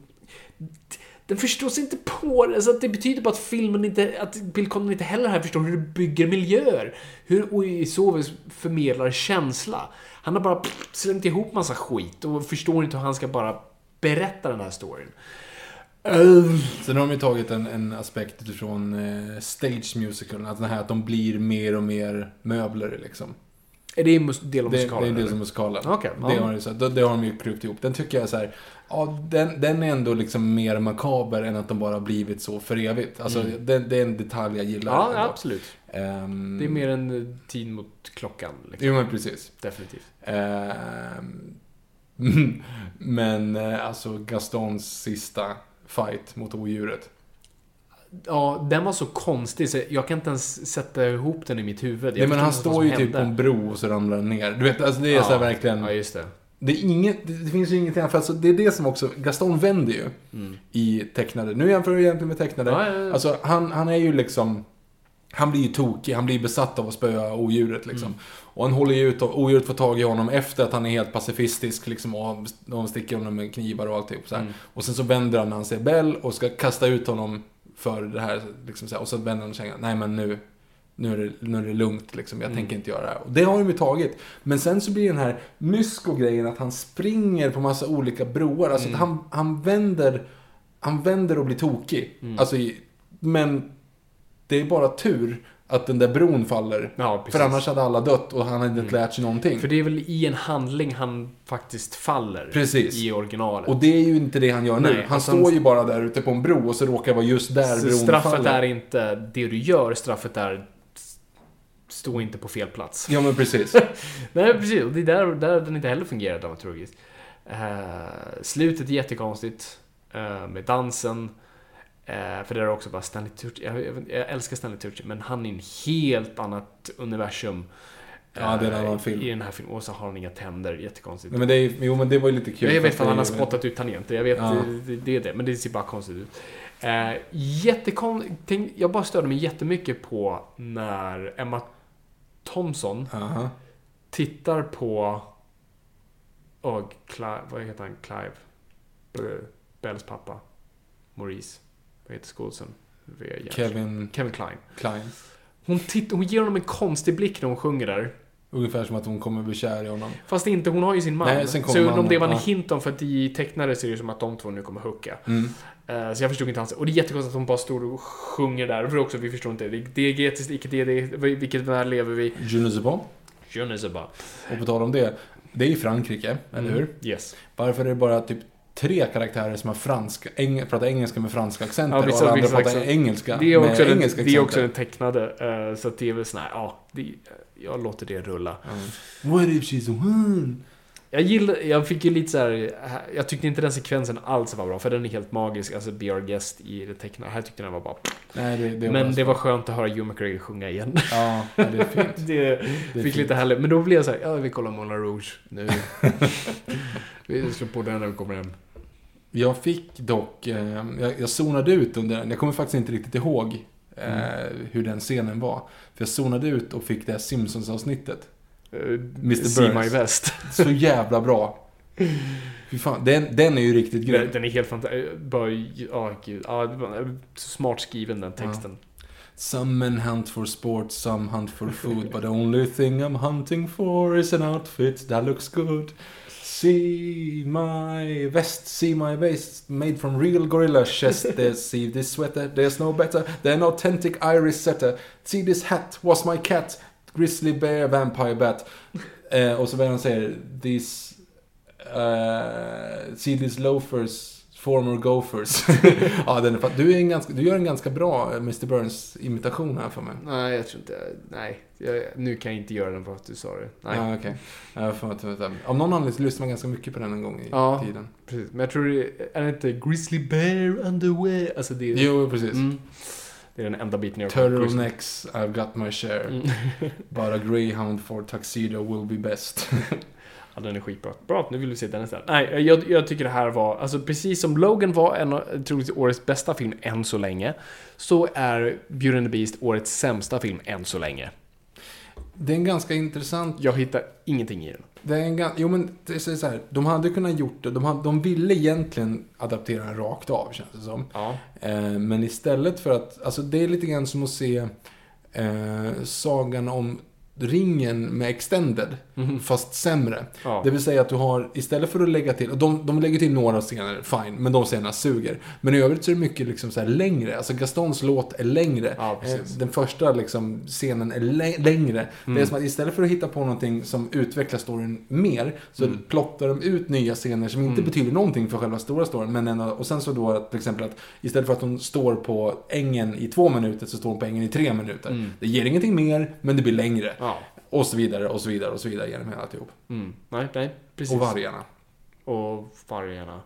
Den förstår sig inte på det, så att det betyder bara att filmen inte, att Bill Condon inte heller här förstår hur du bygger miljöer. Hur, och i så vis förmedlar känsla. Han har bara slängt ihop massa skit och förstår inte hur han ska bara berätta den här storyn. Uh, Sen har de ju tagit en, en aspekt utifrån eh, stage musicalen. Att, den här, att de blir mer och mer möbler liksom. Är det en del av musikalen? det är det eller? som är musikalen. Okej, det, ja. har, de så- det, det har de ju klippt ihop. Den tycker jag är så här, ja, den, den är ändå liksom mer makaber än att de bara blivit så för evigt. Alltså, det, det är en detalj jag gillar. Mm. Ja, ändå. absolut. Ehm, Det är mer en eh, tid mot klockan. Liksom. Jo, men precis. Definitivt. Ehm, men eh, alltså Gastons sista fight mot odjuret. Ja, den var så konstig så jag kan inte ens sätta ihop den i mitt huvud. Jag Nej, men han står ju typ på en bro och så ramlar han ner. Du vet, alltså det är ja. så här verkligen... Ja, just det. Det, är inget, det, finns ju ingenting, för alltså, det är det som också, Gaston vänder ju i tecknade. Nu jämför du egentligen med tecknade. Mm. Ja, ja. Alltså han, han är ju liksom, han blir ju tokig, han blir besatt av att spöa odjuret liksom. Mm. Och han håller ju ut och odjuret får tag i honom efter att han är helt pacifistisk liksom och de sticker honom med knivar och alltihop så. Mm. Och sen så vänder han när han ser Bell och ska kasta ut honom för det här liksom så här. Och så vänder han och säger nej men nu, nu är det, nu är det lugnt liksom, jag Mm. tänker inte göra det här. Och det har de ju tagit. Men sen så blir den här mysko-grejen att han springer på massa olika broar. Alltså Mm. han, han vänder, han vänder och blir tokig. Mm. Alltså, men det är bara tur att den där bron faller. Ja. För annars hade alla dött och han hade inte lärt sig någonting. För det är väl i en handling han faktiskt faller. Precis. I originalet. Och det är ju inte det han gör nu. Nej, Han alltså står han- ju bara där ute på en bro och så råkar vara just där Så bron straffet faller. är inte det du gör, straffet är stå inte på fel plats. Ja men precis. Nej, precis. Och det är där, där den inte heller fungerar dramaturgiskt. Uh, slutet är jättekonstigt. eh, med dansen. Eh, för det är också bara Stanley Tucci. Jag, jag, jag älskar Stanley Tucci, men han är i en helt annat universum. Ja, det är en eh, annan film. I den här filmen. Och så har han inga tänder. Jättekonstigt. Nej, men det är, jo men det var ju lite kul. Ja, jag vet att han har spottat ut tangenter. Jag vet, Ja. det, det är det. Men det ser bara konstigt ut. Eh, jättekon... Tänk, jag bara störde mig jättemycket på när Emma Thompson Aha. tittar på... Oh, Clive, vad heter han? Clive? Bells pappa. Maurice. Vad heter skådisen? Kevin Kevin Klein. Klein. Hon, titt, hon ger honom en konstig blick när hon sjunger där. Ungefär som att hon kommer bli kär i honom. Fast inte, hon har ju sin man. Nej, sen så undrar om det var en ja. hint om, för att i tecknare ser det som att de två nu kommer hooka. Mm. Eh, Så jag förstod inte hans... Och det är jättekonstigt att hon bara står och sjunger där. För också, vi förstår inte. Det är diegetiskt, icke diegetiskt. Vilket värld lever vi? Je ne sais pas. Je ne sais pas. Och på tal om det. Det är i Frankrike, eller hur? Mm. Yes. Varför är det bara typ tre karaktärer som har franska, eng, pratar engelska med franska accenter Ja, vissa- och andra pratar accent. engelska Det är med också, den, engelska det är också accenter. den tecknade. eh, Så att det är väl sån här, ja. Det, jag låter det rulla. What if she's one? Jag gillar, jag fick ju lite så här, jag tyckte inte den sekvensen alls var bra, för den är helt magisk, alltså Be Our Guest i det tecknade. Här tyckte den var bara... Nej, det, det Men bara- det var skönt att höra Hugh McGregor sjunga igen. Ja, det är fint. det är fick fint. lite härligt. Men då blev jag så här, ja vi kollar Moulin Rouge nu. vi slår på den när vi kommer hem. Jag fick dock, eh, jag, jag zonade ut under den. Jag kommer faktiskt inte riktigt ihåg eh, hur den scenen var. För jag zonade ut och fick det här Simpsons-avsnittet. Mr. See. My Best. Så jävla bra. Fy fan, den, den är ju riktigt grym. Den, den är helt fantastisk. Bara, ja gud. Ja, det var så smart skriven den texten. Some men hunt for sport, some hunt for food, but the only thing I'm hunting for is an outfit that looks good. See my vest, see my vest, made from real gorilla chest. There's, see this sweater, there's no better than authentic iris setter. See this hat, was my cat, grizzly bear, vampire bat. Eh, och så vad han säger, these, eh, see these loafers, former gophers. ja, den är, du, är en ganska, du gör en ganska bra eh, Mr. Burns-imitation här för mig. Nej, jag tror inte... Nej. Jag, nu kan jag inte göra den för att du sa det. Nej. Ja, okej. Att- Av någon anledning så lyssnar man ganska mycket på den en gång i Ja. tiden. Precis. Men jag tror det är det inte Grizzly Bear Underwear? Alltså det är... Jo, precis. Mm. Det är den enda biten jag. Turtlenecks, I've got my share. Mm. But a greyhound for tuxedo will be best. Ja, den är skitbra. Bra, nu vill vi se den istället. Nej, jag, jag tycker det här var, alltså precis som Logan var en troligtvis årets bästa film än så länge, så är Beauty and the Beast årets sämsta film än så länge. det är en ganska intressant... Jag hittar ingenting i den. Det är en. Jo men det är så här, de hade kunnat gjort det. De, hade, de ville egentligen adaptera den rakt av känns det som. Ja. Eh, men istället för att, alltså det är lite grann som att se eh, sagan om ringen med extended, fast sämre. Ja. Det vill säga att du har, istället för att lägga till, och de, de lägger till några scener, fine, men de scenerna suger. Men i övrigt så är det mycket liksom så längre, alltså Gastons låt är längre. Ja. Eh, Den första liksom scenen är lä- längre. Det Mm. är som att istället för att hitta på någonting som utvecklar storyn mer, så Mm. plottar de ut nya scener som inte betyder någonting för själva stora storyn. Men ändå, och sen så då till exempel att istället för att hon står på ängen i två minuter så står hon på ängen i tre minuter. Det ger ingenting mer, men det blir längre. Mm. Ja. Och så vidare, och så vidare, och så vidare genom hela alltihop. Mm. Nej, nej, precis. Och vargarna. Och vargarna.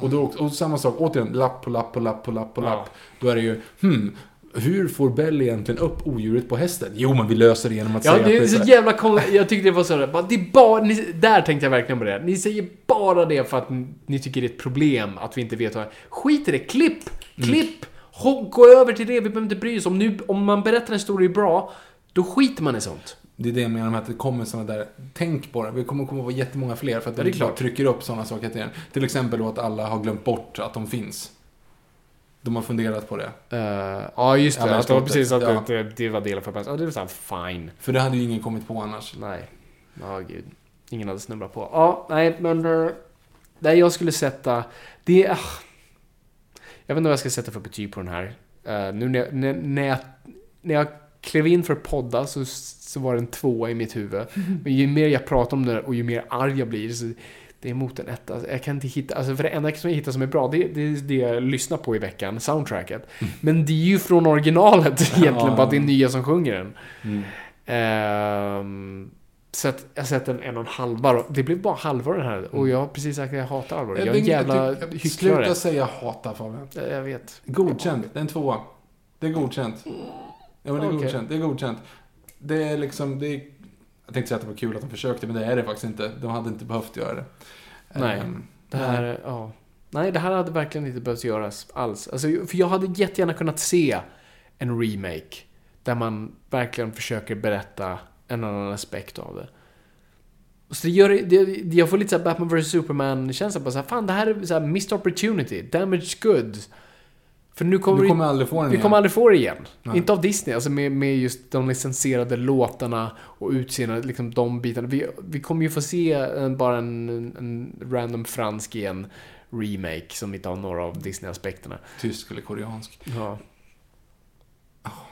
Och, då, och samma sak, återigen, lapp på lapp på lapp på lapp på Ja. lapp. Då är det ju, hmm, hur får Bell egentligen upp odjuret på hästen? Jo, men vi löser det genom att Ja, säga det är att så här- jävla konstigt. Jag tyckte det var så här, det är bara, ni, där tänkte jag verkligen på det. Ni säger bara det för att ni tycker det är ett problem att vi inte vet vad... Skit i det, klipp! Klipp! Ho- Gå över till det, vi behöver inte bry oss. Om, nu, om man berättar en story bra, då skiter man i sånt. Det är det jag menar med att det kommer sådana där, tänk på det. Vi kommer komma att vara jättemånga fler för att Ja, de det är klart. trycker upp sådana saker till en. Till exempel då att alla har glömt bort att de finns. De har funderat på det. Uh, ja, just det. men att det var precis att ja. det, det var delen för Ja, det var såhär, fine. För det hade ju ingen kommit på annars. Nej. Ja, gud. Ingen hade snubblat på. Ja, nej, men... Uh, det jag skulle sätta... Det är... ah. jag vet inte vad jag ska sätta för betyg på den här. Eh, nu när jag, när, när, jag, när jag klev in för podda så, så var det en tvåa i mitt huvud. Men ju mer jag pratar om det och ju mer arg jag blir så det är mot en etta. Jag kan inte hitta, alltså för det enda som jag hittar som är bra, det, det är det jag lyssnar på i veckan, soundtracket. Men det är ju från originalet egentligen, Ja. bara att det är nya som sjunger den. Mm. Ehm, så att jag sätter en en och en halva. Det blev bara halva den här. Och jag har precis sagt att jag hatar Alvaro. Jag är en jävla tycker- hycklare. Sluta säga hata Fabian. Jag jag vet. Godkänt. Det är en tvåa. Det är godkänt. Ja, men det är Okej. godkänt. Det är godkänt. Det är liksom, det är... Jag tänkte säga att det var kul att de försökte, men det är det faktiskt inte. De hade inte behövt göra det. Nej. Ehm, Det här, ja. Nej, det här hade verkligen inte behövt göras alls. Alltså, för jag hade jättegärna kunnat se en remake. Där man verkligen försöker berätta en annan aspekt av det. Så det gör, det, jag får lite såhär Batman vs Superman-känsla. Bara såhär, fan det här är såhär missed opportunity, damaged goods. För nu kommer Du vi- kommer aldrig få den Vi igen. kommer aldrig få det igen. Nej. Inte av Disney, alltså med, med just de licensierade låtarna och utseendet, liksom de bitarna. Vi, vi kommer ju få se en, bara en, en random fransk i en remake som inte har några av Disney-aspekterna. Tysk eller koreansk. Ja.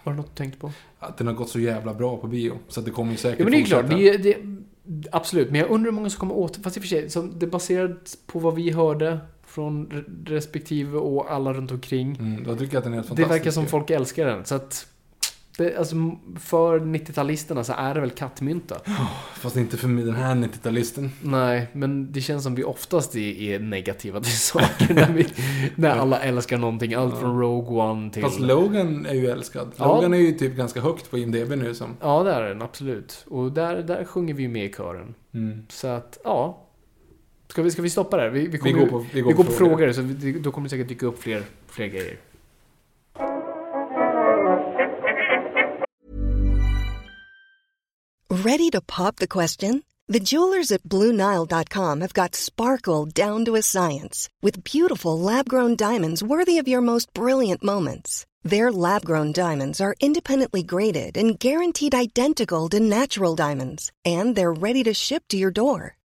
Var det något du tänkte på? Att den har gått så jävla bra på bio. Så att det kommer ju säkert Ja men det är klart, det, det, absolut. Men jag undrar hur många som kommer åter... Fast i och för sig, som det baserat på vad vi hörde från re- respektive och alla runt omkring. Mm, då tycker jag att den är helt Det verkar som folk älskar den. Så att... Det, alltså, för 90-talisterna så är det väl kattmynta. Fast inte för mig, den här 90-talisten. Nej, men det känns som vi oftast är, är negativa till saker. när, vi, när alla älskar någonting. Allt från Rogue One till... Fast Logan är ju älskad. Ja. Logan är ju typ ganska högt på IMDB nu som. Ja, det är den. Absolut. Och där, där sjunger vi med i kören. Mm. Så att, ja. Ska vi, ska vi stoppa där? Vi, vi, kommer, går ju- på- vi vi går går på på frågor. frågor, så vi, då kommer det säkert dyka upp fler, fler grejer. Ready to pop the question? The jewelers at BlueNile.com have got sparkle down to a science with beautiful lab grown diamonds worthy of your most brilliant moments. Their lab grown diamonds are independently graded and guaranteed identical to natural diamonds, and they're ready to ship to your door.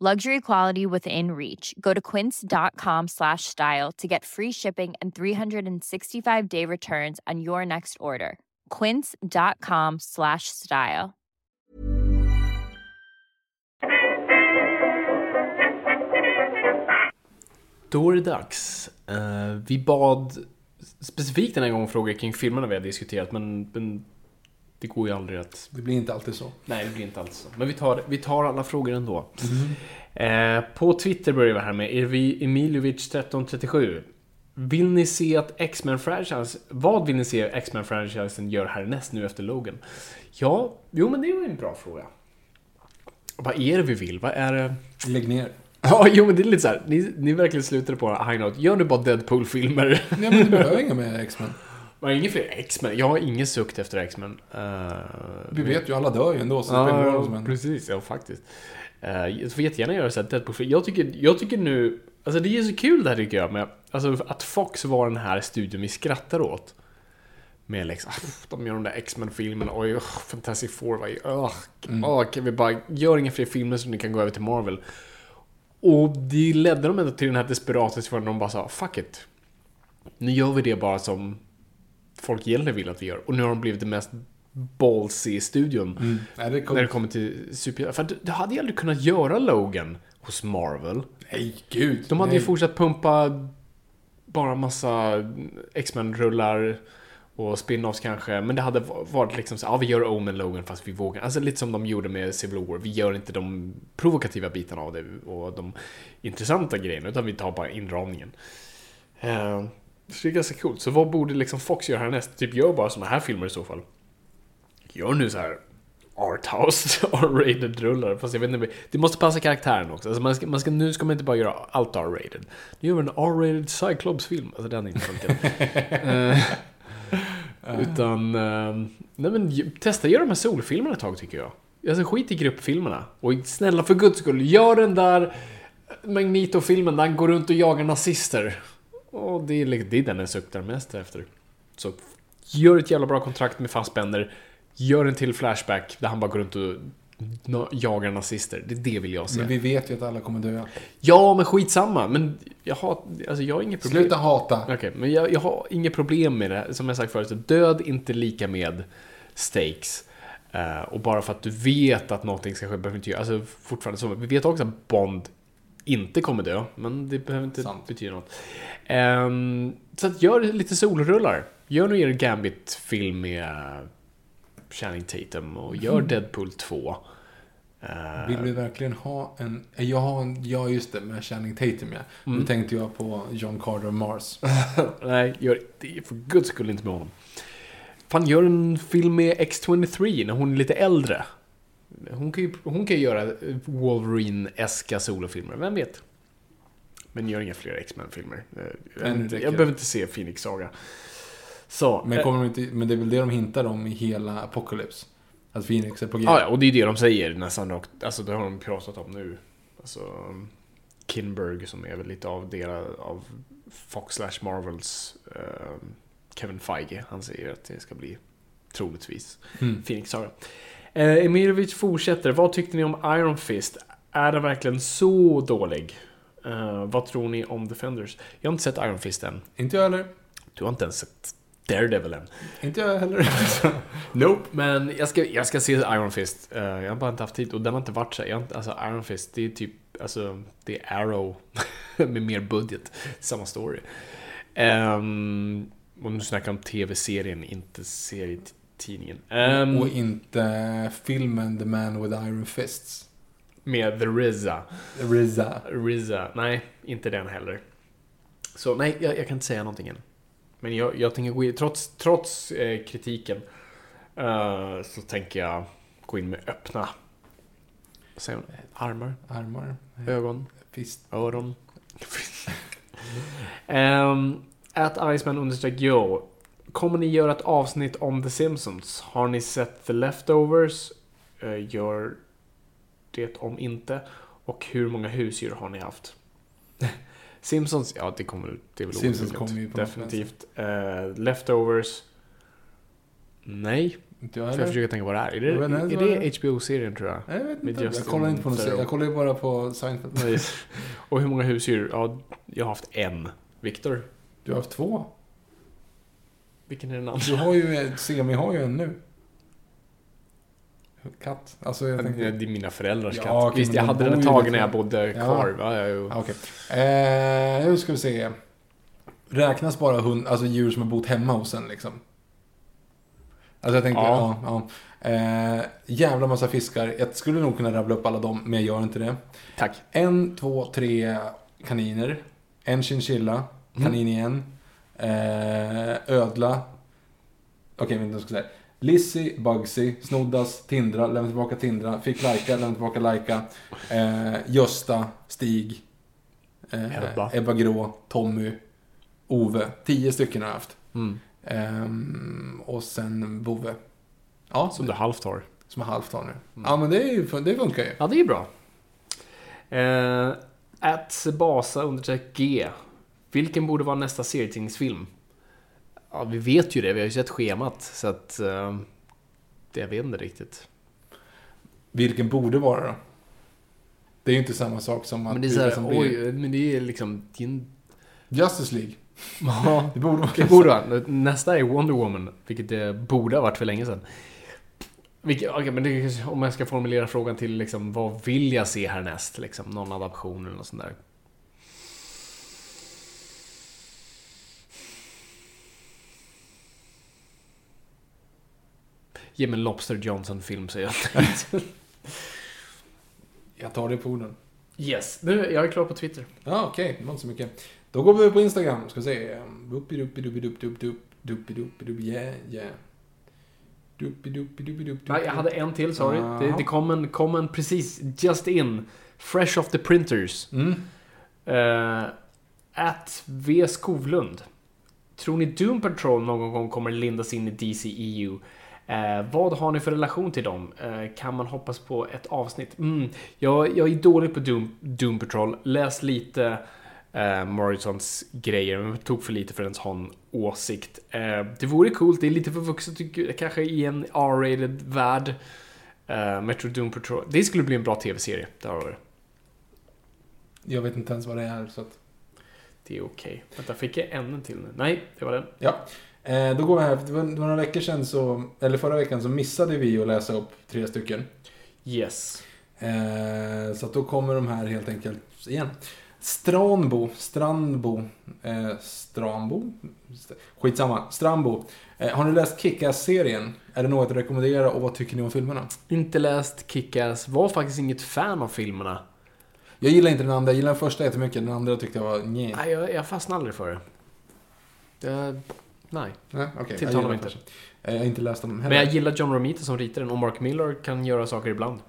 Luxury quality within reach. Go to quince.com slash style to get free shipping and 365 day returns on your next order. Quince.com slash style. Då är det dags. Eh, vi bad specifikt den här gången frågor kring filmerna vi har diskuterat, men, men det går ju aldrig att... Det blir inte alltid så. Nej, det blir inte alltid så. Men vi tar, vi tar alla frågor ändå. Eh, på Twitter börjar vi här med Ervi Emiljovic1337. Vill ni se att X-Men franchise Vad vill ni se X-Men franchisen gör härnäst nu efter Logan? Ja, jo men det är en bra fråga. Vad är det vi vill? Vad är det? Lägg ner. Ja, jo men det är lite så här. Ni, ni verkligen slutade på high note. Gör nu bara Deadpool-filmer. Nej, men du behöver inga mer X-Men. Var inget fler X-Men? Jag har ingen sukt efter X-Men. Uh, Vi vet ju, alla dör ju ändå, så det ingen Ja, precis. Ja, faktiskt. Uh, jag får jättegärna göra så här Deadpool. Jag tycker, jag tycker nu... Alltså det är så kul det här tycker jag. Med, alltså att Fox var den här studion vi skrattar åt. Med liksom, ah, de gör de där X-Men-filmerna. Oj, oh, Fantastic Four. Vad, oh, oh, kan vi bara... Gör inga fler filmer så ni kan gå över till Marvel. Och det ledde dem ändå till den här desperata situationen. De bara sa, fuck it. Nu gör vi det bara som folk egentligen vill att vi gör. Och nu har de blivit det mest ballsy studion. Nej, det är När det kommer till super... För du hade ju aldrig kunnat göra Logan hos Marvel. Nej, gud. De hade nej. ju fortsatt pumpa bara massa X-Men-rullar och spin-offs kanske. Men det hade varit liksom så ja vi gör Omen Logan fast vi vågar. Alltså lite som de gjorde med Civil War. Vi gör inte de provokativa bitarna av det och de intressanta grejerna utan vi tar bara inramningen. Eh, så det är ganska coolt. Så vad borde liksom Fox göra härnäst? Typ gör bara såna här filmer i så fall. Gör nu så här arthouse, R-rated rullar. Fast jag vet inte, det måste passa karaktären också. Alltså man ska, man ska, nu ska man inte bara göra allt R-rated. Nu gör vi en R-rated Cyclops-film. Alltså den är inte funkat. Eh, Utan, eh, nej men testa göra de här solfilmerna ett tag tycker jag. Alltså skit i gruppfilmerna. Och snälla för guds skull, gör den där Magneto-filmen där han går runt och jagar nazister. Och det är, liksom- det är den jag suktar mest efter. Så gör ett jävla bra kontrakt med Fassbender. Gör en till Flashback där han bara går runt och jagar nazister. Det är det vill jag se. Men vi vet ju att alla kommer dö. Ja, men skitsamma. Men jag har, alltså jag har inget problem. Sluta hata. Okej, men jag, jag har inget problem med det. Som jag sagt förut, död inte lika med stakes. Eh, och bara för att du vet att någonting ska ske behöver inte göra... Alltså fortfarande så. Vi vet också att Bond inte kommer dö, men det behöver inte Sant. betyda något. Ehm, så att gör lite solrullar. Gör nu er Gambit-film med Channing Tatum och gör Deadpool 2. Eh, Vill vi verkligen ha en... Jag har en... Ja, just det, med Channing Tatum ja. Mm. Nu tänkte jag på John Carter Mars. Nej, gör det för guds skull inte med honom. Fan, gör en film med X-23 när hon är lite äldre. Hon kan ju, hon kan ju göra Wolverine-eska solofilmer, vem vet? Men gör inga fler X-Men-filmer. Eh, Jag, behöver inte se Phoenix Saga. Så. Men, eh, kommer de inte, men det är väl det de hintar om i hela Apocalypse? Att Phoenix är på G. Ja, och det är det de säger nästan rakt. Alltså det har de pratat om nu. Alltså Kinberg som är väl lite av delar av Fox slash Marvels eh, Kevin Feige. Han säger att det ska bli troligtvis Mm. Phoenix Saga. Eh, Emirovic fortsätter. Vad tyckte ni om Iron Fist? Är den verkligen så dålig? Eh, vad tror ni om Defenders? Jag har inte sett Iron Fist än. Inte jag heller. Du har inte ens sett Daredevil än. Inte jag heller. Nope. Men jag ska, jag ska se Iron Fist. Eh, jag har bara inte haft tid och den har inte varit så. Jag inte, alltså Iron Fist, det är typ, alltså det är Arrow med mer budget. Samma story. Ehm, och nu snackar jag om tv-serien, inte serietidningen. Ehm, Och inte filmen The Man with Iron Fists. med The RZA. RZA. RZA. Nej, inte den heller. Så nej, jag, jag kan inte säga någonting än. Men jag, jag tänker gå in, trots, trots eh, kritiken, eh, så tänker jag gå in med öppna säger man? armar, Armar. ögon, Fist. öron. um, at Iceman understreck Joe. Kommer ni göra ett avsnitt om The Simpsons? Har ni sett The Leftovers? Eh, gör det om inte. Och hur många husdjur har ni haft? Simpsons, ja det kommer det är väl Simpsons kommer ju på Definitivt. Eh, leftovers? Nej, Inte jag får jag heller. försöka tänka vad det är. Är det, är det det HBO-serien tror jag? Nej, Jag vet Med inte. Jag kollar inte på någon serie. Jag kollar ju bara på Seinfeld. Och hur många husdjur? Ja, jag har haft en. Viktor? Du har haft två. Vilken är den andra? Du har ju, Semi har ju en nu. Katt. Alltså jag Det tänker... är mina föräldrars Ja, katt. okej, Visst, jag de hade den ett tag när jag bodde Ja. kvar. Ja, ja. Ja, Okej. Eh, nu ska vi se. Räknas bara hund, alltså djur som har bott hemma hos en liksom? Alltså jag tänker, ja. Ja. ja, Eh, jävla massa fiskar. Jag skulle nog kunna rabbla upp alla dem, men jag gör inte det. Tack. En, två, tre kaniner. En chinchilla. Kanin igen. Eh, ödla. Okej, vänta, jag ska säga. Lizzie, Bugsy, Snoddas, Tindra, lämna tillbaka Tindra, fick Laika, lämna tillbaka Laika, eh, Gösta, Stig, eh, Ebba. Ebba Grå, Tommy, Ove. Tio stycken har jag haft. Mm. Ehm, och sen Bove. Ja, Som du halvt har. som är halvt har nu. Mm. Ja, men det, är det funkar ju. Ja, det är bra. Eh, at Sebasa understreck G. Vilken borde vara nästa serietidningsfilm? Ja, vi vet ju det. Vi har ju sett schemat. Så att... Eh, det jag vet inte riktigt. Vilken borde vara då? Det är ju inte samma sak som att Men det är bli så här, som blir. oj, men det är liksom... En Justice League. Ja, Det borde vara det borde vara. Nästa är Wonder Woman, vilket det borde ha varit för länge sedan. Vilket, okej, men det, om jag ska formulera frågan till liksom, vad vill jag se härnäst? Liksom, någon adaption eller något sånt där. Ge mig en Lobster Johnson-film, säger jag. Jag tar det på orden. yes, nu, jag är klar på Twitter. Ja, okej. Det var inte så mycket. Då går vi på Instagram. Ska se. Doopidoopidoop. Yeah, yeah. Nej, jag hade en till, sorry. Ja. Det, det kom, en, kom en precis, just in. Fresh off the printers. Mm. Uh, at V Skovlund. Tror ni Doom Patrol någon gång kommer lindas in i DCEU? Eh, vad har ni för relation till dem? Eh, kan man hoppas på ett avsnitt? Mm, jag, jag är dålig på Doom, Doom Patrol. Läs lite eh, Morrisons grejer, men tog för lite för ens ha en åsikt. Eh, det vore coolt, det är lite för vuxet kanske i en R-rated värld. Eh, Metro Doom Patrol. Det skulle bli en bra tv-serie. Det har det. Jag vet inte ens vad det är. Så att... Det är okej. Vänta, fick jag ännu till nu? Nej, det var den. Ja. Eh, då går vi här. Det var, det var några veckor sedan så, eller förra veckan så missade vi att läsa upp tre stycken. Yes. Eh, så att då kommer de här helt enkelt igen. Stranbo, Strandbo, eh, Stranbo? St- Skitsamma, Strambo. Eh, har ni läst Kick-Ass-serien? Är det något att rekommendera och vad tycker ni om filmerna? Inte läst Kick-Ass. Var faktiskt inget fan av filmerna. Jag gillar inte den andra, jag gillar den första jättemycket, den andra tyckte jag var nej. Nej, jag, jag fastnade aldrig för det. det nej. Nej, okej. Tilltalar mig inte. Eh, jag har inte läst dem heller. Men jag gillar John Romita som ritar den och Mark Miller kan göra saker ibland.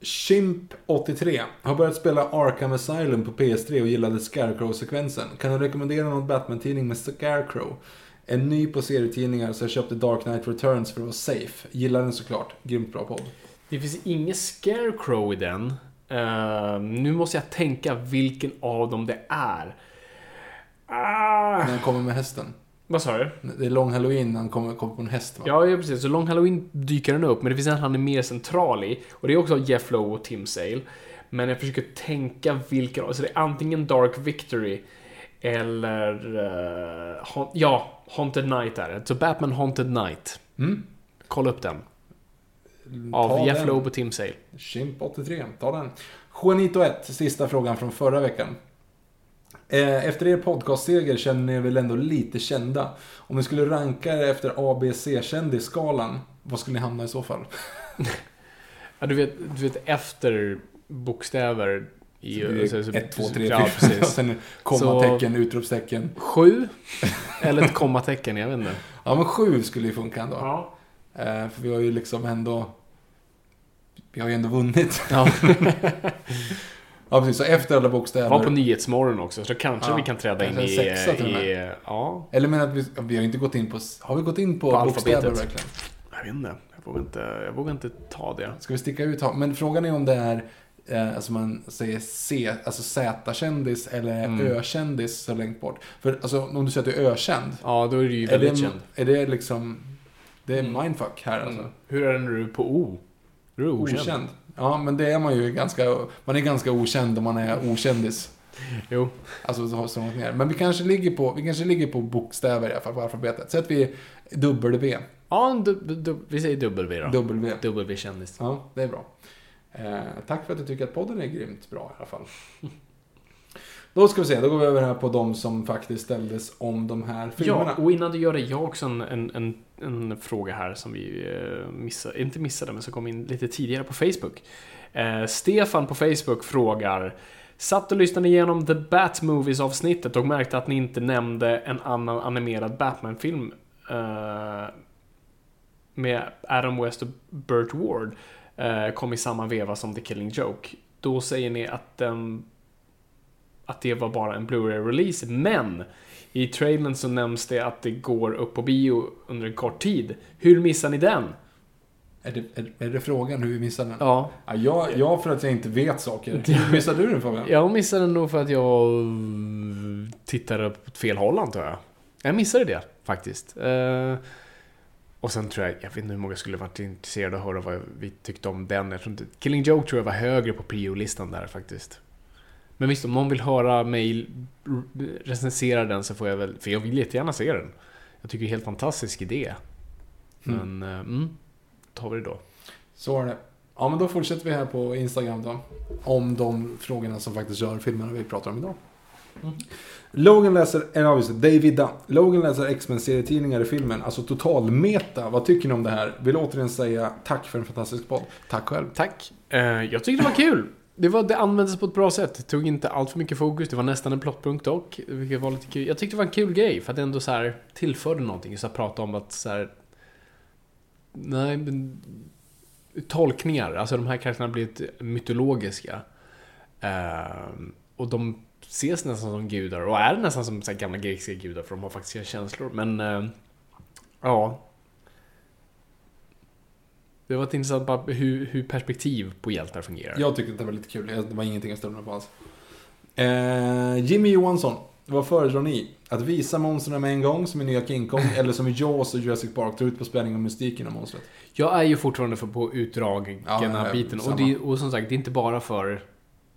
Chimp83 har börjat spela Arkham Asylum på PS3 och gillade Scarecrow-sekvensen. Kan du rekommendera någon Batman-tidning med Scarecrow? En ny på serietidningar så jag köpte Dark Knight Returns för att vara safe. Gillar den såklart. Grymt bra podd. Det finns ingen Scarecrow i den. Eh, nu måste jag tänka vilken av dem det är. Ah, När han kommer med hästen. vad sa du? Det är lång halloween när han kommer, kommer på en häst va? Ja, ja, precis. Så Long Halloween dyker den upp, men det finns en han är mer central i. Och det är också Jeff Lowe och Tim Sale. Men jag försöker tänka vilken. Så det är antingen Dark Victory eller... eh, Haunt- ja, Haunted Night är det. Så Batman Haunted Night. Mm. Kolla upp den. Ta Av Jeff. Lowe och Tim Sale. Chimp83, ta den. Juanito 1, sista frågan från förra veckan. Eh, Efter er podcastseger känner ni er väl ändå lite kända. Om ni skulle ranka er efter ABC-kändisskalan, vad skulle ni hamna i så fall? Ja, du vet, du vet efter bokstäver i... så- så- 1, 2, 3, ja, 4. Och precis. sen kommatecken, utropstecken. Sju? Eller ett kommatecken, jag vet inte. Ja, men sju skulle ju funka ändå. Ja. Eh, för vi har ju liksom ändå... Vi har ju ändå vunnit. ja. Ja, precis. Så efter alla bokstäver. Var på Nyhetsmorgon också, så kanske Ja, vi kan träda in i... sexa till i ja, Eller men att vi, vi har inte gått in på... Har vi gått in på, På bokstäver alfabetet. verkligen? jag vet inte. Jag vågar inte, jag vågar inte ta det. Ska vi sticka ut? Men frågan är om det är, eh, alltså man säger C, alltså Z-kändis eller Mm. Ö-kändis så långt bort. För alltså, om du säger att du är ökänd. Ja, då är du ju Är väldigt det, känd. är det liksom... Det är Mm. mindfuck här alltså. Mm. Hur är det när du är på O? Du är okänd. Okänd. Ja, men det är man ju ganska... Man är ganska okänd om man är okändis. Jo. Alltså så, så långt ner. Men vi kanske ligger på, vi kanske ligger på bokstäver i alla fall på alfabetet. Säg att vi är W. Ja, du, du, vi säger W då. W. W-kändis. Ja, det är bra. Eh, tack för att du tycker att podden är grymt bra i alla fall. Då ska vi se, då går vi över här på de som faktiskt ställdes om de här filmerna. Ja, och innan du gör det, jag har också en, en, en, en fråga här som vi eh, missade, inte missade, men som kom in lite tidigare på Facebook. Eh, Stefan på Facebook frågar Satt och lyssnade igenom The Bat-Movies avsnittet och märkte att ni inte nämnde en annan animerad Batman-film eh, med Adam West och Burt Ward eh, kom i samma veva som The Killing Joke. Då säger ni att den att det var bara en Blu-ray-release, men i trailern så nämns det att det går upp på bio under en kort tid. Hur missar ni den? Är, det, är, är det frågan hur vi missade den? Ja, Ja, jag, jag för att jag inte vet saker. Hur missade du den frågan? jag missade den nog för att jag tittade på fel håll antar jag. Jag missade det faktiskt. Eh, och sen tror jag, jag vet inte hur många skulle varit intresserade av att höra vad vi tyckte om den. Jag tror inte, Killing Joke tror jag var högre på prio-listan där faktiskt. Men visst, om någon vill höra mig recensera den så får jag väl, för jag vill jättegärna se den. Jag tycker det är en helt fantastisk idé. Men, mm, mm tar vi det då. Så är det. Ja, men då fortsätter vi här på Instagram då. Om de frågorna som faktiskt rör filmerna vi pratar om idag. Logan läser, eller ja, just det, David Dunn. Logan läser X-Men-serietidningar i filmen. Alltså total meta. Vad tycker ni om det här? Vill återigen säga tack för en fantastisk podd. Tack själv. Tack. Eh, jag tyckte det var kul. Det, var, det användes på ett bra sätt. Det tog inte allt för mycket fokus. Det var nästan en plottpunkt dock. Vilket var lite kul. Jag tyckte det var en kul grej. För att det ändå så här tillförde någonting. Så att prata om att så här... Nej, men... Tolkningar. Alltså de här karaktärerna har blivit mytologiska. Eh, och de ses nästan som gudar. Och är nästan som så här gamla grekiska gudar. För de har faktiskt sina känslor. Men... Eh, ja. Det var ett intressant bara hur, hur perspektiv på hjältar fungerar. Jag tyckte att det var lite kul. Det var ingenting jag störde på alls. Eh, Jimmy Johansson. Vad föredrar ni? Att visa monstren med en gång som i nya King Kong eller som i Jaws och Jurassic Park? Dra ut på spänning och mystiken av monstret. Jag är ju fortfarande för på utdragen Ja, biten. Och, det, och som sagt, det är inte bara för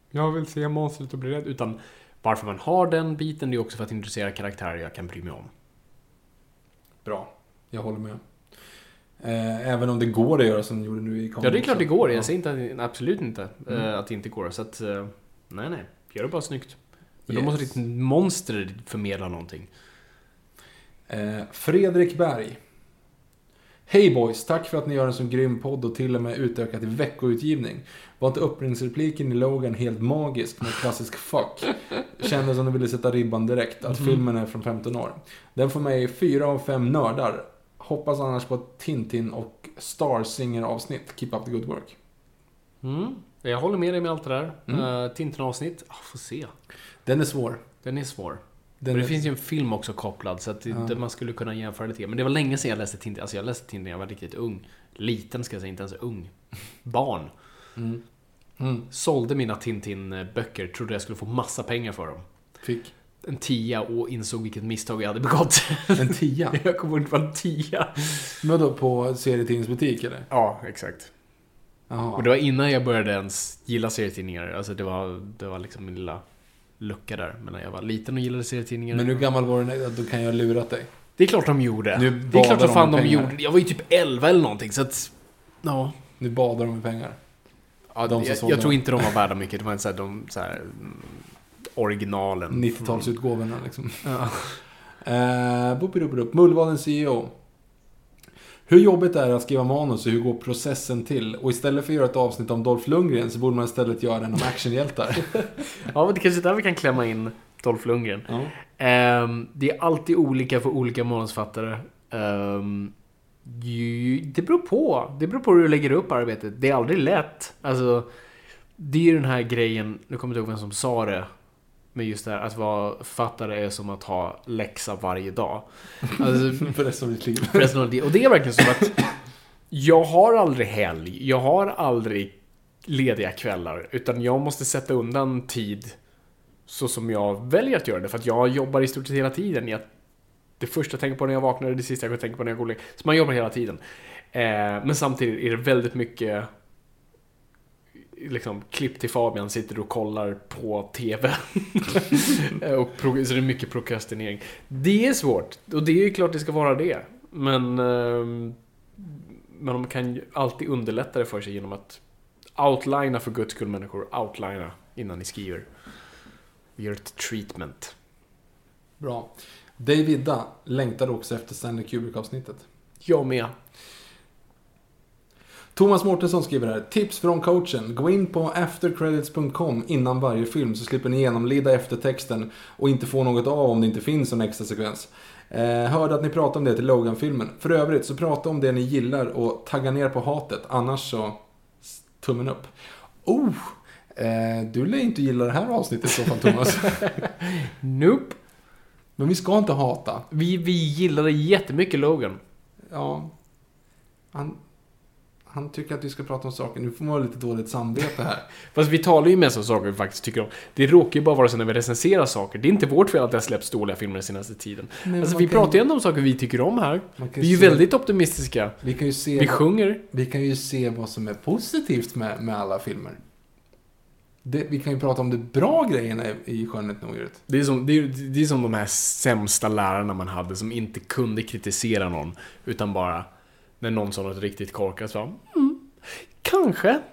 jag vill se monstret och bli rädd. Utan varför man har den biten, det är också för att intressera karaktärer jag kan bry mig om. Bra. Jag håller med. Eh, även om det går att göra som ni gjorde nu i Kong Ja, det är klart det går. Ja. Jag säger inte absolut inte Mm. eh, att det inte går. Så att, eh, nej, nej. Gör det bara snyggt. Men då Yes. måste ditt monster förmedla någonting. Fredrik Berg. Hej boys, tack för att ni gör en så grym podd och till och med utökat i veckoutgivning. Var inte öppningsrepliken i Logan helt magisk med klassisk fuck? Kändes som de ville sätta ribban direkt, att filmen är från 15 år. Den får mig 4 av 5 nördar. Hoppas annars på ett Tintin och Star Singer avsnitt. Keep up the good work. Mm. Jag håller med dig med allt det där. Mm. Uh, Tintin-avsnitt, ah, får se. Den är svår. Den är svår. Den Men det är... finns ju en film också kopplad, så att Ja. man skulle kunna jämföra det till. Men det var länge sedan jag läste Tintin. Alltså jag läste Tintin när jag var riktigt ung. Liten ska jag säga, inte ens ung. Barn. Mm. Mm. Sålde mina Tintin-böcker, trodde jag skulle få massa pengar för dem. Fick. En tia och insåg vilket misstag jag hade begått. En tia? jag kommer ihåg att det var en tia. Men då på serietidningsbutik eller? Ja, exakt. Jaha. Och det var innan jag började ens gilla serietidningar. Alltså det var, det var liksom min lilla lucka där. Men när jag var liten och gillade serietidningar. Men hur gammal var du när då kan jag ha lurat dig? Det är klart de gjorde. Nu det är klart att fan de de gjorde. Jag var ju typ 11 eller någonting så att... Ja. Nu badar de i pengar. ja De jag, jag tror inte de var värda mycket. Det var inte så här, de så här, mm, originalen. 90-talsutgåvorna liksom. Ja. Bopidopidup, Mullvadens CEO. Hur jobbigt är det att skriva manus och hur går processen till? Och istället för att göra ett avsnitt om Dolph Lundgren så borde man istället göra en om actionhjältar. ja, men det kanske är där vi kan klämma in Dolph Lundgren. ja. Ehm, det är alltid olika för olika manusfattare. Ju- det beror på. Det beror på hur du lägger upp arbetet. Det är aldrig lätt. Alltså, det är ju den här grejen, nu kommer jag inte ihåg vem som sa det. Men just det här att vara författare är som att ha läxa varje dag. Alltså, För resten av ditt liv. för resten av det. Och det är verkligen som att jag har aldrig helg. Jag har aldrig lediga kvällar. Utan jag måste sätta undan tid så som jag väljer att göra det. För att jag jobbar i stort sett hela tiden. Jag, det första jag tänker på när jag vaknar är det sista jag tänker på när jag går och Så man jobbar hela tiden. Eh, men samtidigt är det väldigt mycket liksom, klipp till Fabian sitter och kollar på TV. och pro- så det är mycket prokrastinering. Det är svårt. Och det är ju klart det ska vara det. Men, ehm, men de kan ju alltid underlätta det för sig genom att outlina för guds skull människor. Outlina innan ni skriver. Gör ett treatment. Bra. Davida längtade också efter Stanley Kubrick-avsnittet. Jag med. Thomas Mårtensson skriver här. Tips från coachen. Gå in på aftercredits.com innan varje film så slipper ni genomlida eftertexten och inte få något av om det inte finns en extra sekvens. Eh, hörde att ni pratade om det till Logan-filmen. För övrigt så prata om det ni gillar och tagga ner på hatet. Annars så tummen upp. Oh! Eh, du lär inte gilla det här avsnittet i så fall Thomas. Nope. Men vi ska inte hata. Vi, vi gillade jättemycket Logan. Ja. Han, han tycker att vi ska prata om saker. Nu får man ha lite dåligt samvete här. Fast vi talar ju mest om saker vi faktiskt tycker om. Det råkar ju bara vara så när vi recenserar saker. Det är inte vårt fel att det har släppts dåliga filmer den senaste tiden. Men Alltså vi kan- pratar ju ändå om saker vi tycker om här. Vi är ju se- väldigt optimistiska. Vi kan ju se, Vi sjunger. vi kan ju se vad som är positivt med, med alla filmer. Det, vi kan ju prata om de bra grejerna i- i Skönheten och odjuret. Det är, som, det, är, det är som de här sämsta lärarna man hade som inte kunde kritisera någon. Utan bara, när någon sa något riktigt korkat så mm, kanske.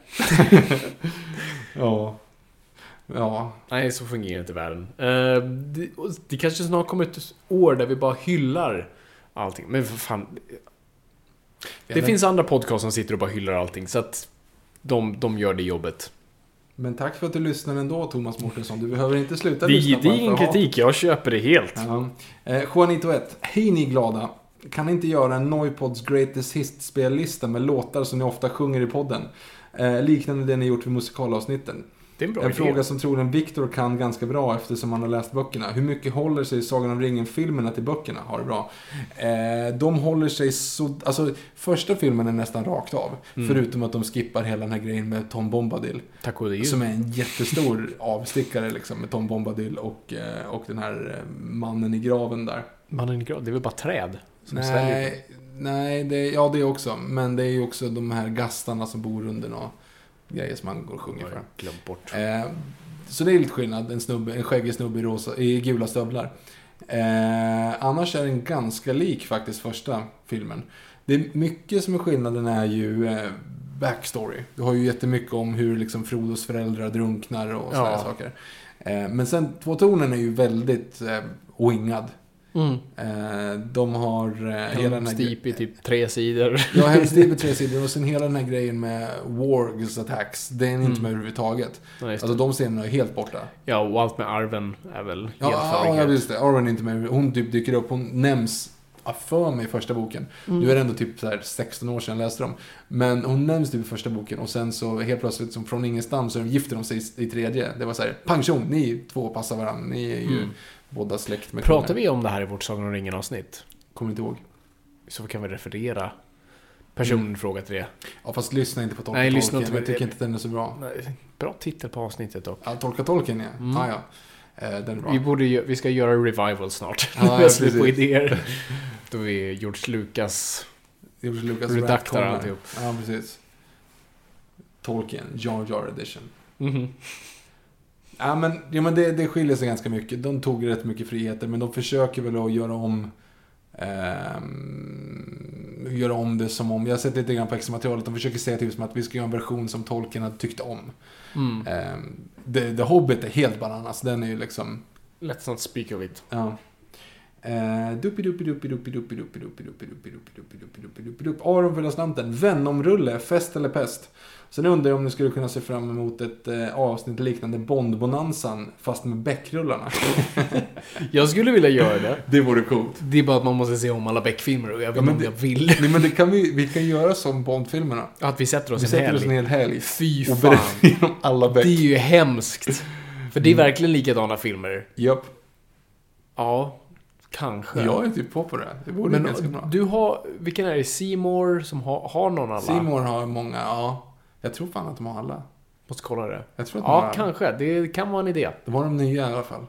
Ja. Ja. Nej, så fungerar inte världen. Eh, det, kanske snart kommer ett år där vi bara hyllar allting. Men för fan. Det finns andra podcast som sitter och bara hyllar allting. Så att de, de gör det jobbet. Men tack för att du lyssnar ändå, Thomas Mårtensson. Du behöver inte sluta Det, lyssna det är ingen kritik, jag köper det helt. Ja. Eh, Juanito 1. Hej ni glada. Kan ni inte göra en Noipods Greatest Hits-spellista med låtar som ni ofta sjunger i podden? Eh, liknande det ni gjort vid musikalavsnitten. Det är en bra En idé. fråga som troligen Viktor kan ganska bra eftersom han har läst böckerna. Hur mycket håller sig Sagan om ringen-filmerna till böckerna? Har det bra. Eh, de håller sig så... Alltså, första filmen är nästan rakt av. Mm. Förutom att de skippar hela den här grejen med Tom Bombadil. Tack och. Som är en jättestor avstickare liksom med Tom Bombadil och, eh, och den här eh, mannen i graven där. Mannen i grav, det är väl bara träd? Som sväljer på. Nej, nej det, ja det också. Men det är ju också de här gastarna som bor under några grejer som man går och sjunger för. glömt bort. Eh, så det är lite skillnad. En, snubbe, en skäggig snubbe i, rosa, i gula stövlar. Eh, annars är den ganska lik faktiskt första filmen. Det är mycket som är skillnaden är ju eh, backstory. Du har ju jättemycket om hur liksom Frodos föräldrar drunknar och sådana Ja. saker. Eh, men sen två tonen är ju väldigt eh, wingad. Mm. Eh, de har eh, hela den här... Steep i typ tre sidor. Ja, Hells Deep tre sidor och sen hela den här grejen med Wargs attacks. Den är inte Mm. med överhuvudtaget. Nej, Alltså de scenerna är helt borta. Ja, och allt med arven är väl helt Ja, ja, ja just det. Arwen är inte med. Hon typ dyker upp. Hon nämns för mig i första boken. Mm. Nu är det ändå typ så här 16 år sedan jag läste dem. Men hon nämns typ i första boken och sen så helt plötsligt som från ingenstans så gifter de sig i, i tredje. Det var så här, pang tjong, ni två passar varandra. Ni är ju Mm. Båda släkt med Pratar kungar. vi om det här i vårt Sagan om ringen-avsnitt? Kommer inte ihåg. Så kan vi referera personen Mm. fråga till det. Ja, fast lyssna inte på Tolka Nej, lyssna inte Jag tycker inte den är så bra. Nej, Bra titel på avsnittet dock. Ja, Tolka Tolkien ja. Mm. Ah, ja. Eh, den är bra. Vi, borde, vi ska göra revival snart. Ja, är jag slut på precis. idéer. Då är George Lucas... George Lucas Redaktar alltihop. Ja, precis. Tolkien, Jar Jar Edition. Mhm. Ja, men, ja, men det, det skiljer sig ganska mycket. De tog rätt mycket friheter, men de försöker väl att göra om eh, göra om det som om, jag har sett lite grann på extra-materialet, de försöker säga typ som att vi ska göra en version som tolken hade tyckt om. Mm. Eh, The, The Hobbit är helt bananas, den är ju liksom... Let's not speak of it. Ja. Aron födelsedanten, Venomrulle, fest eller pest? Sen undrar jag om ni skulle kunna se fram emot ett eh, avsnitt liknande Bond-bonanzan, fast med Beck-rullarna. Jag skulle vilja göra det. Det vore coolt. Det är bara att man måste se om alla Beck-filmer och jag vet Ja, inte om det- jag vill. Nej men det kan vi, vi kan göra som Bond-filmerna. Att vi sätter oss Vi en sätter oss en helg. hel helg. Fy Och fan. berättar igenom alla Beck. Det är ju hemskt. För det är verkligen likadana filmer. Japp. Ja, kanske. Jag är typ på på det. Det vore Men ganska bra. du har, vilken är det? Seymour som har, har någon alla? Simon har många, ja. Jag tror fan att de har alla. Måste kolla det. Jag tror att de har Ja, alla. kanske. Det kan vara en idé. De har de nya i alla fall.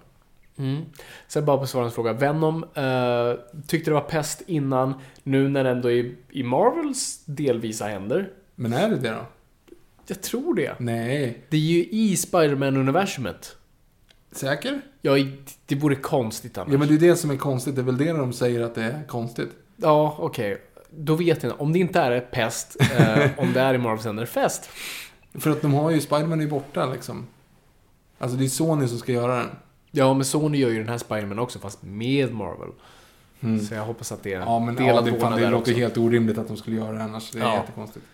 Mm. Sen bara på svarens fråga. Venom eh, tyckte det var pest innan. Nu när det ändå är i Marvels delvisa händer. Men är det det då? Jag tror det. Nej. Det är ju i Spider-Man-universumet. Säker? Ja, det vore konstigt annars. Ja men det är det som är konstigt. Det är väl det de säger att det är konstigt. Ja, okej. Då vet jag. Om det inte är pest, eh, om det är i Marvels händer, fest. För att de har ju, Spiderman är ju borta liksom. Alltså det är Sony som ska göra den. Ja, men Sony gör ju den här Spider-Man också, fast med Marvel. Så jag hoppas att det är Mm. Ja men ja, delad det, fan, det där låter också. helt orimligt att de skulle göra det annars. Det är Ja. jättekonstigt.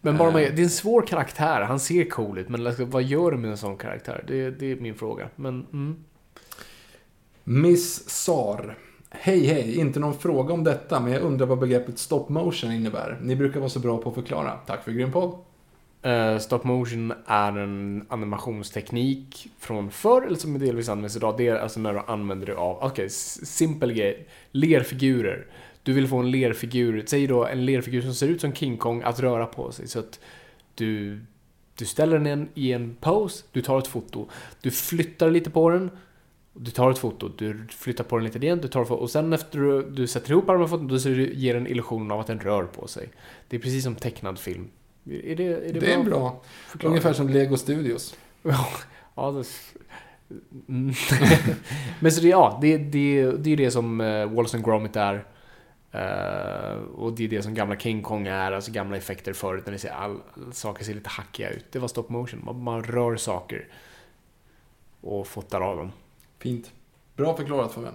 Men bara Eh. med, det är en svår karaktär. Han ser cool ut, men liksom, vad gör du med en sån karaktär? Det, det är min fråga. Men, mm. Miss Sar. Hej hej, inte någon fråga om detta, men jag undrar vad begreppet stop motion innebär. Ni brukar vara så bra på att förklara. Tack för grym podd. Uh, stop motion är en animationsteknik från förr, eller som delvis används idag. Det är alltså när du använder dig av, okej, okay, simpel grej. Lerfigurer. Du vill få en lerfigur, säg då en lerfigur som ser ut som King Kong att röra på sig. Så att du, du ställer den i en pose, du tar ett foto. Du flyttar lite på den, du tar ett foto, du flyttar på den lite igen, du tar foto. Och sen efter du, du sätter ihop de här foton, då ger den illusionen av att den rör på sig. Det är precis som tecknad film. Är det, är det, Det är bra. förklaring? Ungefär som Lego Studios. ja, det... Men så det, ja, det, det, det är det som uh, Wallace and Gromit är. Eh, och det är det som gamla King Kong är, alltså gamla effekter förut när det ser all, saker ser lite hackiga ut. Det var stop motion, man, man rör saker och fotar av dem. Fint. Bra förklarat Fabian.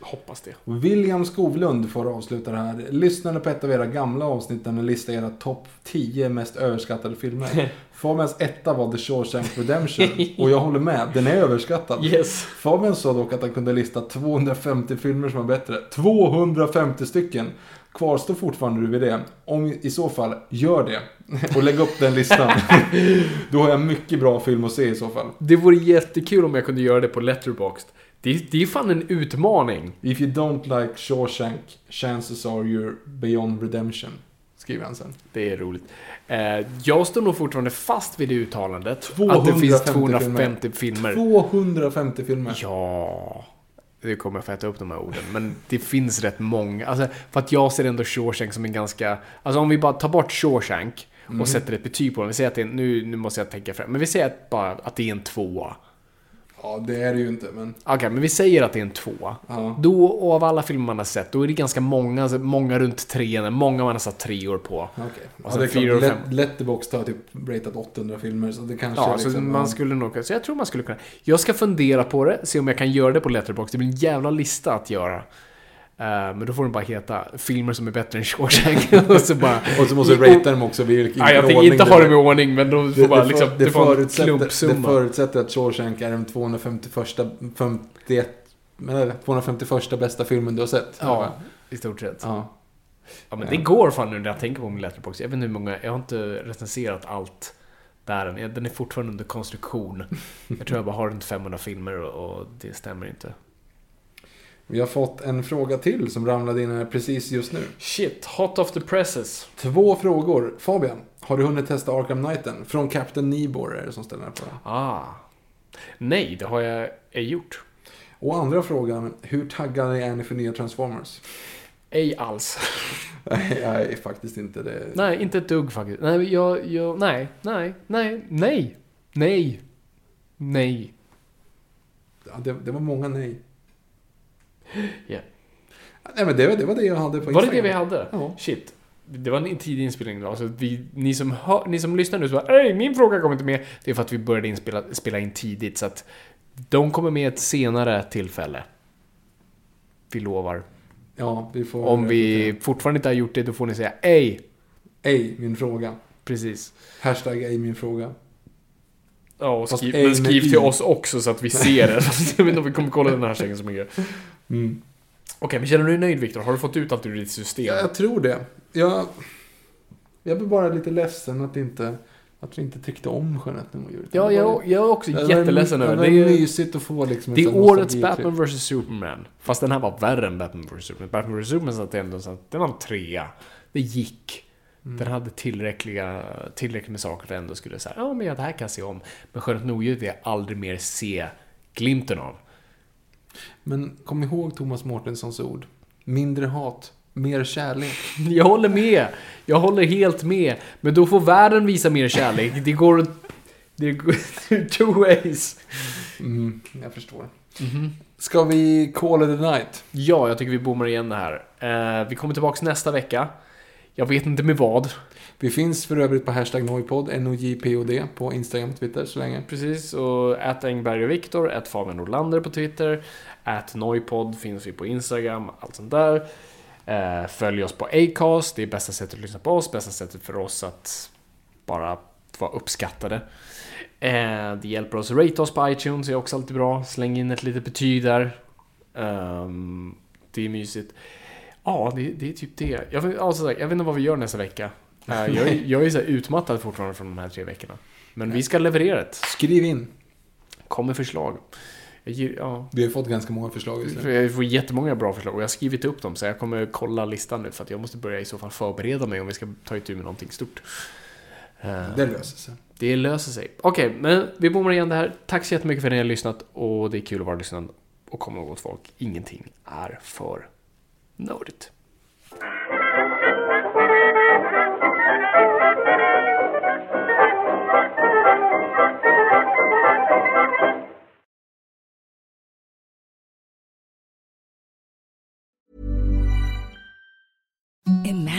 Hoppas det. William Skovlund får avsluta det här. Lyssnade på ett av era gamla avsnitt där ni listade era topp 10 mest överskattade filmer. Fabians etta var The Shawshank Redemption. Och jag håller med, den är överskattad. Yes. Fabian sa dock att han kunde lista 250 filmer som var bättre. 250 stycken! Kvarstår fortfarande du vid det? Om i så fall, gör det. Och lägg upp den listan. Då har jag mycket bra film att se i så fall. Det vore jättekul om jag kunde göra det på Letterboxd. Det, är- det är fan en utmaning. If you don't like Shawshank, chances are you're beyond redemption. Skriver han sen. Det är roligt. Eh, jag står nog fortfarande fast vid det uttalandet. att det 250 finns 250 filmer. 250 filmer. Ja, det kommer jag få äta upp de här orden. Men det finns rätt många. Alltså, för att jag ser ändå Shawshank som en ganska... Alltså om vi bara tar bort Shawshank och Mm. sätter ett betyg på den. Vi säger att det är, nu, nu måste jag tänka fram. Men vi säger att, bara att det är en tvåa. Ja, det är det ju inte, men... Okej, men vi säger att det är en tvåa. Ja. Då, av alla filmer man har sett, då är det ganska många, alltså många runt trean, många man har satt treor på. Okej. Och Ja, sen fyra och fem. Let- Letterboxd har typ ratat 800 filmer, så det kanske Ja, är så liksom... man ja. skulle nog... Så jag tror man skulle kunna... Jag ska fundera på det, se om jag kan göra det på Letterboxd. Det blir en jävla lista att göra. Eh, men då får den bara heta filmer som är bättre än Shawshank. och så bara... Och så måste du rata dem också, vilken Ja, jag tänker inte ha dem i ordning, men de får Det, bara det, liksom... Det det, får en förutsätter, det klumpsumma. förutsätter att Shawshank är den 251, 51, men 251 bästa filmen du har sett. Ja, i stort sett. Ja. Ja, men det går fan nu när jag tänker på min Letterboxd. Jag vet inte hur många... Jag har inte recenserat allt där än. Den är fortfarande under konstruktion. Jag tror jag bara har runt 500 filmer och, och det stämmer inte. Vi har fått en fråga till som ramlade in här precis just nu. Shit, hot of the presses. Två frågor. Fabian, har du hunnit testa Arkham Knighten? Från Captain Nibor är det som ställer den på. Ah. Nej, det har jag ej gjort. Och andra frågan, hur taggade är ni för nya Transformers? Ej alls. Nej, är faktiskt inte det. Nej, inte ett dugg faktiskt. Nej, jag, jag, nej, nej, nej, nej, nej, nej. Ja, det, det var många nej. Ja. Nej men det, det var det jag hade på Var det Instagram. det vi hade? Ja. Shit. Det var en tidig inspelning då. Så vi, ni, som hör, ni som lyssnar nu så bara Ej, min fråga kommer inte med. Det är för att vi började inspela, spela in tidigt så att de kommer med ett senare tillfälle. Vi lovar. Ja, vi får... Om vi fortfarande inte har gjort det, då får ni säga ej. Ej, min fråga. Precis. Hashtag ej min fråga. Ja, och skriv, men skriv till oss också så att vi ser det. Jag vet inte om vi kommer kolla den här hashtaggen så mycket. Mm. Okej, men känner du dig nöjd Viktor? Har du fått ut allt ur ditt system? Ja, jag tror det. Jag, jag blir bara lite ledsen att inte... Att vi inte tyckte om Skönheten och djuret. Ja, jag, jag är också Det jätteledsen över Det det. är ju- mysigt att få liksom Det är årets. Batman vs Superman. Fast den här var värre än Batman vs Superman. Batman vs Superman satt ändå så att den var en trea. Det gick. Mm. Den hade tillräckliga, tillräckligt med saker för att ändå skulle säga ja men ja, det här kan jag se om. Men Skönheten och odjuret vill jag aldrig mer se glimten av. Men kom ihåg Thomas Mårtenssons ord. Mindre hat, mer kärlek. Jag håller med. Jag håller helt med. Men då får världen visa mer kärlek. Det går... Det går two ways. Mm, jag förstår. Mhm. Ska vi call it a night? Ja, jag tycker vi bommar igen det här. Eh, vi kommer tillbaka nästa vecka. Jag vet inte med vad. Vi finns för övrigt på hashtag nojpodd, N-O-J-P-O-D, på Instagram och Twitter så länge. Precis, och att Engberg och Viktor, att Fabian Nordlander på Twitter, Att nojpodd finns vi på Instagram, allt sånt där. Eh, följ oss på Acast, det är bästa sättet att lyssna på oss, bästa sättet för oss att bara vara uppskattade. Eh, det hjälper oss att rate oss på iTunes, det är också alltid bra. Släng in ett litet betyg där. Ehm, det är mysigt. Ja, det, det är typ det. Jag, vet- alltså, jag vet inte vad vi gör nästa vecka. Eh, jag, är- jag är så utmattad fortfarande från de här tre veckorna. Men vi ska leverera det. Skriv in. Kom med förslag. Ger, ja, Vi har fått ganska många förslag just nu. jag får jättemånga bra förslag och jag har skrivit upp dem så jag kommer kolla listan nu för att jag måste börja i så fall förbereda mig om vi ska ta itu med någonting stort. Eh, Det löser sig. det löser sig. Okej, men vi bommar igen det här. Tack så jättemycket för att ni har lyssnat och det är kul att vara lyssnande. Och kom ihåg folk, ingenting är för nördigt.